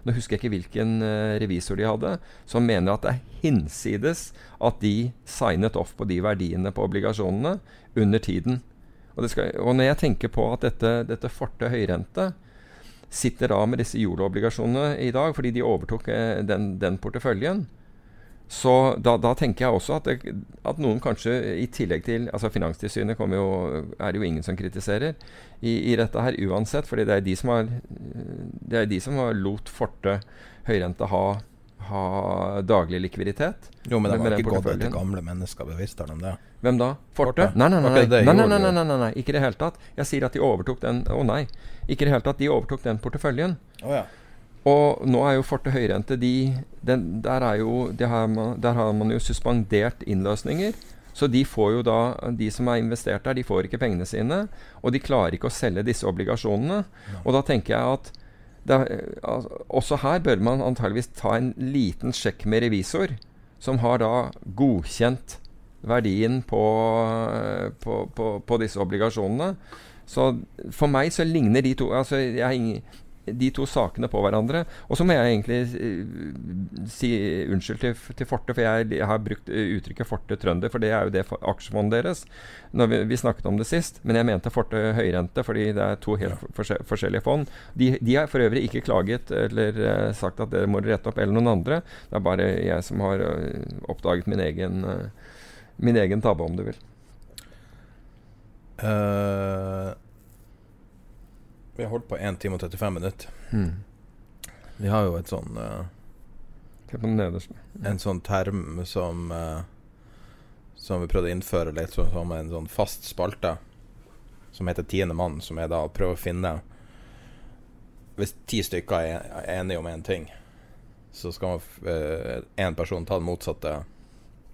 nå husker jeg ikke hvilken uh, revisor de hadde, som mener at det er hinsides at de signet off på de verdiene på obligasjonene under tiden. Og, skal, og når jeg tenker på at dette, dette Forte høyrente sitter da med disse jolobligasjonene i dag, fordi de overtok uh, den, den porteføljen, så da, da, tenker jeg også at, det, at, noen kanskje i tillegg til altså Finanstilsynet jo, er det jo ingen som kritiserer i, i, dette her uansett. fordi det er de som har, det er de som har lot Forte høyrente ha, ha daglig likviditet. Jo, men det var ikke gått etter gamle mennesker bevisst, har de det? Hvem da? Forte? Nei nei nei, nei, nei, nei, nei, nei, nei, ikke i det hele tatt. Jeg sier at de overtok den Å oh, nei. Ikke i det hele tatt. De overtok den porteføljen. Oh, ja. Og nå er jo Forte høyrente de, den, der, jo, har man, der, har man, jo suspendert innløsninger. Så de får jo da, de som er investert der, de får ikke pengene sine. Og de klarer ikke å selge disse obligasjonene. Og da tenker jeg at er, altså, også her bør man antageligvis ta en liten sjekk med revisor, som har da godkjent verdien på, på, på, på disse obligasjonene. Så for meg så ligner de to altså jeg de to sakene på hverandre. Og så må jeg egentlig uh, si unnskyld til, til Forte, for jeg, jeg, har brukt eh, uttrykket Forte trønder, for det er jo det aksjefondet deres. Når vi, vi, snakket om det sist, men jeg mente Forte høyrente, fordi det er to helt forskjell, forskjellige fond. De, de har for øvrig ikke klaget eller uh, sagt at det må rette opp, eller noen andre. Det er bare jeg som har uh, oppdaget min egen, min egen tabbe, om du vil. Uh, vi har holdt på 1 time og 35 minutter. Mm. Vi har jo et sånn uh, En sånn term som uh, Som vi prøvde å innføre litt som en sånn fast spalte, som heter Tiende mann, som er da å prøve å finne Hvis ti stykker er enige om én en ting, så skal én uh, person ta den motsatte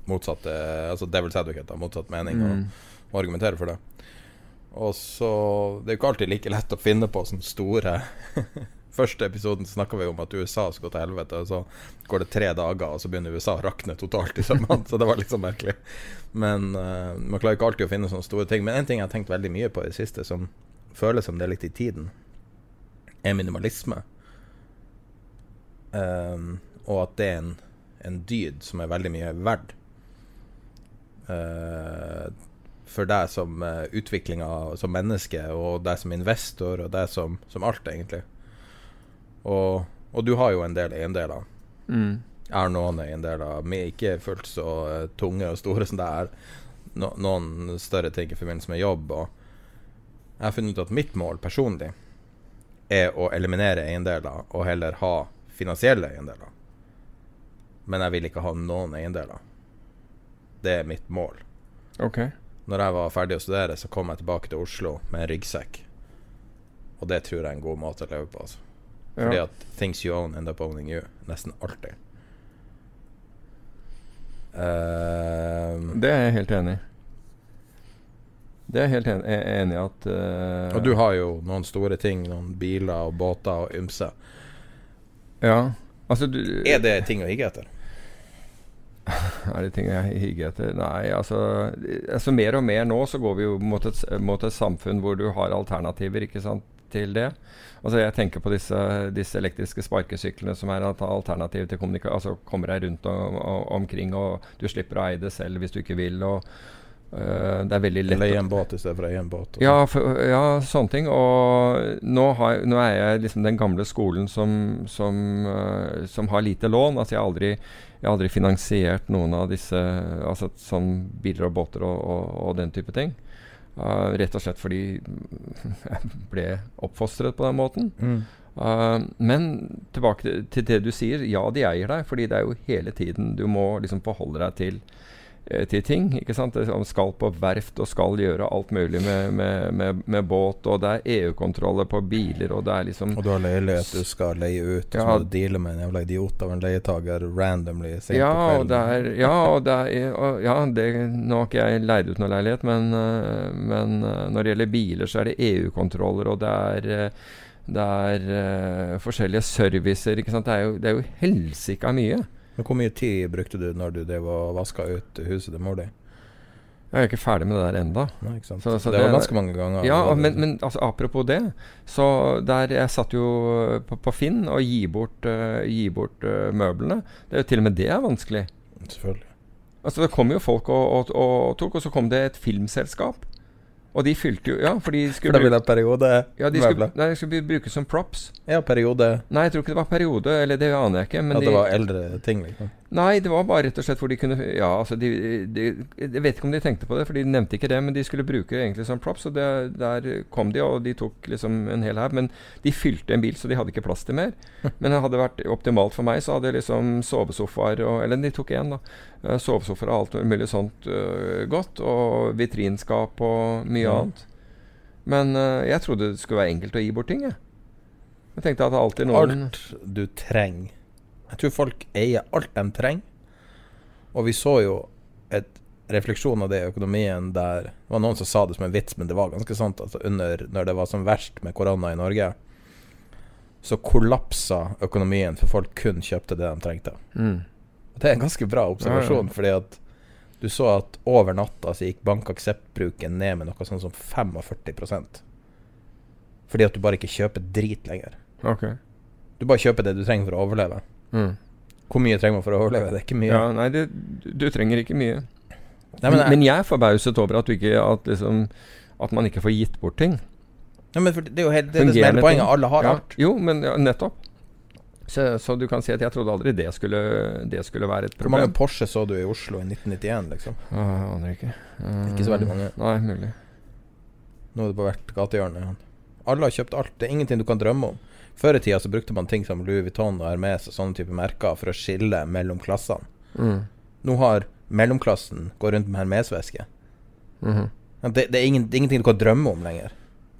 Motsatte Altså Devil's Advocate, da, motsatt mening, mm. og, og argumentere for det. Og så Det er jo ikke alltid like lett å finne på sånne store første episoden snakka vi om at USA skulle til helvete, og så går det tre dager, og så begynner USA å rakne totalt i sømmene. så det var litt sånn merkelig. Men uh, man klarer ikke alltid å finne sånne store ting. Men en ting jeg har tenkt veldig mye på i det siste, som føles som det er litt i tiden, er minimalisme. Um, og at det er en, en dyd som er veldig mye verdt. Uh, for deg som uh, utviklinga som menneske, og deg som investor, og deg som, som alt, egentlig. Og, og, du har jo en del eiendeler. Mm. Jeg har noen eiendeler, ikke fullt så uh, tunge og store som det er. No, noen større ting i forbindelse med jobb. Og jeg har funnet ut at mitt mål personlig er å eliminere eiendeler og heller ha finansielle eiendeler. Men jeg vil ikke ha noen eiendeler. Det er mitt mål. Ok Når jeg var ferdig å studere, så kom jeg tilbake til Oslo med en ryggsekk. Og det tror jeg er en god måte å leve på. Altså. Fordi at things you own end up owning you. Nesten alltid. Uh, Det er jeg helt enig i. Det er jeg helt en, er enig i at uh, og du har jo noen store ting. Noen biler og båter og ymse. Ja. Altså, du Er det ting å higge etter? Er det ting jeg higer etter? Nei, altså, altså Mer og mer nå så går vi jo mot et, mot et samfunn hvor du har alternativer ikke sant, til det. Altså Jeg tenker på disse, disse elektriske sparkesyklene som er et alternativ til kommunikasjon. Altså kommer deg rundt og, og, omkring, og du slipper å eie det selv hvis du ikke vil. og Uh, Det er veldig lett Leie en båt i stedet for å eie en båt. ja, for, ja, sånne ting. Og nå, har, nå er jeg liksom den gamle skolen som, som, uh, som har lite lån. Altså jeg har aldri, jeg har aldri finansiert noen av disse altså som biler og båter og, og, og den type ting. Uh, rett og slett fordi jeg ble oppfostret på den måten. Mm. Uh, men tilbake til, til det du sier. Ja, de eier deg. Fordi det er jo hele tiden du må liksom forholde deg til, til ting. ikke sant? Sånn Skal på verft og skal gjøre alt mulig med, med, med, med båt. Og det er EU-kontroller på biler, og det er liksom Og du har leilighet du skal leie ut, og så må du deale med en jævla idiot av en leietager randomly sent ja, på kvelden. er, ja, og det er og, ja, det, Nå har ikke jeg leid ut noen leilighet, men, øh, men øh, når det gjelder biler, så er det EU-kontroller, og det er det er uh, forskjellige servicer. ikke sant? Det er jo, det er jo helsika mye. Men hvor mye tid brukte du når du drev og vaska ut huset til mor di? Jeg er ikke ferdig med det der? Så- så det, det- var ganske mange ganger. Ja, men, men altså, apropos det. Så der Jeg satt jo på, på Finn og gi bort, uh, gi bort uh, møblene. Det er jo Til og med det er vanskelig. Selvfølgelig. Altså Det kom jo folk og, og, og tok, og så kom det et filmselskap. Og de fylte jo Ja, for de For skulle da ville jeg periode ja, de skulle, nei, de skulle brukes som props. Ja, periode Nei, jeg tror ikke det var periode, eller det aner jeg ikke. Men ja, det de, var eldre ting, liksom. Nei, det var bare rett og slett hvor de kunne Ja, altså de, de, Jeg vet ikke om de tenkte på det, for de nevnte ikke det, men de skulle bruke egentlig som props, og det, der kom de, og de tok liksom en hel haug. Men de fylte en bil, så de hadde ikke plass til mer. Men det hadde vært optimalt for meg, så hadde jeg liksom sovesofaer og Eller de tok én, da. Eh, Sovesofaer og alt mulig sånt uh, godt, og vitrinskap og mye mm. annet. Men uh, jeg trodde det skulle være enkelt å gi bort ting, jeg. Jeg tenkte at alltid noen Alt du trenger. Jeg tror folk eier alt de trenger. Og vi så jo et refleksjon av det i økonomien der Det var noen som sa det som en vits, men det var ganske sant. Altså under, når det var som verst med korona i Norge, så kollapsa økonomien for folk kun kjøpte det de trengte. mm. Det er en ganske bra observasjon, fordi at du så at over natta så gikk bankakseptbruken ned med noe sånn som 45 Fordi at du bare ikke kjøper drit lenger. Okay. Du bare kjøper det du trenger for å overleve. Mm. Hvor mye trenger man for å overleve? Det er ikke mye. Ja, nei, det, du, du trenger ikke mye. Nei, men, men, jeg, men jeg er forbauset over at, du ikke, at, liksom, at man ikke får gitt bort ting. Ja, men for det er jo helt, det, det som er poenget. Alle har ja. alt. Jo, men ja, nettopp. Så, så du kan si at jeg trodde aldri det skulle, det skulle være et problem. Hvor mange. Porsche så du i Oslo i 1991, liksom? Ah, jeg aner ikke. Eh, Ikke så veldig mange. Nei, mulig. Nå er det på hvert gatehjørne. Alle har kjøpt alt. Det er ingenting du kan drømme om. Før i tida så brukte man ting som Louis Vuitton og Hermes og sånne type merker for å skille mellom klassene. Mm. Nå har mellomklassen gått rundt med Hermes-veske. Mm -hmm. Det, det, er ingen, det er ingenting du kan drømme om lenger.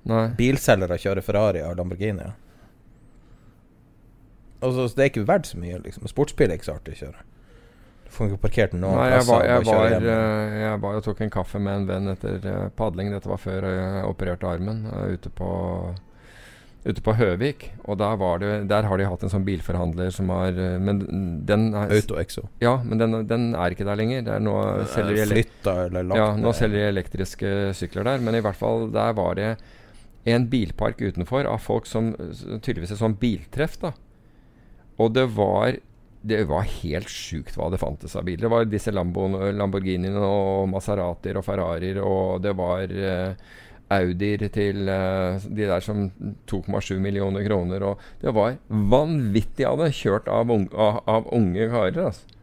Nei. Bilselgere kjører Ferrari og Lamborghini. Altså, så det er ikke verdt så mye, liksom. Sportsbil er ikke så artig å kjøre. Du får ikke parkert noen Nei, jeg var, jeg, var, eh, jeg var og tok en kaffe med en venn etter eh, padling. Dette var før jeg opererte armen. eh, ute på ute på Høvik. Og det, der har de hatt en sånn bilforhandler som har eh, Men den er, Auto-Exo. Ja, men den, den er ikke der lenger. Er nå selger de ja, nå selger de elektriske sykler der. Men i hvert fall der var det en bilpark utenfor av folk som tydeligvis et sånn biltreff. da Og det var det var helt sjukt hva det fantes av biler. Det var disse Lambo, Lamborghiniene og Maseratier og Ferrarier, og det var eh, Audier til eh, de der som 2,7 millioner kroner. Og det var vanvittig av det, kjørt av, unge, av, av unge karer. Altså.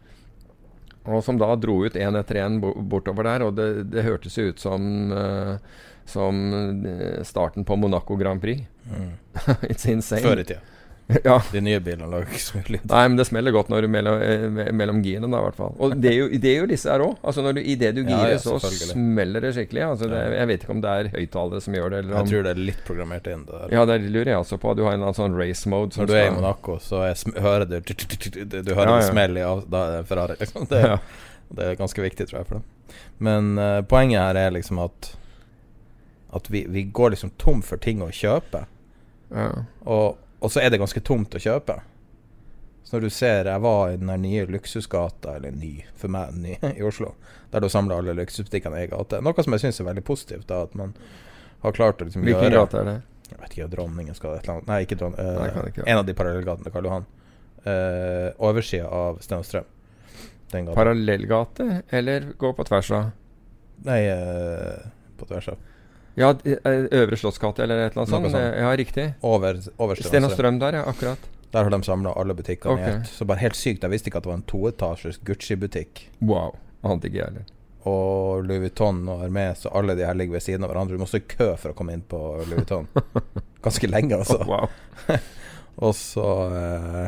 Og som da dro ut én etter én bortover der, og det, det hørtes ut som eh, som eh, starten på Monaco Grand Prix. It's insane. Før i tida. Ja. De nye bilene lager ikke så mye lyd. Nei, men det smeller godt når du mellom, eh, mellom girene, da, i hvert fall. Og det er jo, det er jo disse her òg. Altså, Idet du girer, ja, så selvfølgelig. smeller det skikkelig. Altså, det, jeg vet ikke om det er høyttalere som gjør det, eller Jeg tror det er litt programmert inn, det der. Ja, det lurer jeg også på. Du har en sånn race mode. Når du er i Monaco, så er hører du Du, hører Ja, ja. smell i da er det en Ferrari. Liksom. Det, det er ganske viktig, tror jeg, for dem. Men uh, poenget her er liksom at At vi, vi går liksom tom for ting å kjøpe. Ja. Og, og så er det ganske tomt å kjøpe. Så når du ser Jeg var i den nye luksusgata, eller ny, for meg ny, i Oslo, der du samler alle luksusbutikkene i ei gate. Noe som jeg syns er veldig positivt, da, at man har klart å liksom Hvilken gate er det? Jeg vet ikke, Dronningen skal et eller annet Nei, ikke Dronningen. Nei, ikke en av de parallellgatene, Karl Johan. Uh, Oversida av Sten og Strøm. Parallellgate, eller gå på tvers av? Nei, uh, på tvers av. Ja, eh, Øvre Slottsgate, eller et eller annet sånt? sånt. Ja, riktig. Over, over Sten og Strøm der, ja. Akkurat. Der har de samla alle butikkene okay. i ett. Så bare helt sykt. Jeg visste ikke at det var en toetasjes Gucci-butikk. Wow. Ante ikke jeg heller. Og Louis Vuitton og Hermes og alle de her ligger ved siden av hverandre. Du må stå i kø for å komme inn på Louis Vuitton. Ganske lenge, altså. Wow. Og så eh,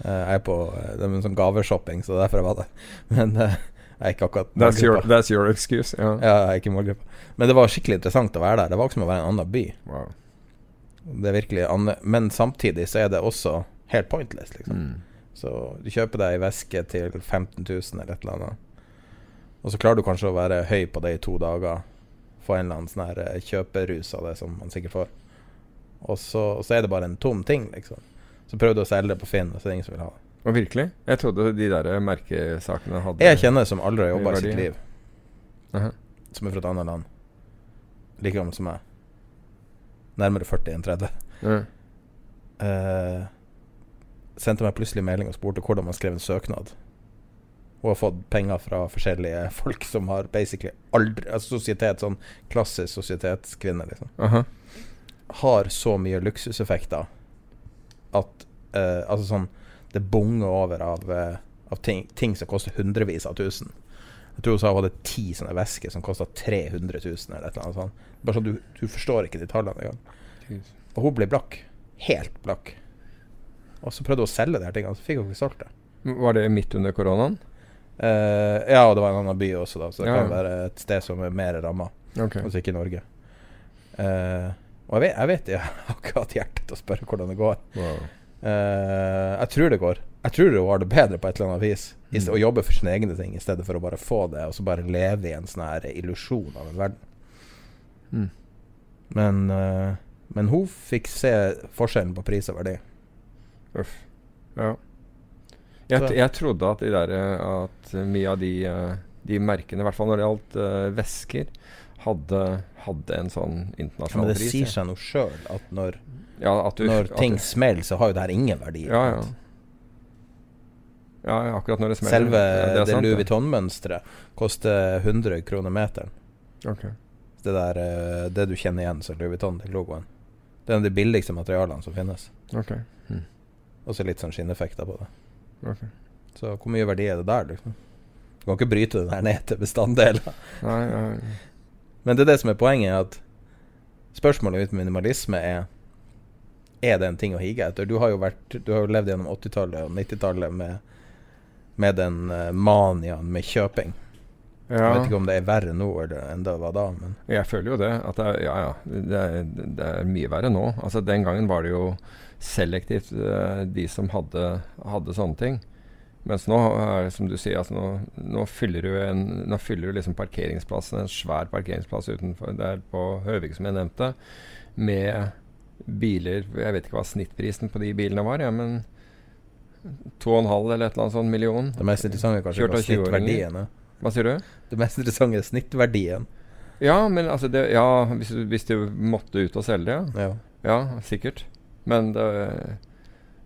Jeg er på eh, Det er en sånn gaveshopping, så det er derfor jeg var der. Men eh, jeg er ikke akkurat That's your, that's your excuse. Yeah. Ja, jeg er ikke målgruppa. Men det var skikkelig interessant å være der. Det var ikke som å være i en annen by. Wow. Det er virkelig anne Men samtidig så er det også helt pointless, liksom. Mm. Så du kjøper deg ei veske til 15 000 eller et eller annet. Og så klarer du kanskje å være høy på det i to dager. Få en eller annen sånn her eh, kjøperus av det som man sikkert får. Og så, og så er det bare en tom ting, liksom. Så prøvde du å selge det på Finn, og så er det ingen som vil ha det. Og virkelig? Jeg trodde de der merkesakene hadde Jeg kjenner som aldri har jobba i sitt liv. liv, -huh. som er fra et annet land. Like gammel som meg. Nærmere 40 enn 30. Uh -huh. uh, sendte meg plutselig melding og spurte hvordan man skrev en søknad. Hun har fått penger fra forskjellige folk som har basically aldri Altså sosietet, sånn klassisk sosietetskvinne, liksom. -huh. Har så mye luksuseffekter at eh, Altså sånn Det bonger over av, eh, av ting, ting som koster hundrevis av tusen. Jeg tror hun sa hun hadde ti sånne vesker som kosta 300 000 eller et eller annet sånt. Bare sånn, du, du forstår ikke de tallene engang. Og hun ble blakk. Helt blakk. Og så prøvde hun å selge de her tingene, så fikk hun ikke solgt det. Var det midt under koronaen? Uh, ja, og det var en annen by også, da, så det Ja, kan være et sted som er mer ramma. Okay. Altså ikke Norge. Uh, og jeg vet, jeg vet jeg har ikke hatt hjerte til å spørre hvordan det går. Wow. Eh, jeg tror det går. Jeg tror hun har det bedre på et eller annet vis. Mm. Å jobbe for sine egne ting i stedet for å bare få det, og så bare leve i en sånn her illusjon av en verden. Mm. Men, uh, men hun fikk se forskjellen på pris og verdi. Uff. Ja. Jeg, jeg trodde at, de der, eh, at mye av de, de merkene, i hvert fall når det gjaldt uh, væsker, hadde, hadde en sånn Ja, internasjonal men det pris. sier seg nå sjøl at når, Ja, at du, når at ting du, smeller, så har jo det her ingen verdi. ja, ja. ja, ja, akkurat når det smeller. Selve ja, det, er Louis. Vuitton-mønsteret koster 100 kroner meteren. Okay. Det der eh, Det du kjenner igjen som Louis Vuitton, den logoen. Det er en av de billigste materialene som finnes. Okay. Hmm. Og så litt sånn skinneffekter på det. Okay. Så hvor mye verdi er det der, liksom? Du kan ikke bryte det der ned til bestanddeler. Nei, nei. Men det er det som er poenget, at spørsmålet mitt med minimalisme er Er det en ting å hige etter? Du har jo, vært, du har jo levd gjennom 80-tallet og 90-tallet med, med den uh, maniaen med kjøping. Jeg vet ikke om det er verre nå eller enn det var da, men Jeg føler jo det. At det er, ja, ja. Det er, det er mye verre nå. Altså Den gangen var det jo selektivt eh, de som hadde, hadde sånne ting. Mens nå er det som du sier, altså nå, nå fyller du en Nå fyller du liksom parkeringsplassen, en svær parkeringsplass utenfor der på Høvik, som jeg nevnte, med biler Jeg vet ikke hva snittprisen på de bilene var, ja, men 2,5 eller et eller annet sånn million. Det mest interessante er kanskje var hva av 20-åringer. snittverdien er. Hva sier du? Det mest interessante er snittverdien. Ja, men altså det, Ja, hvis hvis du måtte ut og selge det, ja. Ja. Ja, sikkert. Men det,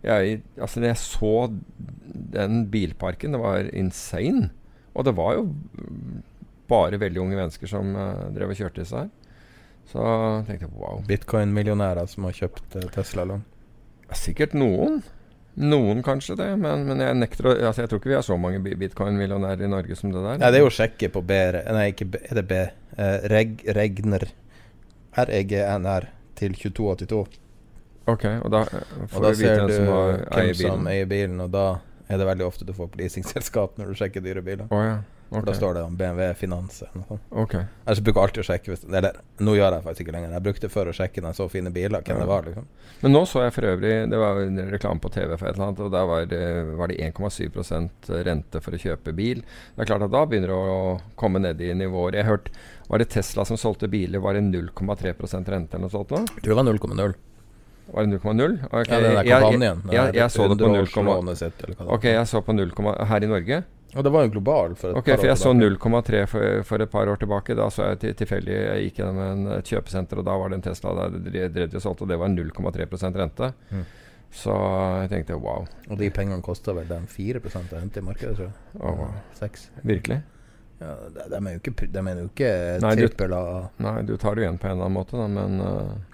jeg, altså når jeg så den bilparken, det var insane. Og det var jo bare veldig unge mennesker som uh, drev og kjørte disse her. Så tenkte jeg wow. Bitcoin-millionærer som har kjøpt uh, Tesla-lån. Sikkert noen. Noen kanskje det, men, men jeg nekter å altså Jeg tror ikke vi har så mange bitcoin-millionærer i Norge som det der. Nei, det er jo å sjekke på B Nei, ikke B. Er det B? Eh, reg, Regner. R-E-G-N-R til 2282. Ok, og da får Og da vi vite ser hvem du som har, hvem bilen. som eier bilen, og da er det veldig ofte du får på leasingselskap når du sjekker dyre biler. Oh, ja. For da står det om BMW Finans eller noe sånt. ok. Ellers bruker jeg alltid å sjekke hvis Eller nå gjør jeg faktisk ikke lenger. Jeg brukte før å sjekke når jeg så fine biler, hvem Ja. det var, liksom. Men nå så jeg for øvrig Det var en reklame på TV for et eller annet, og der var det, var det 1,7% rente for å kjøpe bil. Det er klart at da begynner det å komme ned i nivåer. Jeg hørte Var det Tesla som solgte biler, var det 0,3 rente eller noe sånt nå? Jeg tror det var 0,0. Var det 0,0? Okay. Ja, den jeg- kampanjen. Jeg, jeg, jeg så det på 0, Underårslånet sitt, eller hva det var. Ok, jeg så på 0, her i Norge. Og det var jo global for et okay, par år jeg så 0,3 for, for et par år tilbake. Da så jeg tilfeldig Jeg gikk gjennom en, et kjøpesenter, og da var det en Tesla der de drev og solgte, og det var 0,3 rente. Mm. Så jeg tenkte wow. Og de pengene kosta vel den 4 å rente i markedet, tror jeg. Oh, wow. 6. Virkelig? Ja, de, de er jo ikke, de er jo ikke Nei, trippel av Nei, du tar det igjen på en eller annen måte, da, men uh,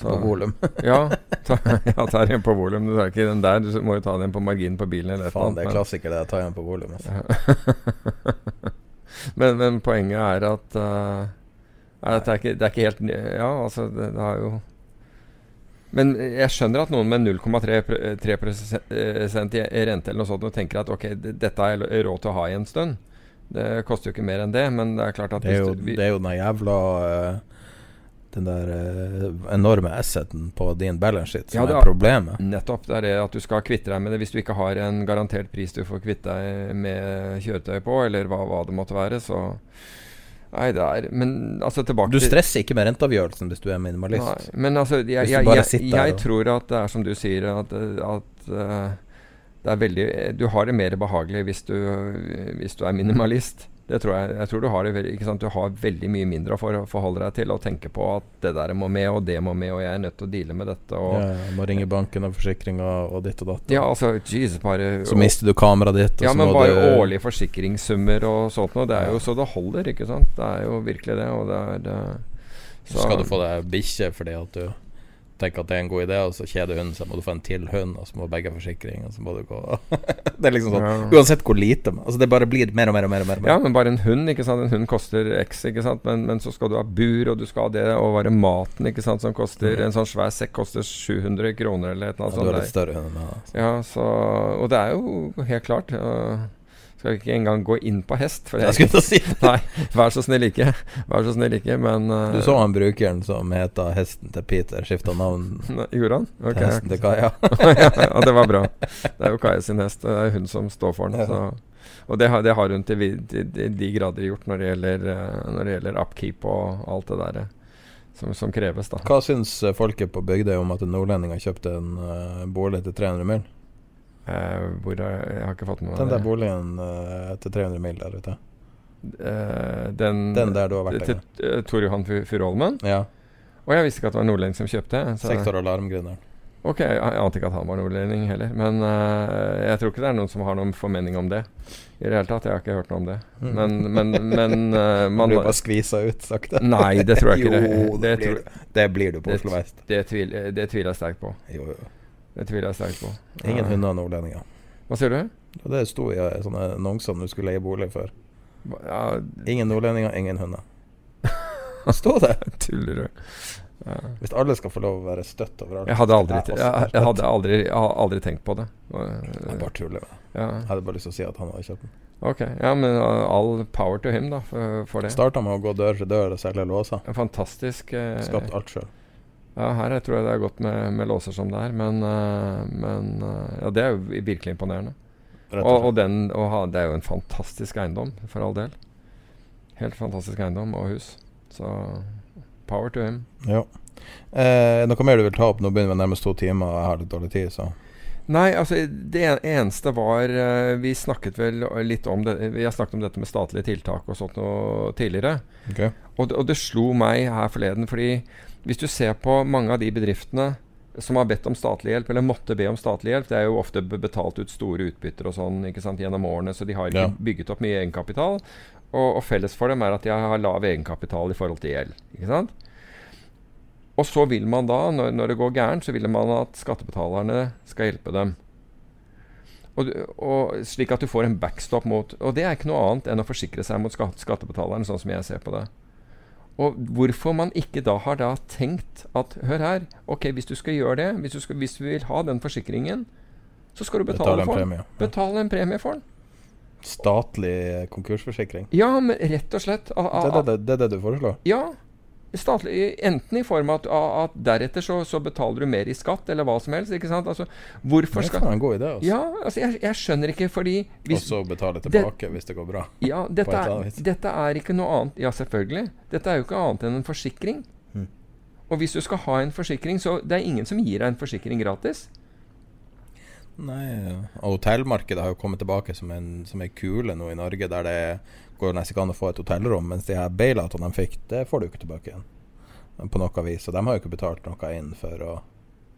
på volum. ja, ta, ja, tar igjen på volum. Du tar ikke den der, du må jo ta den på marginen på bilen eller Faen, det er klassiker, det. Ta igjen på volum. Altså. men, men poenget er at, uh, er at det, er ikke, det er ikke helt Ja, altså, det, det har jo Men jeg skjønner at noen med 0,3 pr- 3 prosent i rente eller noe sånt tenker at ok, dette har jeg råd til å ha i en stund. Det koster jo ikke mer enn det, men det er klart at Det er jo, det er jo den jævla eh, Den der eh, enorme asseten på din balance sheet som Ja, er er- problemet. Nettopp. Det er det at du skal kvitte deg med det. Hvis du ikke har en garantert pris du får kvitte deg med kjøretøyet på, eller hva, hva det måtte være, så Nei, det er Men altså tilbake Du stresser ikke med renteavgjørelsen hvis du er minimalist. Nei, men altså, jeg, jeg, jeg, jeg tror at det er som du sier, at, at uh, det er veldig Du har det mer behagelig hvis du, hvis du er minimalist. Det tror jeg. Jeg tror du har det veldig, ikke sant? Du har veldig mye mindre å forholde deg til og tenke på at det der må med, og det må med, og jeg er nødt til å deale med dette. Og, Ja, må ringe banken og forsikringa og ditt og datt. ja, altså, Jesus, bare Så mister du kameraet ditt, Ja, så men bare du årlige forsikringssummer og sånt noe. Det er jo så det holder, ikke sant. Det er jo virkelig det. Og det er det, Så skal du få deg bikkje fordi at du tenker at det er en god idé, og så kjeder hunden seg, må du få en til hund, og så må begge ha forsikring, og så må du gå Det er liksom sånn Ja. Uansett hvor lite Altså det bare blir mer og mer og mer. og mer. Ja, men bare en hund, ikke sant. En hund koster X, ikke sant. Men, men så skal du ha bur, og du skal ha det, og bare maten, ikke sant, som koster En sånn svær sekk koster 700 kroner, eller et eller annet Ja, du har litt større hund meg. Altså. Ja, så Og det er jo helt klart. øh, skal ikke engang gå inn på hest. For Jeg skulle si Nei, vær så snill ikke. Vær så snill ikke, men uh, Du så han brukeren som heter Hesten til Peter, skifta navn Gjorde han? Okay. til Hesten til Kaja. ja, det var bra. Det er jo Kaja sin hest. Det er hun som står for den. Ja. Så. Og det har, det har hun til, til, til de grader gjort når det gjelder, eh, når det gjelder upkeep og alt det der eh, som, som kreves. da Hva syns folket på Bygdøy om at en nordlending har kjøpt en uh, bolig til 300 mil? Eh, hvor jeg, jeg har ikke fått med meg Den der det. boligen uh, til 300 mil der ute. Uh, den, Den der du har vært til, der. Tor Johan Fu- Furuholmen? Ja. Og jeg visste ikke at det var nordlending som kjøpte. Så, Sektor- alarmgründeren. Ok, jeg, jeg ante ikke at han var nordlending heller. Men eh, jeg tror ikke det er noen som har noen formening om det. I det hele tatt. Jeg har ikke hørt noe om det. Mm. Men, men, men eh, Man blir bare skvisa ut sakte. Nei, det tror jeg ikke. jo, det, det, blir, det blir du på Oslo vest. det tviler jeg sterkt på. Jo, jo. Det tviler jeg sterkt på. Ingen hunder og nordlendinger. Hva sier du? Det sto i eh, sånne annonser når du skulle leie bolig før. Ja, Ingen nordlendinger, ingen hunder. Stå det! tuller du? Ja. Hvis alle skal få lov å være støtt overalt. Jeg hadde aldri, Jeg jeg, jeg hadde aldri, aldri tenkt på det. Jeg bare tuller med det. Ja. Jeg hadde bare lyst til å si at han hadde kjøpt den. Ok, ja, men uh, all power to him, da, for, for det. Starta med å gå dør til dør og selge låser. Fantastisk eh, Skapt alt sjøl. Ja, her tror jeg det er godt med, med låser som det er, men, eh, men eh, Ja, det er jo virkelig imponerende. Og, og, den, og ha, det er jo en fantastisk eiendom, for all del. Helt fantastisk eiendom og hus. Så power to him. Ja. Eh, noe mer du vil ta opp? Nå begynner vi nærmest to timer, og jeg har litt dårlig tid, så Nei, altså det eneste var eh, Vi snakket vel litt om det Vi har snakket om dette med statlige tiltak og sånt noe tidligere. Okay. Og, og det slo meg her forleden, fordi hvis du ser på mange av de bedriftene som har bedt om statlig hjelp, eller måtte be om statlig hjelp, det er jo ofte betalt ut store utbytter og sånn ikke sant, gjennom årene, så de har ikke Ja. bygget opp mye egenkapital. Og, og felles for dem er at de har lav egenkapital i forhold til gjeld. ikke sant? Og så vil man da, når, når det går gærent, så vil man at skattebetalerne skal hjelpe dem. Og, og Slik at du får en backstop mot Og det er ikke noe annet enn å forsikre seg mot skatt, skattebetalerne, sånn som jeg ser på det. Og hvorfor man ikke da har da tenkt at Hør her, ok, hvis du skal gjøre det, hvis du, skal, hvis du vil ha den forsikringen, så skal du betale, Betale for den. Ja. Betale en premie for den. Statlig konkursforsikring. Ja, men rett og slett a- a- Det er det, det, det, er det du foreslår? Ja. Statlig, enten i form av at, at deretter så, så betaler du mer i skatt, eller hva som helst. ikke sant? Altså, hvorfor Det er en god idé. Også. Ja, altså jeg, jeg skjønner ikke, fordi Og så betale tilbake hvis det går bra. ja, dette, er, dette er ikke noe annet Ja, selvfølgelig. Dette er jo ikke annet enn en forsikring. Mm. Og hvis du skal ha en forsikring, så det er ingen som gir deg en forsikring gratis. Nei, og hotellmarkedet har jo kommet tilbake som en, som en kule nå i Norge, der det går nesten ikke an å få et hotellrom, mens de her bailoutene de fikk, det får du ikke tilbake igjen. På noe vis. Og de har jo ikke betalt noe inn for å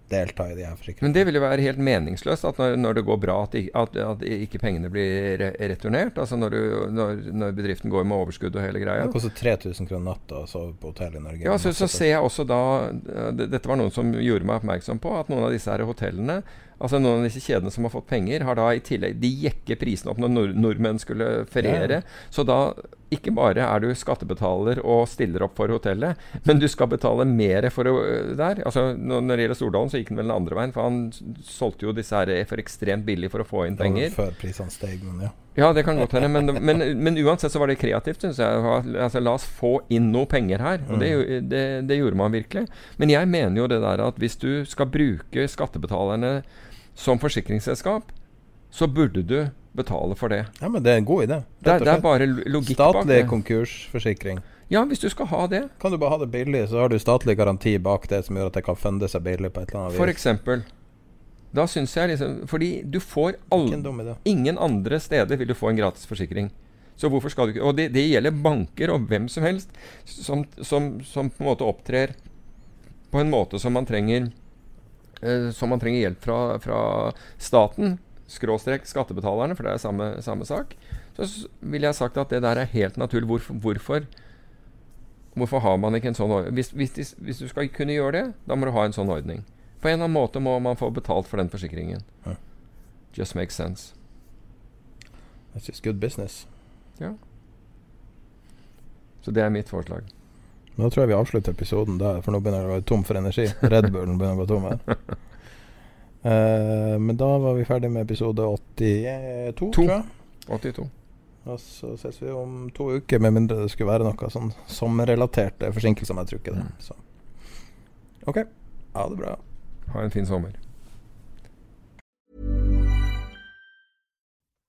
delta i de her forsikringene. Men det vil jo være helt meningsløst at når, når det går bra, at, at, at ikke pengene blir returnert. Altså når, du, når, når bedriften går med overskudd og hele greia. Det koster 3000 kroner natta å sove på hotell i Norge. Ja, så, så ser jeg også da Dette var noen som gjorde meg oppmerksom på at noen av disse her hotellene Altså Noen av disse kjedene som har fått penger, har da i tillegg De jekker prisene opp når nord nordmenn skulle feriere. Så da ikke bare er du skattebetaler og stiller opp for hotellet, men du skal betale mer for å, der. Altså Når det gjelder Stordalen, så gikk den vel den andre veien. For han solgte jo disse her for ekstremt billig for å få inn penger. Før prisene steg, men ja. Ja, det kan godt hende. Men, men, men uansett så var det kreativt, syns jeg. Altså, la oss få inn noe penger her. Og det, det, det gjorde man virkelig. Men jeg mener jo det der at hvis du skal bruke skattebetalerne som forsikringsselskap, så burde du betale for det. ja, men det er en god idé. Det, det er bare lo- logikk bak Statlig konkursforsikring. Ja, hvis du skal ha det. Kan du bare ha det billig, så har du statlig garanti bak det som gjør at det kan funde seg billig på et eller annet vis. For eksempel. Da syns jeg liksom Fordi du får alle. Ingen andre steder vil du få en gratis forsikring. Så hvorfor skal du ikke Og det, det gjelder banker og hvem som helst som, som, som på en måte opptrer på en måte som man trenger Som man trenger hjelp fra, fra staten, skråstrek skattebetalerne, for det er samme, samme sak. Så ville jeg sagt at det der er helt naturlig. Hvorfor, hvorfor, hvorfor har man ikke en sånn ordning? Hvis, hvis, hvis du skal kunne gjøre det, da må du ha en sånn ordning. På en eller annen måte må man få betalt for den forsikringen. Ja. Just makes sense. That's just good business. Ja. Så det er mitt forslag. Nå tror jeg vi avslutter episoden der, for nå begynner det å være tom for energi. Red Bullen begynner å gå tom her. Uh, men da var vi ferdig med episode 82, To. tror jeg. 82. Og så ses vi om to uker, med mindre det skulle være noe sånn sommerrelaterte forsinkelser. Men jeg tror ikke det. Så. OK. Ha det bra. Ha en fin sommer.